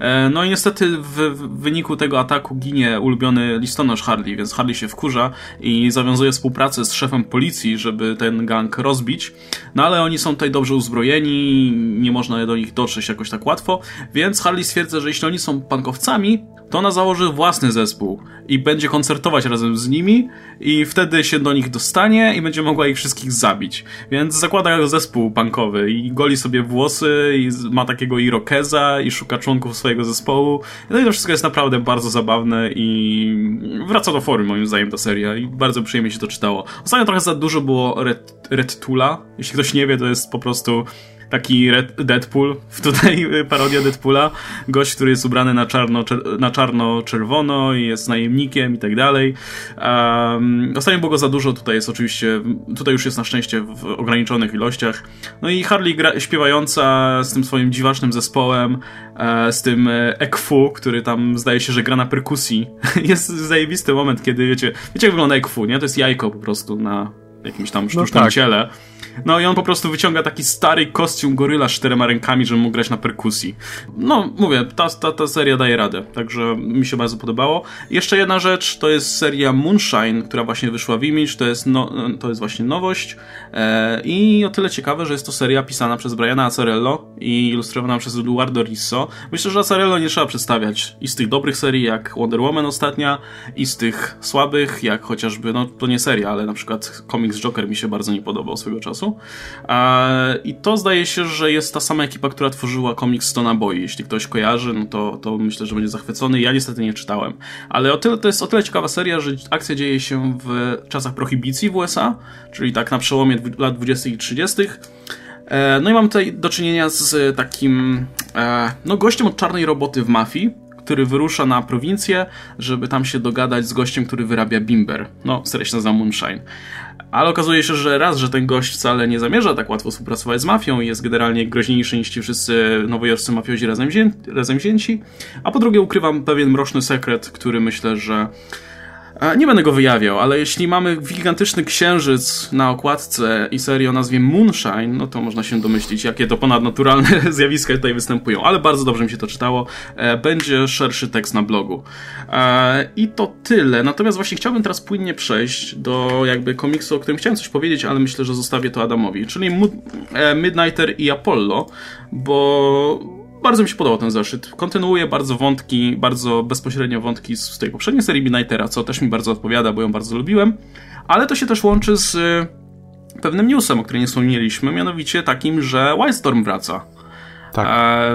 E, no i niestety w wyniku tego ataku ginie ulubiony listonosz Harley, więc Harley się wkurza i zawiązuje współpracę z szefem policji, żeby ten gang rozbić. No ale oni są tutaj dobrze uzbrojeni, nie można do nich dotrzeć jakoś tak łatwo, więc Harley stwierdza, że jeśli oni są pankowcami, to ona założy własny zespół i będzie koncertować razem z nimi i wtedy się do nich dostanie i będzie mogła ich wszystkich zabić. Więc zakłada zespół punkowy i goli sobie włosy i ma takiego irokeza i szuka członków swojego zespołu. No i to wszystko jest naprawdę bardzo zabawne i wraca do formy moim zdaniem ta seria i bardzo przyjemnie się to czytało. Ostatnio trochę za dużo było Red, Red Tula. Jeśli ktoś nie wie, to jest po prostu taki Red Deadpool, tutaj y, parodia Deadpoola, gość, który jest ubrany na czarno, na czarno-czerwono i jest najemnikiem i tak dalej. Um, ostatnio było go za dużo, tutaj jest oczywiście, tutaj już jest na szczęście w ograniczonych ilościach. No i Harley gra, śpiewająca z tym swoim dziwacznym zespołem, e, z tym e, Ekfu, który tam zdaje się, że gra na perkusji. jest zajebisty moment, kiedy wiecie, wiecie jak wygląda Ekfu, nie? To jest jajko po prostu na jakimś tam sztucznym no tak. ciele. No i on po prostu wyciąga taki stary kostium goryla z czterema rękami, żeby mógł grać na perkusji. No, mówię, ta, ta, ta seria daje radę, także mi się bardzo podobało. Jeszcze jedna rzecz, to jest seria Moonshine, która właśnie wyszła w Image, to jest, no, to jest właśnie nowość e, i o tyle ciekawe, że jest to seria pisana przez Briana Azzarello i ilustrowana przez Eduardo Risso. Myślę, że Azzarello nie trzeba przedstawiać i z tych dobrych serii, jak Wonder Woman ostatnia, i z tych słabych, jak chociażby, no to nie seria, ale na przykład komiks Joker mi się bardzo nie podobał swego czasu. E, I to zdaje się, że jest ta sama ekipa, która tworzyła komiks Stona Boy. Jeśli ktoś kojarzy, no to, to myślę, że będzie zachwycony. Ja niestety nie czytałem. Ale o tyle, to jest o tyle ciekawa seria, że akcja dzieje się w czasach prohibicji w USA, czyli tak na przełomie lat 20. i 30. E, no i mam tutaj do czynienia z takim e, no gościem od czarnej roboty w mafii, który wyrusza na prowincję, żeby tam się dogadać z gościem, który wyrabia bimber. No, seria się nazywa Moonshine. Ale okazuje się, że raz, że ten gość wcale nie zamierza tak łatwo współpracować z mafią i jest generalnie groźniejszy niż ci wszyscy nowojorscy mafiozi razem, wzię razem wzięci, a po drugie ukrywam pewien mroczny sekret, który myślę, że nie będę go wyjawiał, ale jeśli mamy gigantyczny księżyc na okładce i serię o nazwie Moonshine, no to można się domyślić, jakie to ponadnaturalne zjawiska tutaj występują, ale bardzo dobrze mi się to czytało. E, będzie szerszy tekst na blogu. E, I to tyle. Natomiast właśnie chciałbym teraz płynnie przejść do jakby komiksu, o którym chciałem coś powiedzieć, ale myślę, że zostawię to Adamowi, czyli e, Midnighter i Apollo, bo bardzo mi się podobał ten zeszyt. Kontynuuje bardzo wątki, bardzo bezpośrednio wątki z tej poprzedniej serii Midnightera, co też mi bardzo odpowiada, bo ją bardzo lubiłem. Ale to się też łączy z y, pewnym newsem, o którym nie wspomnieliśmy, mianowicie takim, że Wildstorm wraca. Tak. E,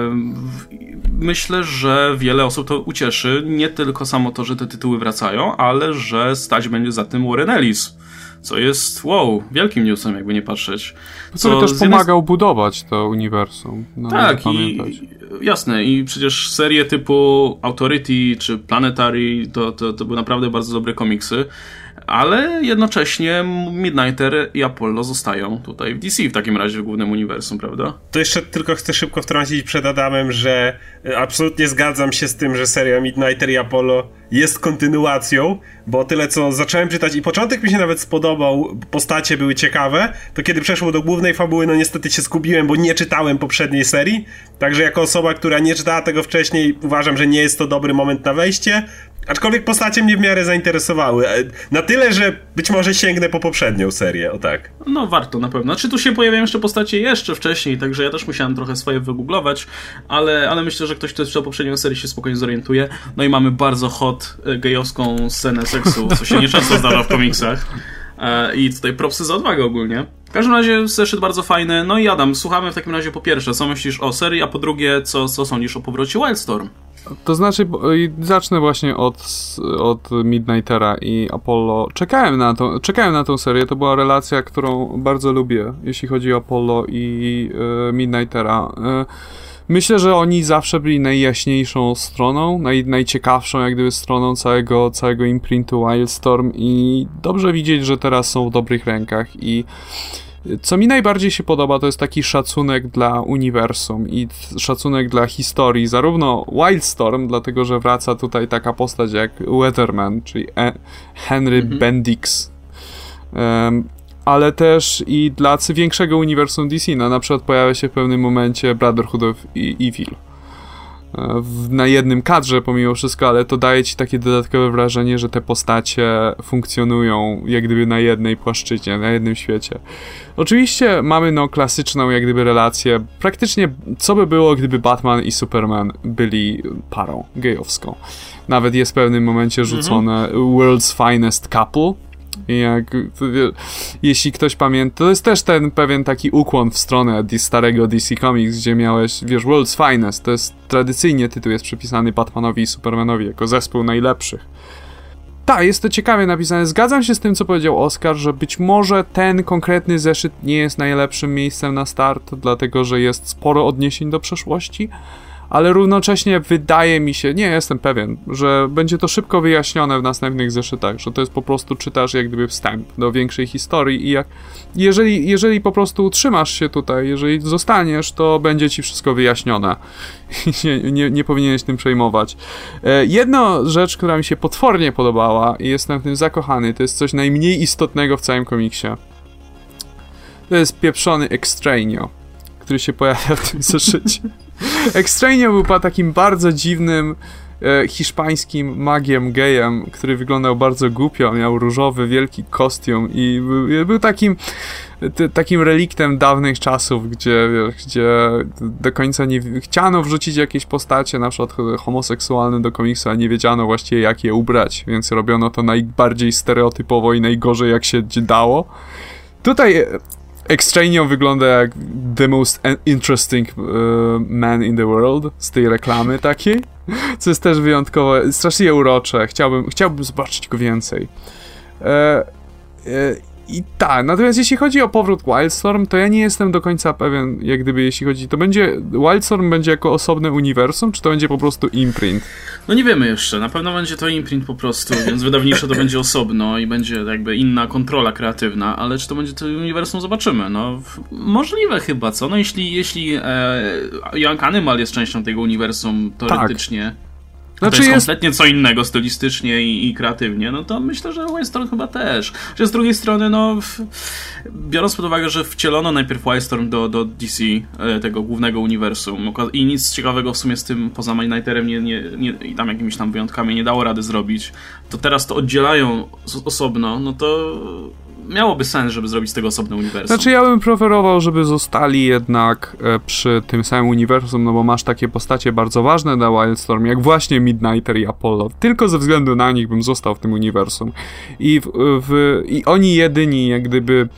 myślę, że wiele osób to ucieszy. Nie tylko samo to, że te tytuły wracają, ale że stać będzie za tym Warren Ellis co jest, wow, wielkim newsem, jakby nie patrzeć. Co Który też pomagał jednej... budować to uniwersum. No, tak, i jasne, i przecież serie typu Authority czy Planetary to, to, to były naprawdę bardzo dobre komiksy ale jednocześnie Midnighter i Apollo zostają tutaj w DC w takim razie w głównym uniwersum, prawda? To jeszcze tylko chcę szybko wtrącić przed Adamem, że e, absolutnie zgadzam się z tym, że seria Midnighter i Apollo jest kontynuacją, bo tyle co zacząłem czytać i początek mi się nawet spodobał, postacie były ciekawe, to kiedy przeszło do głównej fabuły, no niestety się zgubiłem, bo nie czytałem poprzedniej serii, także jako osoba, która nie czytała tego wcześniej, uważam, że nie jest to dobry moment na wejście, Aczkolwiek postacie mnie w miarę zainteresowały. E, na tyle, że być może sięgnę po poprzednią serię, o tak. No warto na pewno. Czy tu się pojawiają jeszcze postacie jeszcze wcześniej, także ja też musiałem trochę swoje wygooglować, ale, ale myślę, że ktoś, kto czytał poprzednią serię się spokojnie zorientuje. No i mamy bardzo hot e, gejowską scenę seksu, co się nieczęsto zdarza w komiksach. E, I tutaj propsy za odwagę ogólnie. W każdym razie zeszyt bardzo fajny. No i Adam, słuchamy w takim razie po pierwsze, co myślisz o serii, a po drugie, co, co sądzisz o powrocie Wildstorm? To znaczy, zacznę właśnie od, od Midnightera i Apollo. Czekałem na, to, czekałem na tą serię, to była relacja, którą bardzo lubię, jeśli chodzi o Apollo i e, Midnightera. E, myślę, że oni zawsze byli najjaśniejszą stroną, naj, najciekawszą jak gdyby stroną całego, całego imprintu Wildstorm i dobrze widzieć, że teraz są w dobrych rękach i co mi najbardziej się podoba, to jest taki szacunek dla uniwersum i szacunek dla historii, zarówno Wildstorm, dlatego że wraca tutaj taka postać jak Weatherman, czyli e Henry mhm. Bendix, um, ale też i dla większego uniwersum DC, no na przykład pojawia się w pewnym momencie Brotherhood of Evil w, na jednym kadrze pomimo wszystko, ale to daje ci takie dodatkowe wrażenie, że te postacie funkcjonują jak gdyby na jednej płaszczyźnie, na jednym świecie. Oczywiście mamy no klasyczną jak gdyby relację, praktycznie co by było, gdyby Batman i Superman byli parą gejowską. Nawet jest w pewnym momencie rzucone mhm. World's Finest Couple, jak, jeśli ktoś pamięta, to jest też ten pewien taki ukłon w stronę starego DC Comics, gdzie miałeś, wiesz, World's Finest, to jest tradycyjnie tytuł jest przypisany Batmanowi i Supermanowi jako zespół najlepszych. Tak, jest to ciekawie napisane. Zgadzam się z tym, co powiedział Oscar, że być może ten konkretny zeszyt nie jest najlepszym miejscem na start, dlatego że jest sporo odniesień do przeszłości, ale równocześnie wydaje mi się, nie jestem pewien, że będzie to szybko wyjaśnione w następnych zeszytach, że to jest po prostu czytasz jak gdyby wstęp do większej historii i jak, jeżeli, jeżeli po prostu utrzymasz się tutaj, jeżeli zostaniesz, to będzie ci wszystko wyjaśnione. nie, nie, nie powinieneś tym przejmować. E, jedna rzecz, która mi się potwornie podobała i jestem w tym zakochany, to jest coś najmniej istotnego w całym komiksie. To jest pieprzony Extraño, który się pojawia w tym zeszycie. Extraño był takim bardzo dziwnym e, hiszpańskim magiem gejem, który wyglądał bardzo głupio, miał różowy, wielki kostium i był, był takim takim reliktem dawnych czasów, gdzie, gdzie do końca nie chciano wrzucić jakieś postacie, na przykład homoseksualne do komiksu, a nie wiedziano właściwie jak je ubrać, więc robiono to najbardziej stereotypowo i najgorzej jak się dało. Tutaj Extraño wygląda jak the most interesting uh, man in the world z tej reklamy takiej, co jest też wyjątkowo, strasznie urocze, chciałbym, chciałbym zobaczyć go więcej. E, e, i tak, natomiast jeśli chodzi o powrót Wildstorm, to ja nie jestem do końca pewien, jak gdyby jeśli chodzi, to będzie, Wildstorm będzie jako osobne uniwersum, czy to będzie po prostu imprint? No nie wiemy jeszcze, na pewno będzie to imprint po prostu, więc wydawniczo to będzie osobno i będzie jakby inna kontrola kreatywna, ale czy to będzie to uniwersum, zobaczymy, no możliwe chyba, co? No jeśli, jeśli e, Young Animal jest częścią tego uniwersum teoretycznie... Tak znaczy to jest, jest kompletnie co innego stylistycznie i, i, kreatywnie, no to myślę, że Wildstorm chyba też. Że z drugiej strony, no biorąc pod uwagę, że wcielono najpierw Wildstorm do, do DC, e, tego głównego uniwersum i nic ciekawego w sumie z tym poza Mindnighterem nie, nie, nie, i tam jakimiś tam wyjątkami nie dało rady zrobić, to teraz to oddzielają osobno, no to miałoby sens, żeby zrobić z tego osobne uniwersum. Znaczy ja bym preferował, żeby zostali jednak e, przy tym samym uniwersum, no bo masz takie postacie bardzo ważne dla Wildstorm, jak właśnie Midnighter i Apollo. Tylko ze względu na nich bym został w tym uniwersum. I, w, w, i oni jedyni jak gdyby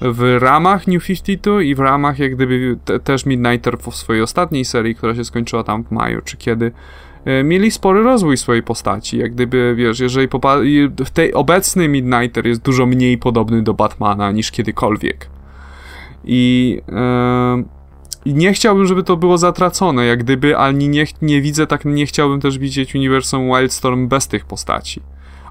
w ramach New 52 i w ramach jak gdyby te, też Midnighter w swojej ostatniej serii, która się skończyła tam w maju, czy kiedy mieli spory rozwój swojej postaci. Jak gdyby, wiesz, jeżeli w tej obecny Midnighter jest dużo mniej podobny do Batmana niż kiedykolwiek. I, e, i nie chciałbym, żeby to było zatracone, jak gdyby, ale nie, nie widzę, tak nie chciałbym też widzieć uniwersum Wildstorm bez tych postaci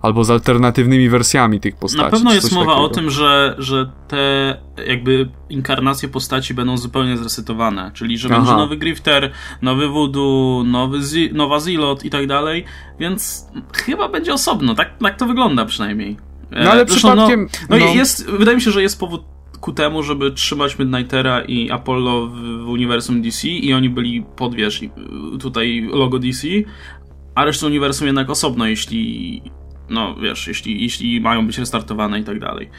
albo z alternatywnymi wersjami tych postaci. Na pewno jest mowa takiego. o tym, że, że te jakby inkarnacje postaci będą zupełnie zresetowane, czyli że Aha. będzie nowy Grifter, nowy Voodoo, nowy Z nowa Zilot i tak dalej, więc chyba będzie osobno, tak, tak to wygląda przynajmniej. No ale Zresztą, no, przypadkiem... No, no, jest, wydaje mi się, że jest powód ku temu, żeby trzymać Midnightera i Apollo w, w uniwersum DC i oni byli pod, wiesz, tutaj logo DC, a resztę uniwersum jednak osobno, jeśli no wiesz, jeśli, jeśli mają być restartowane i tak dalej.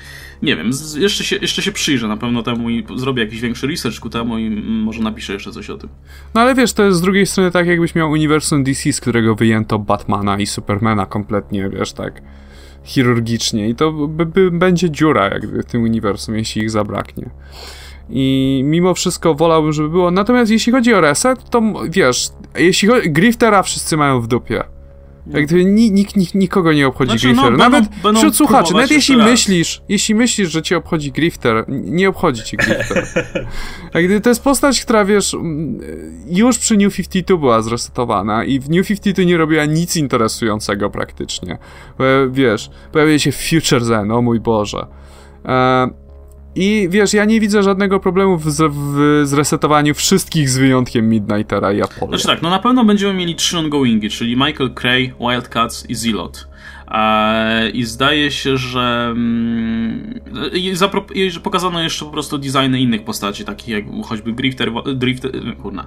Nie wiem, z, jeszcze, się, jeszcze się przyjrzę na pewno temu i zrobię jakiś większy research ku temu i może napiszę jeszcze coś o tym. No ale wiesz, to jest z drugiej strony tak jakbyś miał uniwersum DC, z którego wyjęto Batmana i Supermana kompletnie, wiesz, tak chirurgicznie i to by, by będzie dziura jakby w tym uniwersum, jeśli ich zabraknie. I mimo wszystko wolałbym, żeby było. Natomiast jeśli chodzi o reset, to wiesz, jeśli chodzi, Griftera wszyscy mają w dupie. Jak gdyby nikt, nikt, nikogo nie obchodzi znaczy, Grifter. No, nawet będą, wśród słuchaczy, nawet jeśli myślisz, jeśli myślisz, że cię obchodzi Grifter, nie obchodzi cię Grifter. Jak gdyby to jest postać, która wiesz, już przy New 52 była zresetowana i w New 52 nie robiła nic interesującego praktycznie. Wiesz, pojawia się Future Zen, o mój Boże. E, i wiesz, ja nie widzę żadnego problemu w, w zresetowaniu wszystkich z wyjątkiem Midnightera i Apollo. Znaczy tak, no na pewno będziemy mieli trzy ongoingi, czyli Michael Cray, Wildcats i Zilot. I zdaje się, że mm, pokazano jeszcze po prostu designy innych postaci, takich jak choćby Grifter, Drifter, kurna,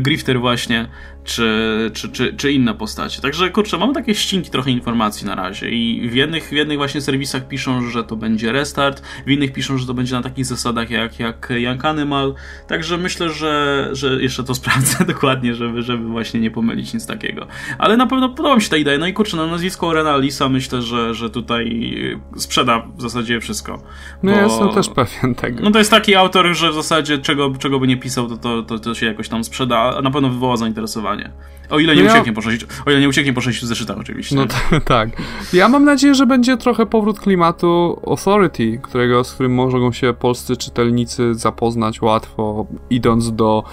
Grifter właśnie, czy, czy, czy, czy inne postacie. Także kurczę, mamy takie ścinki trochę informacji na razie i w jednych, w jednych właśnie serwisach piszą, że to będzie restart, w innych piszą, że to będzie na takich zasadach jak, jak Young Animal, także myślę, że, że jeszcze to sprawdzę dokładnie, żeby, żeby właśnie nie pomylić nic takiego. Ale na pewno podoba mi się ta idea, no i kurczę, na nazwisko Renal Lisa myślę, że, że tutaj sprzeda w zasadzie wszystko. No ja jestem też pewien tego. No to jest taki autor, że w zasadzie czego, czego by nie pisał, to, to, to, to się jakoś tam sprzeda, a na pewno wywoła zainteresowanie. O ile nie no ucieknie ja... po 6, o ile nie ucieknie po 6 zeszytach oczywiście. No tak. Ja mam nadzieję, że będzie trochę powrót klimatu Authority, którego, z którym mogą się polscy czytelnicy zapoznać łatwo, idąc do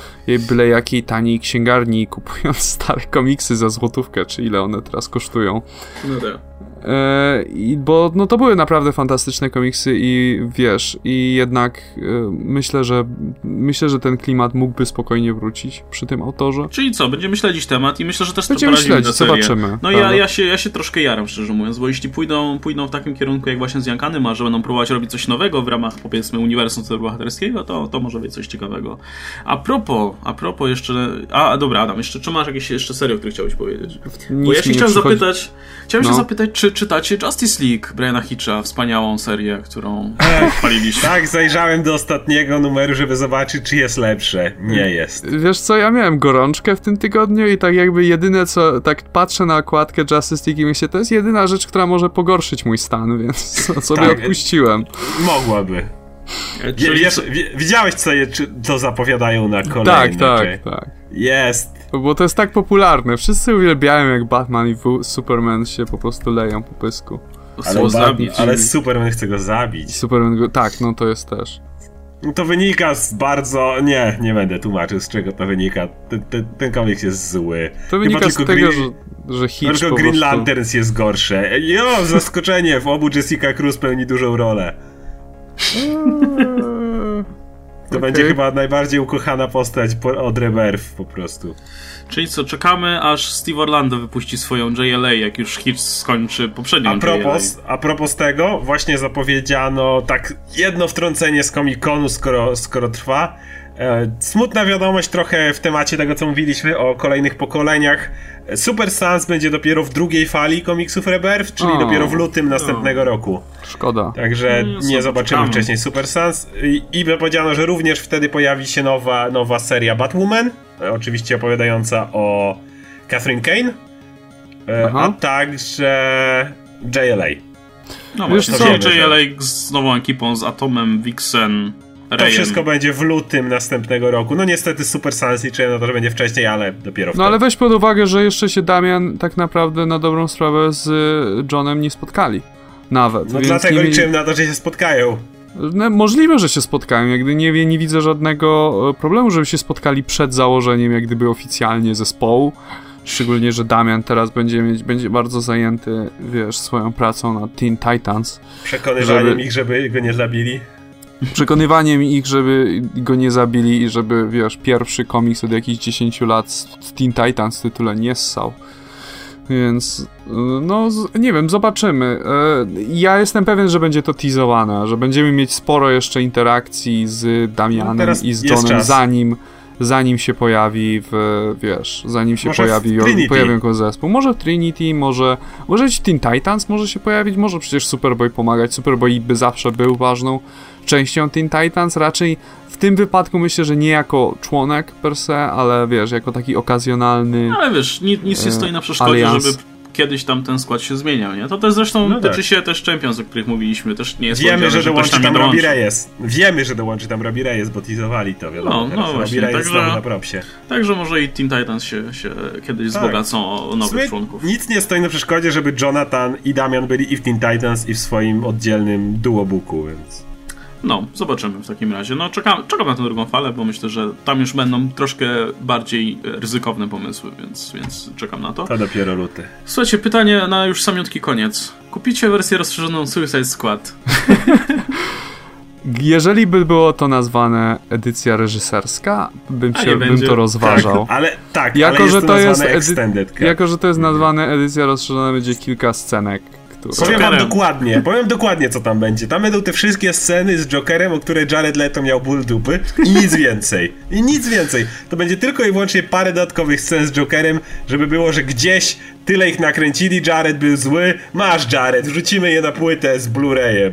byle jakiej taniej księgarni, kupując stare komiksy za złotówkę, czy ile one teraz kosztują. No tak. Yeah. E, bo no to były naprawdę fantastyczne komiksy i wiesz, i jednak e, myślę, że myślę, że ten klimat mógłby spokojnie wrócić przy tym autorze. Czyli co, będziemy śledzić temat i myślę, że też będziemy to śledzić, zobaczymy. No ja, ja, się, ja się troszkę jaram, szczerze mówiąc, bo jeśli pójdą, pójdą w takim kierunku jak właśnie z Jankanem, a że będą próbować robić coś nowego w ramach powiedzmy uniwersum superbohaterskiego, to, to może być coś ciekawego. A propos, a propos jeszcze, a dobra Adam, jeszcze czy masz jakieś jeszcze serio, o których chciałbyś powiedzieć? Nic bo ja się chciałem zapytać, chciałem no. się zapytać, czy czytacie Justice League Briana Hitcha, wspaniałą serię, którą chwaliliśmy. Tak, zajrzałem do ostatniego numeru, żeby zobaczyć, czy jest lepsze. Nie jest. Wiesz co, ja miałem gorączkę w tym tygodniu i tak jakby jedyne co, tak patrzę na okładkę Justice League i myślę, to jest jedyna rzecz, która może pogorszyć mój stan, więc sobie Tak. odpuściłem. Mogłaby. Wie, wiesz, wi- widziałeś, co, je, czy, co zapowiadają na kolejne? Tak, tak, czy- tak. Jest. Bo to jest tak popularne. Wszyscy uwielbiają, jak Batman i Superman się po prostu leją po pysku. Ale, zabić? ale Superman chce go zabić. Superman go... Tak, no to jest też. No To wynika z bardzo... Nie, nie będę tłumaczył, z czego to wynika. Ten, ten, ten komiks jest zły. To Chyba wynika z tylko tego, Green- że, że Hitch Tylko po Green prostu... Lanterns jest gorsze. Jo, zaskoczenie, w obu Jessica Cruz pełni dużą rolę. To Okej. będzie chyba najbardziej ukochana postać po, od Rebirth po prostu. Czyli co, czekamy aż Steve Orlando wypuści swoją JLA, jak już Hitch skończy poprzednią A propos, a propos tego, właśnie zapowiedziano tak jedno wtrącenie z Comic-Conu, skoro, skoro trwa. E, smutna wiadomość trochę w temacie tego, co mówiliśmy o kolejnych pokoleniach. Super Sans będzie dopiero w drugiej fali komiksów Rebirth, czyli O. dopiero w lutym następnego roku. Szkoda. Także No, nie zobaczymy czekamy. wcześniej Super Sans. I, I powiedziano, że również wtedy pojawi się nowa, nowa seria Batwoman, e, oczywiście opowiadająca o Catherine Kane, e, Aha. a także JLA. No Wiesz co? JLA z nową ekipą, z Atomem, Vixen, To wszystko będzie w lutym następnego roku. No niestety Super Sans liczyłem na to, że będzie wcześniej, ale dopiero No wtedy. ale weź pod uwagę, że jeszcze się Damian tak naprawdę na dobrą sprawę z y, Johnem nie spotkali. Nawet. No więc dlatego liczyłem na to, że się spotkają. No, możliwe, że się spotkają. Jak gdyby nie, nie widzę żadnego e, problemu, żeby się spotkali przed założeniem, jak gdyby oficjalnie zespołu. Szczególnie, że Damian teraz będzie mieć, będzie bardzo zajęty, wiesz, swoją pracą nad Teen Titans. Przekonywaniem Żeby- ich, żeby go nie zabili. Przekonywaniem ich, żeby go nie zabili i żeby, wiesz, pierwszy komiks od jakichś 10 lat z Teen Titans w tytule nie ssał. Więc, y, no, nie wiem, zobaczymy. E, Ja jestem pewien, że będzie to teasowane, że będziemy mieć sporo jeszcze interakcji z Damianem No i z Johnem, zanim, zanim się pojawi w, wiesz, zanim się Może pojawi, Trinity. pojawi jako zespół. Może w Trinity, może, może być Teen Titans może się pojawić, może przecież Superboy pomagać. Superboy by zawsze był ważną częścią Teen Titans, raczej w tym wypadku myślę, że nie jako członek per se, ale wiesz, jako taki okazjonalny... Ale wiesz, nic, nic nie E, stoi na przeszkodzie, alians. żeby kiedyś tam ten skład się zmieniał, nie? To też zresztą No tyczy tak. się też Champions, o których mówiliśmy, też nie jest Wiemy, że ktoś dołączy tam Robbie dołączy. Reyes. Wiemy, że dołączy tam Robbie Reyes, bo teasowali to, wiadomo. No, no właśnie, Reyes także- na propsie. Także może i Teen Titans się, się kiedyś Tak. wzbogacą o nowych sumie członków. Nic nie stoi na przeszkodzie, żeby Jonathan i Damian byli i w Teen Titans, i w swoim oddzielnym duobooku, więc... No, zobaczymy w takim razie. No, czekam, czekam na tę drugą falę, bo myślę, że tam już będą troszkę bardziej e, ryzykowne pomysły, więc, więc czekam na to. To dopiero luty. Słuchajcie, pytanie na już samiutki koniec. Kupicie wersję rozszerzoną Suicide Squad? Jeżeli by było to nazwane edycja reżyserska, bym, się, bym to rozważał. Tak, ale tak, Jako, ale jest że to to jest Cut. Jako, że to jest nazwane edycja rozszerzona, będzie kilka scenek, Powiem wam Jokerem. dokładnie, powiem dokładnie co tam będzie. Tam będą te wszystkie sceny z Jokerem, o które Jared Leto miał ból dupy i nic więcej. I nic więcej. To będzie tylko i wyłącznie parę dodatkowych scen z Jokerem, żeby było, że gdzieś tyle ich nakręcili, Jared był zły, masz Jared, wrzucimy je na płytę z Blu-rayem.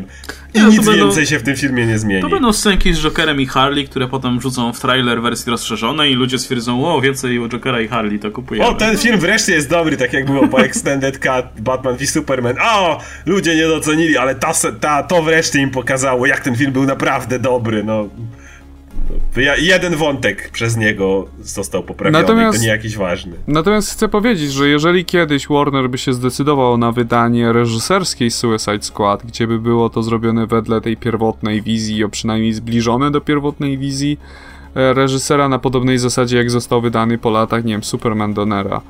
Nie, to nic będą- więcej się w tym filmie nie zmieni. To będą scenki z Jokerem i Harley, które potem wrzucą w trailer wersji rozszerzonej i ludzie stwierdzą, o, więcej Jokera i Harley, to kupujemy. O, ten film wreszcie jest dobry, tak jak było po Extended Cut Batman v Superman. O, ludzie nie docenili, ale ta, ta, to wreszcie im pokazało, jak ten film był naprawdę dobry, no. Jeden wątek przez niego został poprawiony, Natomiast- to nie jakiś ważny. Natomiast chcę powiedzieć, że jeżeli kiedyś Warner by się zdecydował na wydanie reżyserskiej Suicide Squad, gdzie by było to zrobione wedle tej pierwotnej wizji, a przynajmniej zbliżone do pierwotnej wizji e, reżysera na podobnej zasadzie, jak został wydany po latach, nie wiem, Superman Donera,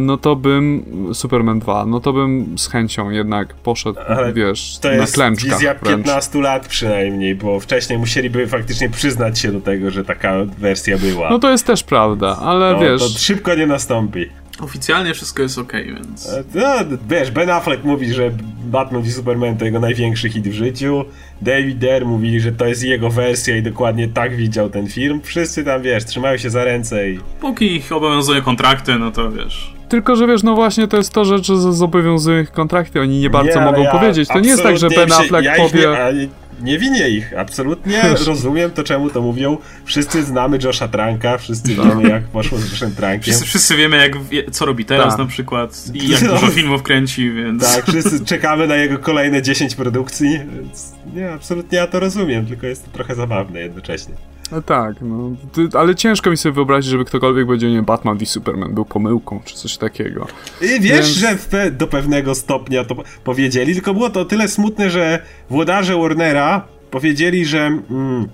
no to bym Superman 2, no to bym z chęcią jednak poszedł, Ale wiesz, to na jest klęczkach wizja 15 lat przynajmniej, bo wcześniej musieliby faktycznie przyznać się do tego, że taka wersja była. No to jest też prawda, ale no, wiesz... To szybko nie nastąpi. Oficjalnie wszystko jest ok, więc. E, no, wiesz, Ben Affleck mówi, że Batman v Superman to jego największy hit w życiu. David Dare mówili, że to jest jego wersja i dokładnie tak widział ten film. Wszyscy tam, wiesz, trzymają się za ręce i. Póki ich obowiązują kontrakty, no to wiesz. Tylko, że wiesz, no właśnie to jest to, że, że zobowiązują ich kontrakty, oni nie bardzo nie, mogą ja powiedzieć. To nie jest tak, że Ben Affleck ja powie. Nie, nie winię ich, absolutnie rozumiem to, czemu to mówią. Wszyscy znamy Josha Tranka, wszyscy no. wiemy, jak poszło z Joshem Trankiem. Wszyscy, wszyscy wiemy, jak, co robi teraz tak. na przykład i jak no. dużo filmów kręci, więc... Tak, wszyscy czekamy na jego kolejne 10 produkcji, więc nie, absolutnie ja to rozumiem, tylko jest to trochę zabawne jednocześnie. No tak, no, ale ciężko mi sobie wyobrazić, żeby ktokolwiek powiedział, nie Batman v Superman był pomyłką, czy coś takiego. I wiesz, Więc... że pe do pewnego stopnia to powiedzieli, tylko było to o tyle smutne, że włodarze Warnera powiedzieli, że mm,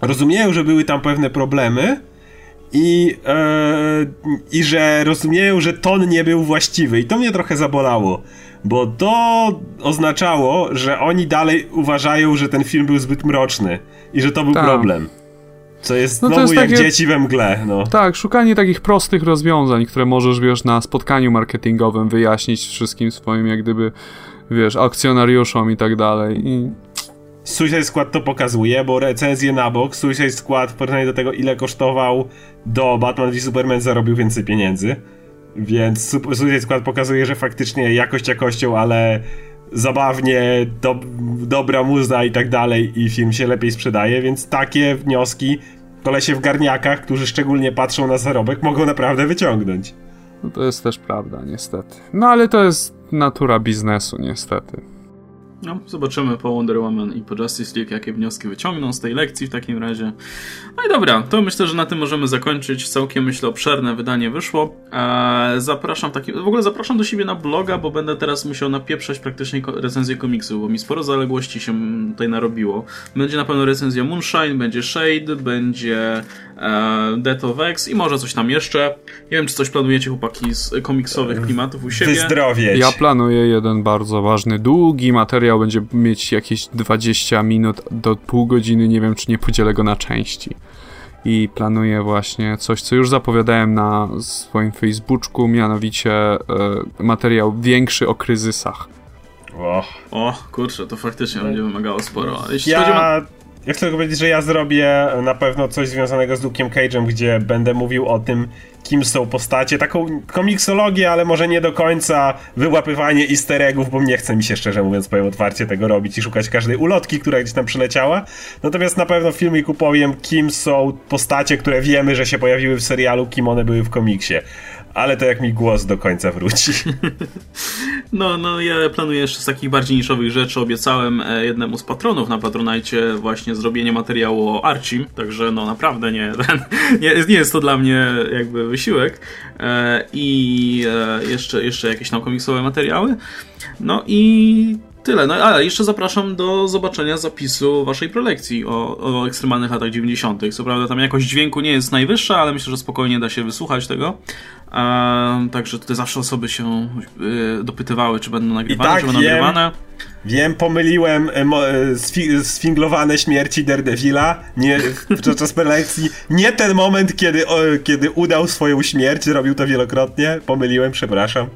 rozumieją, że były tam pewne problemy, i, e, i że rozumieją, że ton nie był właściwy. I to mnie trochę zabolało, bo to oznaczało, że oni dalej uważają, że ten film był zbyt mroczny i że to był tak. problem. Co jest no znowu jest jak takie... dzieci we mgle, no. Tak, szukanie takich prostych rozwiązań, które możesz, wiesz, na spotkaniu marketingowym wyjaśnić wszystkim swoim, jak gdyby, wiesz, akcjonariuszom i tak dalej. I... Suicide Squad to pokazuje, bo recenzje na bok, Suicide Squad w porównaniu do tego, ile kosztował do Batman v Superman zarobił więcej pieniędzy. Więc Suicide Squad pokazuje, że faktycznie jakość jakością, ale zabawnie, do, dobra muza i tak dalej i film się lepiej sprzedaje, więc takie wnioski kolesie w garniakach, którzy szczególnie patrzą na zarobek, mogą naprawdę wyciągnąć. No to jest też prawda, niestety. No ale to jest natura biznesu, niestety. No, zobaczymy po Wonder Woman i po Justice League, jakie wnioski wyciągną z tej lekcji w takim razie. No i dobra, to myślę, że na tym możemy zakończyć. Całkiem, myślę, obszerne wydanie wyszło. Eee, zapraszam taki, w ogóle zapraszam do siebie na bloga, bo będę teraz musiał napieprzać praktycznie recenzję komiksu, bo mi sporo zaległości się tutaj narobiło. Będzie na pewno recenzja Moonshine, będzie Shade, będzie e, Death of X i może coś tam jeszcze. Nie wiem, czy coś planujecie, chłopaki, z komiksowych klimatów u siebie. Wyzdrowieć. Ja planuję jeden bardzo ważny, długi materiał, będzie mieć jakieś 20 minut do pół godziny, nie wiem, czy nie podzielę go na części. I planuję właśnie coś, co już zapowiadałem na swoim Facebooku, mianowicie e, materiał większy o kryzysach. O, o kurczę, to faktycznie będzie wymagało sporo. Jeśli ja ja chcę tylko powiedzieć, że ja zrobię na pewno coś związanego z Luke'em Cage'em, gdzie będę mówił o tym, kim są postacie. Taką komiksologię, ale może nie do końca wyłapywanie easter eggów, bo nie chce mi się szczerze mówiąc, powiem otwarcie, tego robić i szukać każdej ulotki, która gdzieś tam przyleciała. Natomiast na pewno w filmiku powiem, kim są postacie, które wiemy, że się pojawiły w serialu, kim one były w komiksie ale to jak mi głos do końca wróci. No, no ja planuję jeszcze z takich bardziej niszowych rzeczy. Obiecałem e, jednemu z patronów na Patronajcie właśnie zrobienie materiału o Archim, także no naprawdę nie, nie, nie jest to dla mnie jakby wysiłek. E, I e, jeszcze, jeszcze jakieś tam komiksowe materiały. No i tyle. No ale jeszcze zapraszam do zobaczenia zapisu waszej prelekcji o, o ekstremalnych latach 90. Co prawda tam jakość dźwięku nie jest najwyższa, ale myślę, że spokojnie da się wysłuchać tego. także tutaj zawsze osoby się y, dopytywały, czy będą nagrywane, tak, czy będą wiem, nagrywane. Wiem, pomyliłem e, e, sfinglowane śmierci Daredevila nie, podczas prelekcji. Nie ten moment, kiedy, kiedy udał swoją śmierć, robił to wielokrotnie. Pomyliłem, przepraszam.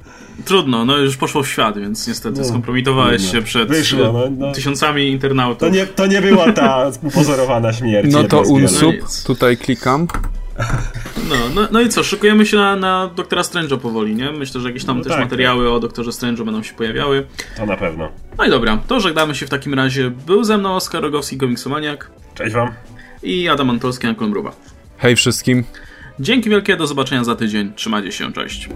Trudno, no już poszło w świat, więc niestety no, skompromitowałeś no, się przed Wyszło, no, no. tysiącami internautów. To nie, to nie była ta upozorowana śmierć. No to unsub, no tutaj klikam. No, no, no i co, szykujemy się na, na Doktora Strange'a powoli, nie? Myślę, że jakieś tam no też tak, materiały tak. o Doktorze Strange'u będą się pojawiały. To na pewno. No i dobra, to żegnamy się w takim razie. Był ze mną Oskar Rogowski, komiksomaniak. Cześć wam. I Adam Antolski, na Mruba. Hej wszystkim. Dzięki wielkie, do zobaczenia za tydzień. Trzymajcie się, cześć.